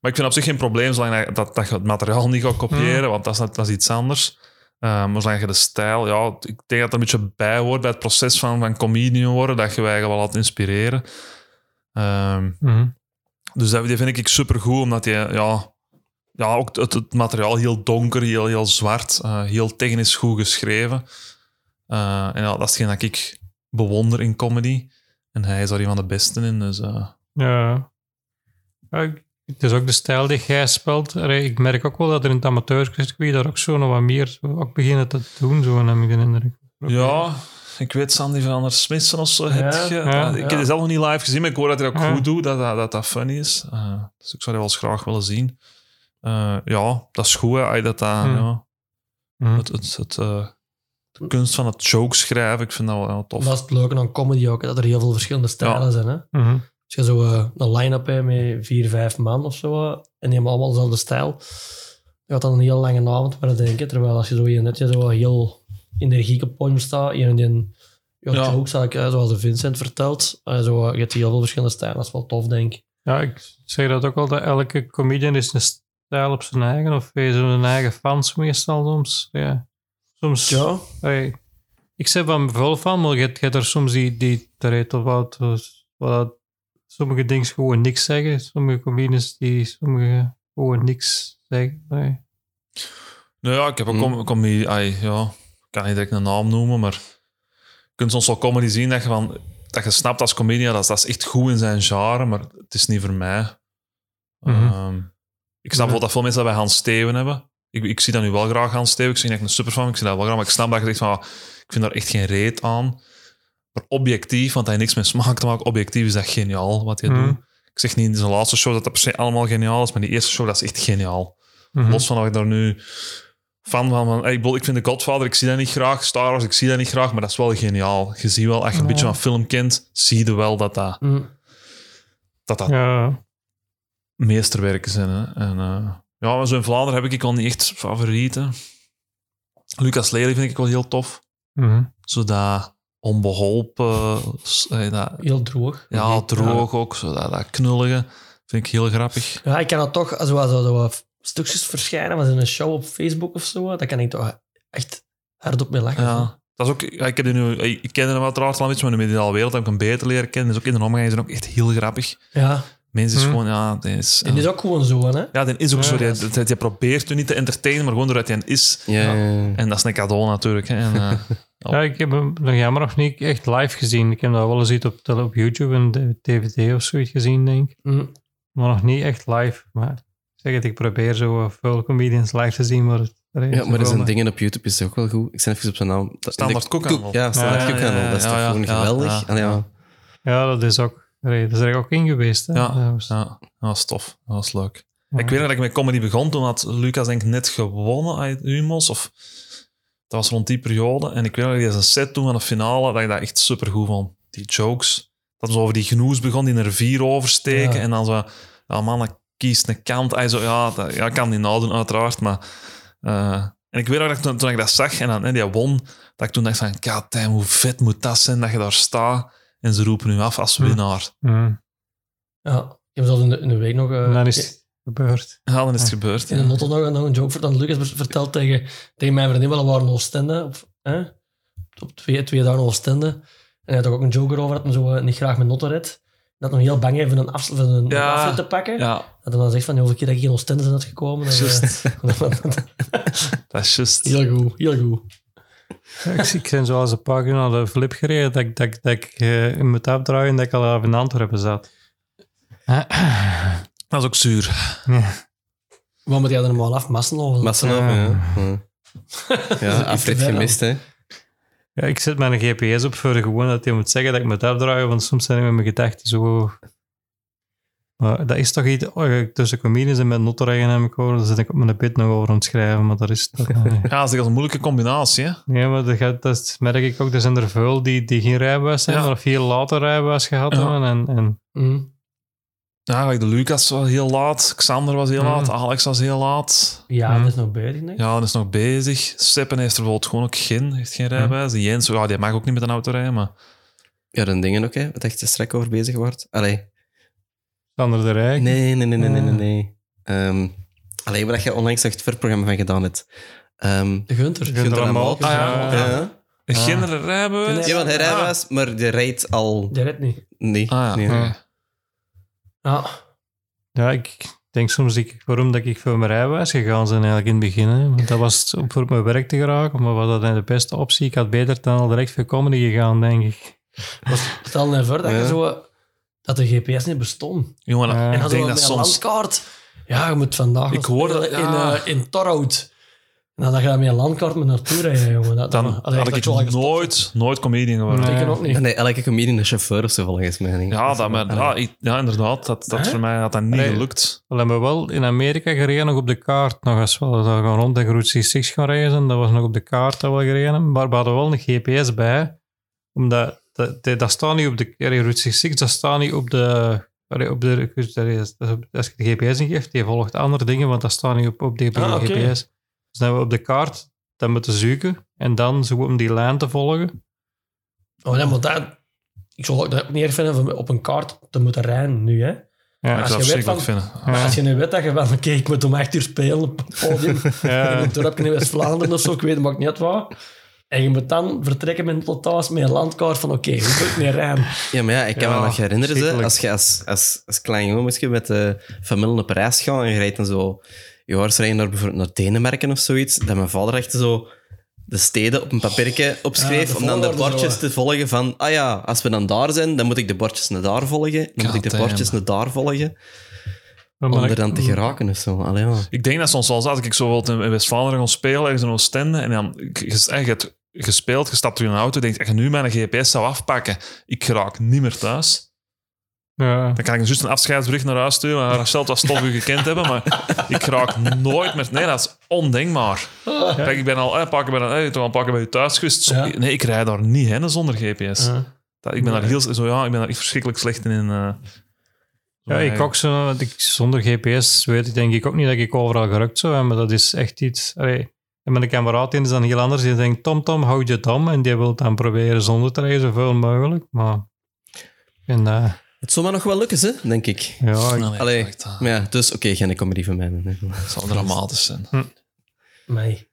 Maar ik vind op zich geen probleem zolang dat, dat, dat je het materiaal niet gaat kopiëren, want dat is, dat is iets anders. Maar zolang je de stijl, ja, ik denk dat er een beetje bij hoort bij het proces van, van comedian worden, dat je je eigen wel laat inspireren. Ehm, mhm. dus dat, die vind ik super goed, omdat je, ja, ja, ook het, het materiaal heel donker, heel, heel zwart, eh, heel technisch goed geschreven. Eh, en ja, dat is hetgeen dat ik bewonder in comedy. En hij is daar een van de besten in. Dus, eh, Ja. Ja, ik- Het is ook de stijl die jij speelt. Ik merk ook wel dat er in het amateurcircuit daar ook zo nog wat meer ook beginnen te doen, zo heb ik de indruk. ja, ik weet Sandy van der Smitsen of zo. heb je, ja, ik heb ja. die zelf nog niet live gezien, maar ik hoor dat hij ook Ja. goed doet, dat dat, dat, dat funny is. Eh, dus ik zou die wel eens graag willen zien. Eh, ja, dat is goed, hè, als je dat, dat, Hmm. ja, het, het, het, eh, de kunst van het joke schrijven, ik vind dat wel heel tof. Dat is het leuke aan comedy ook, dat er heel veel verschillende stijlen Ja. zijn. Hè? Mhm. Als je zo eh, een line-up hebt met vier, vijf man of zo, eh, en die hebben allemaal dezelfde stijl, dan gaat dat een heel lange avond denk ik. Terwijl als je zo hier net je zo heel energiek op podium staat, die een ja, Ja. hè, zoals de Vincent vertelt, eh, zo, eh, je hebt heel veel verschillende stijlen. Dat is wel tof, denk ik. Ja, ik zeg dat ook al, dat elke comedian is een stijl op zijn eigen, of heeft zijn eigen fans meestal soms. Ja. Soms, Ja, Hey, ik zeg van veel van, maar je hebt, er soms die, die of wat, wat sommige dingen gewoon niks zeggen. Sommige comedians die sommige gewoon niks zeggen. Nou ja, ik heb ook Hmm. com comedy... ja, ik kan niet direct een naam noemen, maar je kunt soms wel comedy zien dat je, van, dat je snapt als comedian, dat, is- dat is echt goed in zijn genre, maar het is niet voor mij. Mhm. Ehm, ik snap wel dat veel mensen dat bij Hans Steven hebben. Ik, ik zie dat nu wel graag Hans Steven. Ik zie dat ik een superfan ik zie dat wel graag, maar ik snap dat je zegt van, ah, ik vind daar echt geen reet aan. Maar objectief, want hij heeft niks met smaak te maken, objectief is dat geniaal wat hij Mhm. doet. Ik zeg niet in zijn laatste show dat dat per se allemaal geniaal is, maar die eerste show, dat is echt geniaal. Mhm. Los van dat ik daar nu fan van ik ik vind de Godfather, ik zie dat niet graag. Star Wars, ik zie dat niet graag, maar dat is wel geniaal. Je ziet wel, als je een Ja. beetje van film kent, zie je wel dat dat, Mm. dat, dat Ja, meesterwerken zijn. Hè. En uh, ja, zo in Vlaanderen heb ik al niet echt favorieten. Lucas Lely vind ik wel heel tof. Mhm. Zo dat onbeholpen, eh, dat, heel droog. ja, droog ook, zo dat, dat knullige. Vind ik heel grappig. Ja, ik kan dat toch, als er zo, zo stukjes verschijnen, was in een show op Facebook of zo, dat kan ik toch echt hard op mee lachen. Ja. Dat is ook, ja, ik, heb die nu, ik ken hem uiteraard al een beetje, maar in de mediale wereld heb ik hem beter leren kennen. Dus ook in de omgang is hij ook echt heel grappig. Ja, Mensen is Hm. gewoon, ja, die is... en die is ook gewoon zo, hè. Ja, die is ook Ja. zo. Die, die, die probeert u niet te entertainen, maar gewoon doordat hij is. Ja, ja, ja. En dat is een cadeau natuurlijk. Hè. En, eh, Ja, ik heb hem nog jammer nog niet echt live gezien. Ik heb dat wel eens iets op, op YouTube en de- DVD of zoiets gezien, denk ik. Hm. Maar nog niet echt live. Maar ik zeg het, ik probeer zo veel comedians live te zien, maar... Het, Ja, maar er zijn dingen op YouTube, is ook wel goed. Ik ben even op zijn naam. Standaard Koekhandel. Ja, standaard Ja, ja, ja, Dat is ja, toch ja, gewoon ja, geweldig. ja, Allee, ja. Ja, dat is ook... dat is er ook in geweest. Hè. Ja, Dat was- ja, dat was tof. Dat was leuk. ja. Ik weet nog dat ik met comedy begon. Toen had Lucas denk ik net gewonnen uit Humos. Of dat was rond die periode. En ik weet nog dat zijn set toen aan de finale, dat ik dat echt supergoed vond. Die jokes. Dat we zo over die genoes begon, die er vier oversteken. Ja. En dan zo, ja man, kiest een kant. Hij zo, ja, dat, ja, ik kan die nadoen uiteraard, maar... eh, en ik weet nog dat ik toen, toen ik dat zag en dan, hè, die won, dat ik toen dacht van, god damn, hoe vet moet dat zijn dat je daar staat. En ze roepen nu af als Hm. winnaar. Hm. Ja, ik heb zelfs in de, in de week nog... eh, dan is gebeurd. Ja, dan is het Ja. gebeurd. in de ja. notto nog, nog een joke verteld. Lucas verteld tegen, tegen mijn vriendin, wel we waren in Oostende. Op, hè? op twee, twee dagen in Oostende. En hij had ook een joke erover dat hij zo eh, niet graag met notto redt. Dat nog heel bang even een, af, van een Ja. afrit te pakken. Ja, Dat hij dan zegt van, hoeveel keer dat ik in Oostende ben uitgekomen. Dat, Juist. eh, dat is juist. heel goed, heel goed. Ik, ik ben zoals een paar keer naar de flip gereden dat ik, dat, ik- dat ik in moet afdraaien en dat ik al even in Antwerpen zat. Dat is ook zuur. Wat moet jij er normaal af? Massenhoven? Massenhoven, Ja. ja. Ja, ja afrit gemist, hè. Ja, ik zet mijn GPS op voor gewoon dat hij moet zeggen dat ik moet afdraaien, want soms zijn ik met mijn gedachten zo... Maar dat is toch iets... Oh, ja, tussen comedians en met notterrijden heb ik horen, daar zit ik op mijn bit nog over aan het schrijven, maar dat is toch... nee. Ja, dat is een moeilijke combinatie. Hè? Nee, maar dat, gaat, dat merk ik ook. Er zijn er veel die, die geen rijbewijs hebben, Ja. maar veel later rijbewijs gehad Ja. hebben. En, en Hm. Ja, de Lucas was heel laat, Xander was heel Mhm. laat, Alex was heel laat. Ja, Hm. dat is nog bezig, denk ik. Ja, dat is nog bezig. Seppen heeft er bijvoorbeeld gewoon ook geen, heeft geen rijbewijs. Die Jens, ja, die mag ook niet met een auto rijden, maar... Ja, dan dingen ook, hè. Wat echt strak over bezig wordt. Allee. Sander de Rijk. Nee, nee, nee, nee, nee, nee. Nee. Ehm, allee, waar je onlangs het verprogramma van gedaan hebt. Ehm De Gunter. Gunter Gunter Amal. Amal. Ah, ja. ja. ja. Geen rijbewijs? Ja, want hij Ah. rijbewijs, maar die rijdt al... Die redt niet. Nee. Ah, ja. nee. Ja. Ja. Ik denk soms ik, waarom dat ik voor mijn rijbewijs gegaan ben eigenlijk in het begin. Hè. Want dat was om voor mijn werk te geraken, maar was dat de beste optie? Ik had beter dan al direct voor comedy gegaan, denk ik. Stel nou voor dat je Ja. zo... Dat de GPS niet bestond. Jongen, Ja. En ik dan denk dat soms... landkaart. Ja, je moet vandaag Ik hoorde- in, ja. eh, in Torhout. En dan ga je met een landkaart met naartoe rijden, jongen. Dat, Dan allee, had dat ik nooit, nooit comedian geworden. Nee. Ik ook niet. Nee, elke comedian een chauffeur of zo, volgens mij. denk ik. Ja, dat, maar, ja, ik- ja, inderdaad. Dat, dat Hè? voor mij had dat niet gelukt. We hebben wel in Amerika gereden, nog op de kaart. Nog eens wel, dat we gaan rond de Route 66 gaan reizen. Dat was nog op de kaart dat we gereden. Maar we hadden wel een GPS bij. Omdat, dat, dat, dat staat niet op de Route 66, dat staat niet op de... allee, op de is als je de GPS ingeeft, die volgt andere dingen, want dat staat niet op, op de Ah. GPS. Dus dan hebben we op de kaart dat moeten zoeken en dan zo om die lijn te volgen. Oh, nee, maar dat... Ik zou ook dat ook niet erg vinden om op een kaart te moeten rijden nu, hè. Ja, ik als je het weet van- vinden. Maar Ja. als je nu weet dat je van, oké, ik moet om echt uur spelen op het podium Ja. in een dorpje in West-Vlaanderen of zo, ik weet het, maakt niet uit wat. En je moet dan vertrekken met een totaal met een landkaart van, oké, hoe moet ik meer rijden? Ja, maar ja, ik kan Ja, me nog herinneren, ze, verschrikkelijk. als je als, als, als klein jongen misschien met de familie op reis gaat en je rijdt dan zo... Je hoort rijden naar, bijvoorbeeld naar Denemarken of zoiets, dat mijn vader echt zo de steden op een papiertje opschreef Ja, de om dan de bordjes te volgen van ah ja, als we dan daar zijn, dan moet ik de bordjes naar daar volgen, dan moet ik de bordjes naar daar volgen, om er dan te geraken of zo. Allee, ja. Ik denk dat soms wel als ik zo bijvoorbeeld in West-Vlaanderen ga spelen, ergens in Oostende, en dan je, hebt gespeeld, je stapt er in een auto, denkt, als je nu mijn GPS zou afpakken, ik raak niet meer thuis. Ja. Dan kan ik juist een afscheidsbericht naar huis sturen. Maar Rachel, het was tof u gekend hebben, maar ik raak nooit meer... Nee, dat is ondenkbaar. Kijk, ik ben al een paar keer bij, een, toch al een paar keer bij u thuis geweest. Zo- Ja. Nee, ik rijd daar niet heen zonder GPS. Dat, ik ben daar heel... Zo, ja, ik ben daar echt verschrikkelijk slecht in. eh, Ja, ik ook zo. Ik, zonder GPS weet ik denk ik ook niet dat ik overal gerukt zou hebben, maar dat is echt iets... Allee, en een kameraad in is dan heel anders. Die denkt, Tom, Tom, houd je dom. En die wil dan proberen zonder te rijden, zoveel mogelijk. Maar... En, eh, Het zou maar nog wel lukken, hè, denk ik. ja, ik- Allee, eh, Maar ja, dus oké, geen comedy van mij. nee. Het zal dramatisch zijn. Nee.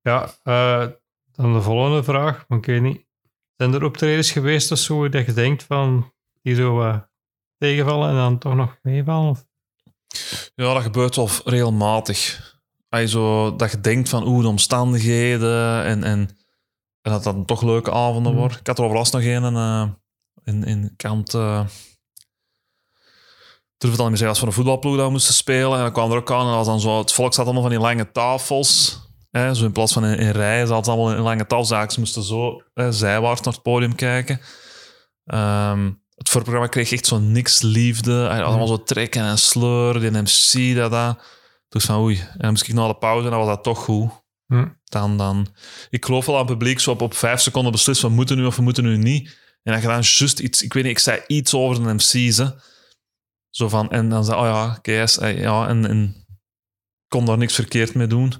ja eh, dan de volgende vraag. Want ik weet niet. Zijn er optredens geweest of zo dat je denkt van... Die zo eh, tegenvallen en dan toch nog meevallen? Of? Ja, dat gebeurt wel regelmatig. Als je zo, dat je denkt van oeh, de omstandigheden en, en En dat dat dan toch leuke avonden Mm. worden. Ik had er overlast nog een eh, in, in kant... eh durf het al niet meer zeggen, als we een voetbalploeg dat we moesten spelen. En dan kwam er ook aan en was dan zo... Het volk zat allemaal van die lange tafels. Hè, zo in plaats van in, in rijen zat het allemaal in lange tafels. Ze moesten zo hè, zijwaarts naar het podium kijken. Ehm, het voorprogramma kreeg echt zo niks liefde. Allemaal zo trekken en sleuren. Die MC, dat, dat. Dus van oei. En dan moest ik na de pauze en dan was dat toch goed. Hm. Dan, dan... Ik geloof wel aan het publiek zo op, op vijf seconden beslissen we moeten nu of we moeten nu niet. En dan gedaan juist iets... Ik weet niet, ik zei iets over de MC's. Zo van... En dan zei oh ja, KS, eh, ja, en, en kon daar niks verkeerd mee doen.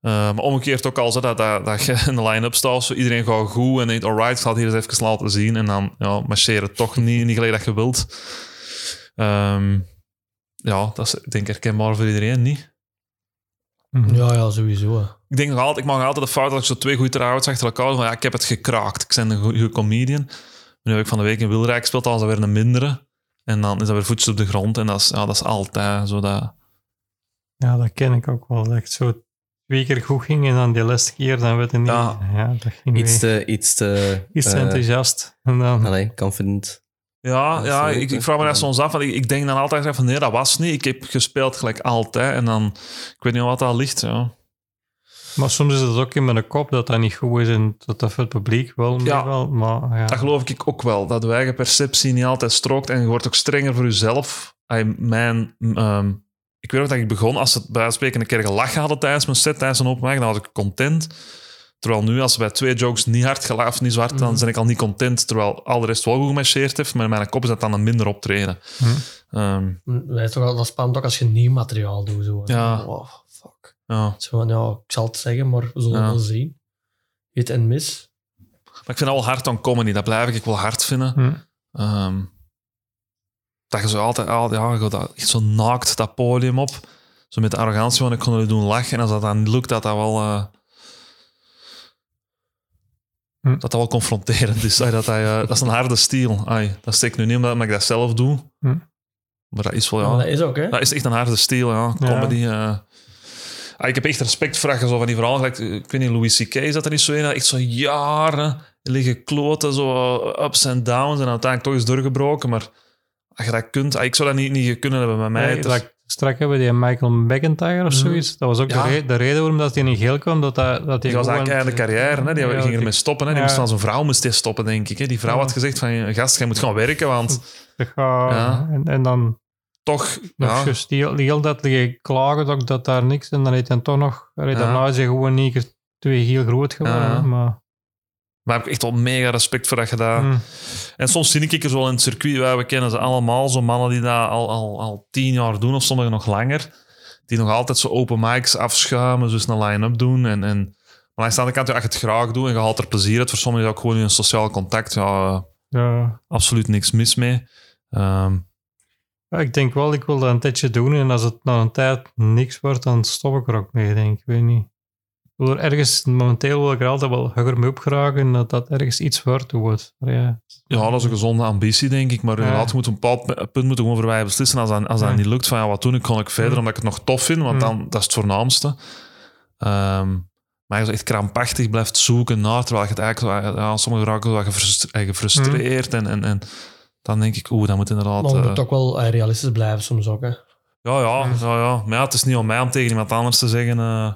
Eh, maar omgekeerd ook al, zo, dat, dat, dat je in de line-up staat, zo iedereen gaat goed en denkt, alright, ik ga het hier eens even laten zien. En dan ja, marcheren toch niet, niet gelijk dat je wilt. Ehm, ja, dat is denk ik herkenbaar voor iedereen, niet? Mhm. Ja, ja, sowieso. hè. Ik denk nog altijd, ik mag altijd de fout dat ik zo twee goede trouwens achter elkaar doe, van ja, ik heb het gekraakt. Ik ben een goede comedian. Nu heb ik van de week in Wilrijk gespeeld, dan was dat weer een mindere. En dan is dat weer voetjes op de grond. En dat is, ja, dat is altijd zo dat... Ja, dat ken ik ook wel. Dat het zo twee keer goed ging en dan die laatste keer, dan weet je niet. Ja. Ja, dat ging Iets te... Iets te Iets te eh, enthousiast. En dan, allee, confident. Ja, ja ik, ik vraag me Ja. soms af. Want ik, ik denk dan altijd van nee, dat was niet. Ik heb gespeeld gelijk altijd. En dan, ik weet niet wat dat ligt. Ja. maar soms is het ook in mijn kop dat dat niet goed is en dat dat voor het publiek wel Ja. wel. Maar ja. Dat geloof ik ook wel. Dat de eigen perceptie niet altijd strookt. En je wordt ook strenger voor jezelf. Ay, mijn, ehm, ik weet nog dat ik begon, als ze bij spreken een keer gelachen hadden tijdens mijn set, tijdens een mic, dan was ik content. Terwijl nu, als bij twee jokes niet hard gelachen of niet zwart, dan ben ik al niet content. Terwijl al de rest wel goed gemarcheerd heeft. Maar in mijn kop is dat dan een minder optreden. Hm. Ehm, Dat is toch dat spannend ook als je nieuw materiaal doet. Zo. Ja. Oh, fuck. ja. Zo van, ja, ik zal het zeggen, maar we zullen Ja. wel zien. Hit en mis. Maar ik vind wel hard aan comedy. Dat blijf ik wel hard vinden. Hm. Ehm, dat je zo altijd, al- ja, dat, zo naakt dat podium op. Zo met de arrogantie van ik kon jullie doen lachen. En als dat dan lukt, dat dat wel... eh, Hm. Dat dat wel confronterend is. Ay, dat, dat, eh, dat is een harde stiel. Ay, dat steek ik nu niet omdat ik dat zelf doe. Hm. Maar dat is wel, Ja. dat is ook, hè. Dat is echt een harde stijl, ja. Ja. Comedy. eh. Ah, ik heb echt respect voor zo van die verhalen... gelijk, eh, Ik weet niet, Louis C.K. is dat er niet zo in? Echt zo jaren liggen kloten, zo ups en downs. En uiteindelijk toch is doorgebroken. Maar als je dat kunt... ah, ik zou dat niet, niet kunnen hebben bij mij. Nee, straks hebben die Michael McIntyre of Mhm. zoiets. Dat was ook Ja. de, re- de reden waarom dat hij in geel kwam. Dat, dat, dat die was eigenlijk einde carrière. Hè? Die Ja, ging die- ermee stoppen. Hè? Die Ja. moest van zijn vrouw moest die stoppen, denk ik. Hè? Die vrouw had gezegd van... Gast, jij moet gaan werken, want Ja. en, en dan toch... nog Ja, juist heel, heel dat klagen ook dat daar niks... En dan heeft hij toch nog... Daarna is hij gewoon niet twee heel groot geworden. Maar, maar heb ik echt wel mega respect voor dat je dat... hm. En soms zie ik er zo in het circuit, wij, we kennen ze allemaal, zo mannen die dat al, al, al tien jaar doen, of sommigen nog langer, die nog altijd zo open mics afschuimen, dus een line-up doen. En, en, maar aan de andere kant, als je het graag doet en je haalt er plezier uit, voor sommigen is dat ook gewoon een sociaal contact, ja, ja. absoluut niks mis mee. Ehm, Ja, ik denk wel, ik wil dat een tijdje doen. En als het na een tijd niks wordt, dan stop ik er ook mee, denk. Ik weet niet. Ik wil er ergens, momenteel wil ik er altijd wel hoger mee opgeraken en dat dat ergens iets wordt. wordt. Ja, ja, dat is een gezonde ambitie, denk ik, maar Ja. inderdaad, je moet een bepaald punt moeten gewoon voor wij beslissen. Als dat, als dat Ja. niet lukt, van ja, wat doe ik, kan ik verder, omdat ik het nog tof vind, want dan, dat is het voornaamste. Ehm, maar je zo echt krampachtig blijft zoeken naar, terwijl je het eigenlijk, ja, sommigen raken gefrust- eh, gefrustreerd en, en, en dan denk ik, oeh, dat moet inderdaad... Maar we eh, moeten ook wel eh, realistisch blijven soms ook, hè. ja, ja, ja, ja, maar ja, het is niet om mij om tegen iemand anders te zeggen, eh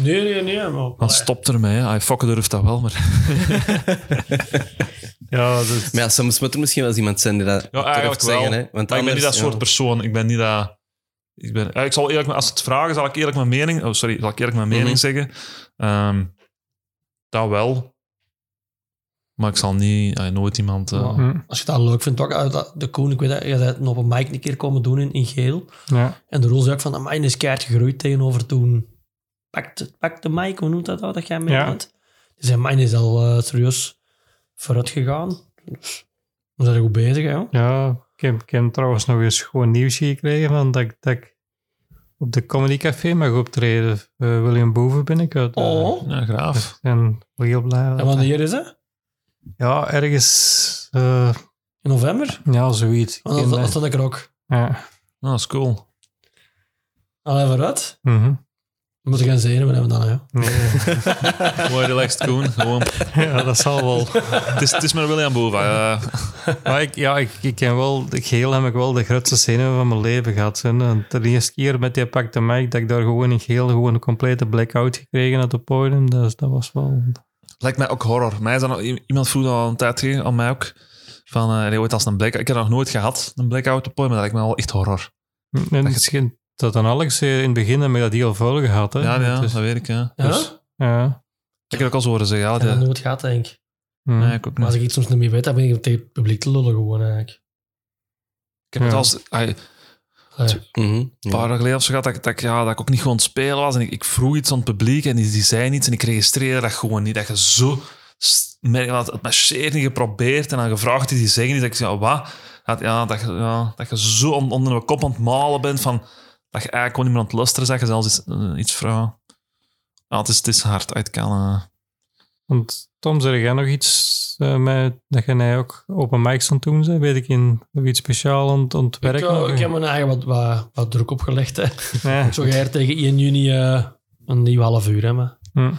Nee, nee, nee. Maar, dan stop ermee. Hij fokken durft dat wel, maar... ja dus, Maar ja, soms moet er misschien wel eens iemand zijn die dat Ja, durft wel. zeggen. Hè? Want Maar ik ben niet dat soort ja. persoon. Ik ben niet dat... Ik, ben, ik zal eerlijk, als het vragen, zal ik eerlijk mijn mening... Oh, sorry, zal ik eerlijk mijn mening Mhm. zeggen. Ehm, dat wel. Maar ik zal niet... eh, nooit iemand... eh, Ja. hm, Als je dat leuk vindt, ook uit dat- de Koen, ik weet dat je bent een open mic een keer komen doen in, in geel. ja. En de rol zei ook van, amai, is keihard gegroeid tegenover toen. Pak de, pak de mic, hoe noemt dat nou, dat jij mee Ja. bent? Dus zijn mijn is al eh, serieus vooruit gegaan. Dus we zijn goed bezig, hè. ja ik, heb, ik heb trouwens nog eens gewoon nieuws gekregen van dat, ik- dat ik op de Comedy Café mag optreden. Eh, William Boven ben ik uit. eh, Oh. Ja, graaf. En heel blij. En wanneer is het? Ja, ergens... eh, In november? ja, zoiets. Dan, dan dat. stond ik er ook. Ja. Nou, dat is cool. Allee, vooruit. Mhm. We moeten gaan zenuwen hebben dan, ja. Nee. Mooi relaxed Koen. Gewoon. ja, dat zal wel. Het is, het is maar William Boeva. ja. Maar ik, ja, ik, ik ken wel, geheel heb ik wel de grootste zenuwen van mijn leven gehad. hè. En De eerste keer met die pakte mic, dat ik daar gewoon in geheel gewoon een complete blackout gekregen op het podium. Dus dat was wel... Lijkt mij ook horror. Mij is dat nog, iemand vroeg al een tijd geleden aan mij ook. Van, eh nee, ooit als een blackout. Ik heb dat nog nooit gehad, een blackout op het podium, maar dat lijkt me wel echt horror. En het schijnt dat dan Alex eh, in het begin heb ik dat heel veel gehad. Hè. Ja, ja Dus, dat weet ik. Ja. Dus- ja. Ik heb ook al zo horen zeggen. Ja, dat nooit gehad, denk ik. Hm. nee, ik ook Maar als niet. ik iets soms niet meer weet, dan ben ik tegen het publiek te lullen gewoon, eigenlijk. Ik heb het als. Mhm, een paar jaar geleden of zo gehad dat, ik- dat, ik, ja, dat ik ook niet gewoon het spelen was. En ik, ik vroeg iets aan het publiek en die, die zei iets en ik registreerde dat gewoon niet. Dat je zo... merk dat het marcheert niet geprobeerd en dan gevraagd is die zeggen iets. Dat ik zeg, ja, wat? Dat, ja, dat, je, ja, dat je zo on- onder een kop aan het malen bent van... Dat je eigenlijk gewoon niet meer aan het luisteren zegt. Je zelfs iets, eh, iets vrouw. Ja, het is, het is hard uit kan. Want Tom, zeg jij nog iets eh, met, dat je mij ook open mics aan het doen bent? Weet ik in nog iets speciaals aan, het- Ik, werken? eh, ik heb mijn eigen wat, wat, wat druk opgelegd. Hè. Ja. Zo ga je er tegen 1 juni eh, een nieuw half uur hebben. Hm.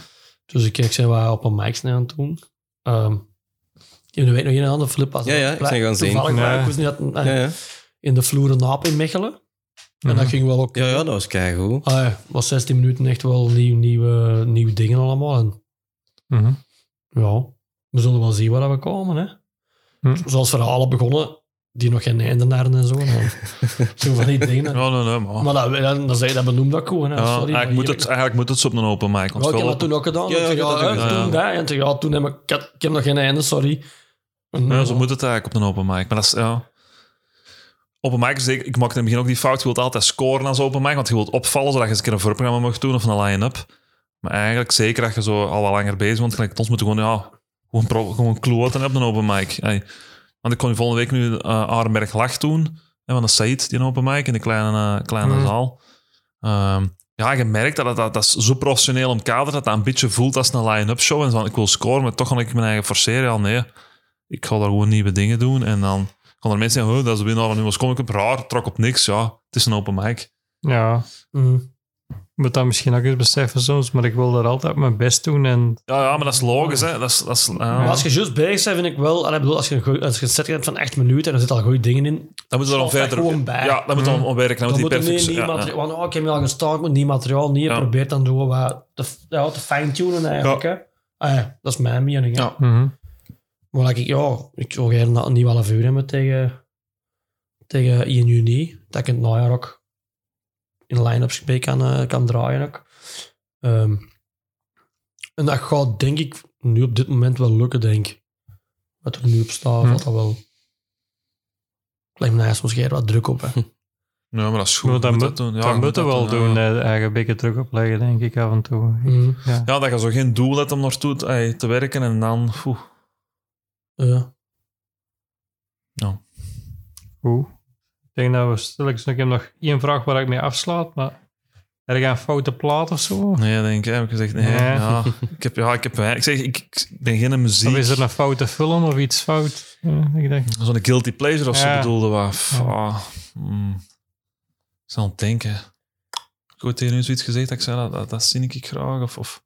Dus ik, ik zijn wat op een mics aan het doen. Ehm heb de week nog een andere flip. Als Ja, ja, ik ben gaan zien. Toevallig, maar ik was niet dat, Ja, ja. in de vloeren naap in Mechelen. En Mhm. dat ging wel ook... ja, ja, dat was keigoed. Ah, ja, was 16 minuten echt wel nieuw, nieuwe, nieuwe dingen allemaal. En Mhm. ja, we zullen wel zien waar we komen. Hè. Hm. Zoals verhalen begonnen, die nog geen einde hadden en zo. Zo van die dingen. Ja, nee, nee, maar... Maar dat, zeg je, dat benoem dat gewoon. Hè. ja, Sorry, eigenlijk, moet hier- het, eigenlijk moet het zo op een open mic. Want Ja, ik heb dat toen ook gedaan. Ja, ja, ik heb dat toen dat. En toen, ja, toen heb ik, ik, heb nog geen einde, sorry. Ja, zo moet het eigenlijk op een open mic. Maar dat is, ja... Open mic, is zeker, ik maakte in het begin ook die fout. Je wilt altijd scoren als open mic, want je wilt opvallen, zodat je eens een keer een voorprogramma mag doen of een line-up. Maar eigenlijk, zeker als je zo al wat langer bezig bent, gelijk ons moeten gewoon, ja, gewoon, pro, gewoon kloten op een open mic. Want ik kon volgende week nu eh Arenberg Lach doen, hè, van de Said, die een open mic in de kleine, eh, kleine Mhm. zaal. Ehm, ja, je merkt dat, het- dat dat is zo professioneel omkaderd dat dat een beetje voelt als een line-up show. En van, ik wil scoren, maar toch ga ik mijn eigen forceren. Ja, nee, ik ga daar gewoon nieuwe dingen doen. En dan er mensen zeggen, oh, dat is de winnaar van Nieuws Comic Cup. Raar, trok op niks. Ja, het is een open mic. Ja, Mm. ik moet dat misschien ook eens beseffen soms, maar ik wil daar altijd mijn best doen. En Ja, ja, maar dat is logisch, hè. Dat is, dat is, ja. Maar als je juist bezig bent, vind ik wel... allee, ik bedoel, als je, een goeie- als je een set hebt van 8 minuten en er zitten al goede dingen in, dan moet je er dan verder... gewoon bij. Ja, dan moet je dan om werken. Dan, dan moet die er perfect... niet, niet ja, ja. materiaal... Want, oh, ik heb nu al gestart met niet materiaal. Nee, je Ja. probeert dan door wat te, ja, te fine-tunen eigenlijk. Hè. Ah, ja, dat is mijn mening. Hè. Ja. Mhm. Maar ik, ja, ik zou gerne een nieuw half uur hebben tegen, tegen 1 juni. Dat ik in het najaar ook in line-ups mee kan, eh, kan draaien ook. Ehm, en dat gaat denk ik nu op dit moment wel lukken, denk ik. Wat er nu op staat, Hm. dat wel... Lijkt me daar soms geen wat druk op, hè. Ja, maar dat is goed. Maar dat moet, dat doen. Ja, dat je moet moeten we wel ja. doen, eh, eigen beetje druk opleggen, denk ik, af en toe. Hm. Ja. Ja, dat je zo geen doel hebt om naartoe te, ey, te werken en dan... oeh. Ja. Goed. Ik denk dat we stilletjes... Ik heb nog één vraag waar ik mee afslaat, maar... Er gaan foute plaat of zo? Nee, denk ik. Heb ik gezegd, nee. Nee. Ja, ik heb, ja, ik heb... Ik zeg, ik, ik ben geen muziek... Of is er een foute film of iets fout? Ja, ik denk, Zo'n guilty pleasure of zo Ja. bedoelde wat. Ah, mm. Ik zal het denken. Goed, tegen u zoiets gezegd dat ik zei, dat, dat, dat zie ik graag. Of, of...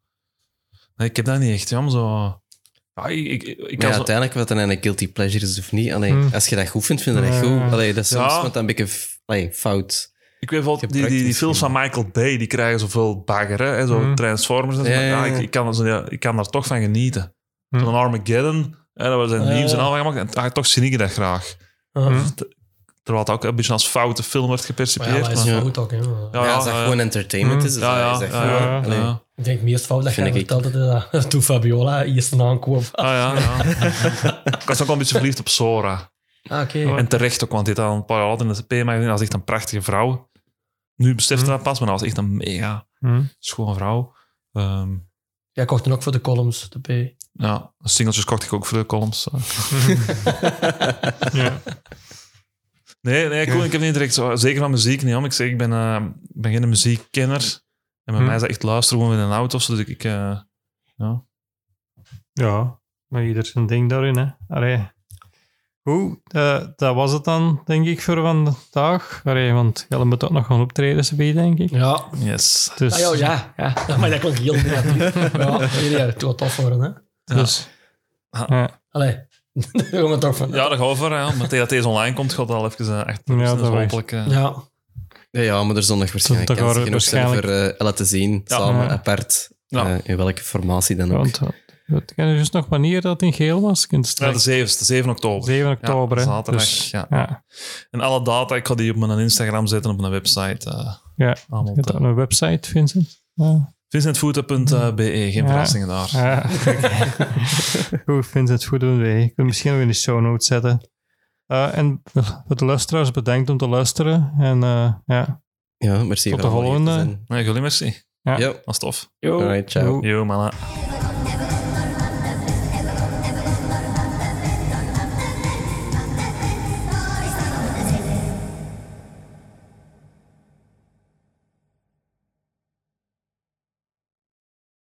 Nee, ik heb dat niet echt, jam. Zo... Ja, ik, ik, ja, zo- uiteindelijk, wat dan een guilty pleasure is of niet, allee, Hmm. als je dat goed vindt, vind je dat Ja. goed. Allee, dat is soms Ja. wat een beetje allee, fout. Ik weet Je die, die, die films van. Michael Bay, die krijgen zoveel bagger, hè, zo Mhm. Transformers en zo. Ja, maar ja, Ja, ja. ik, ik, kan, zo, ja, ik kan daar toch van genieten. Mhm. Zo'n Armageddon, hè, dat zijn Ja, memes en ja. al gemaakt. En ah, toch zie ik dat graag. Terwijl het ook een beetje als foute film wordt Maar ja, gepercipieerd. dat is maar- Ja. ook, hè. maar- Ja, Ja, als dat ja. gewoon entertainment Hmm. is, is ja, ja, is dat ja, Ik denk, het meest fout dat jij ik verteld had, dat toen Fabiola eerst aankwam. Ah, ja, ja. ik was ook wel een beetje verliefd op Sora. Ah, oké. En terecht ook, want dit al een paar jaar later in de P-magazine. Dat was echt een prachtige vrouw. Nu beseft Mhm. dat pas, maar dat was echt een mega hm. schone vrouw. Ehm, Jij kocht dan ook voor de columns, de P. ja, singeltjes kocht ik ook voor de columns. ja. Nee, nee cool, ik heb niet direct zo... Zeker van muziek niet, om. Ik zeg, ik ben, eh, ik ben geen muziekkenner. En bij Hm. mij is dat echt luisteren gewoon in een auto. Dus ik... ik eh, ja. ja, maar ieder zijn ding daarin, hè. Allee. Goed, eh, dat was het dan, denk ik, voor vandaag. Allee, want Jelle moet ook nog gaan optreden, ze denk ik. Ja. Yes. Dus, Ah, ja, ja, ja. Maar dat klonk heel negatief. ja, nee, nee, het wordt tof worden, hè. dus Ja. ja. Allee, daar gaan we toch van. Ja, daar gaan we voor. Ja. Maar tegen dat deze online komt, gaat het al even uh, echt Ja, dat eh, Ja, Ja, ja, maar er zondag waarschijnlijk kansen we genoeg zijn voor waarschijnlijk- eh, laten zien, Ja. samen, Ja. apart, Ja. eh, in welke formatie dan ook. Want uh, ik ken dus nog wanneer dat in geel was. Ik kan het Ja, de 7, de 7 oktober. 7 oktober. hè. zaterdag, Dus, ja. ja. En alle data, ik ga die op mijn Instagram zetten, op mijn website. eh Ja. allemaal Je ook een website, Vincent. Ja. Vincentvoeten.be, geen Ja. verrassingen daar. Ja, Goed, Vincent, goed doen wij. Ik kan misschien nog in de show notes zetten. Eh, en de luisteraars, bedankt om te luisteren. En eh, ja, Ja, merci Tot de volgende. Nee, jullie merci. Ja. Ja, Dat is tof. Jo. alright, ciao. Yo, mannen.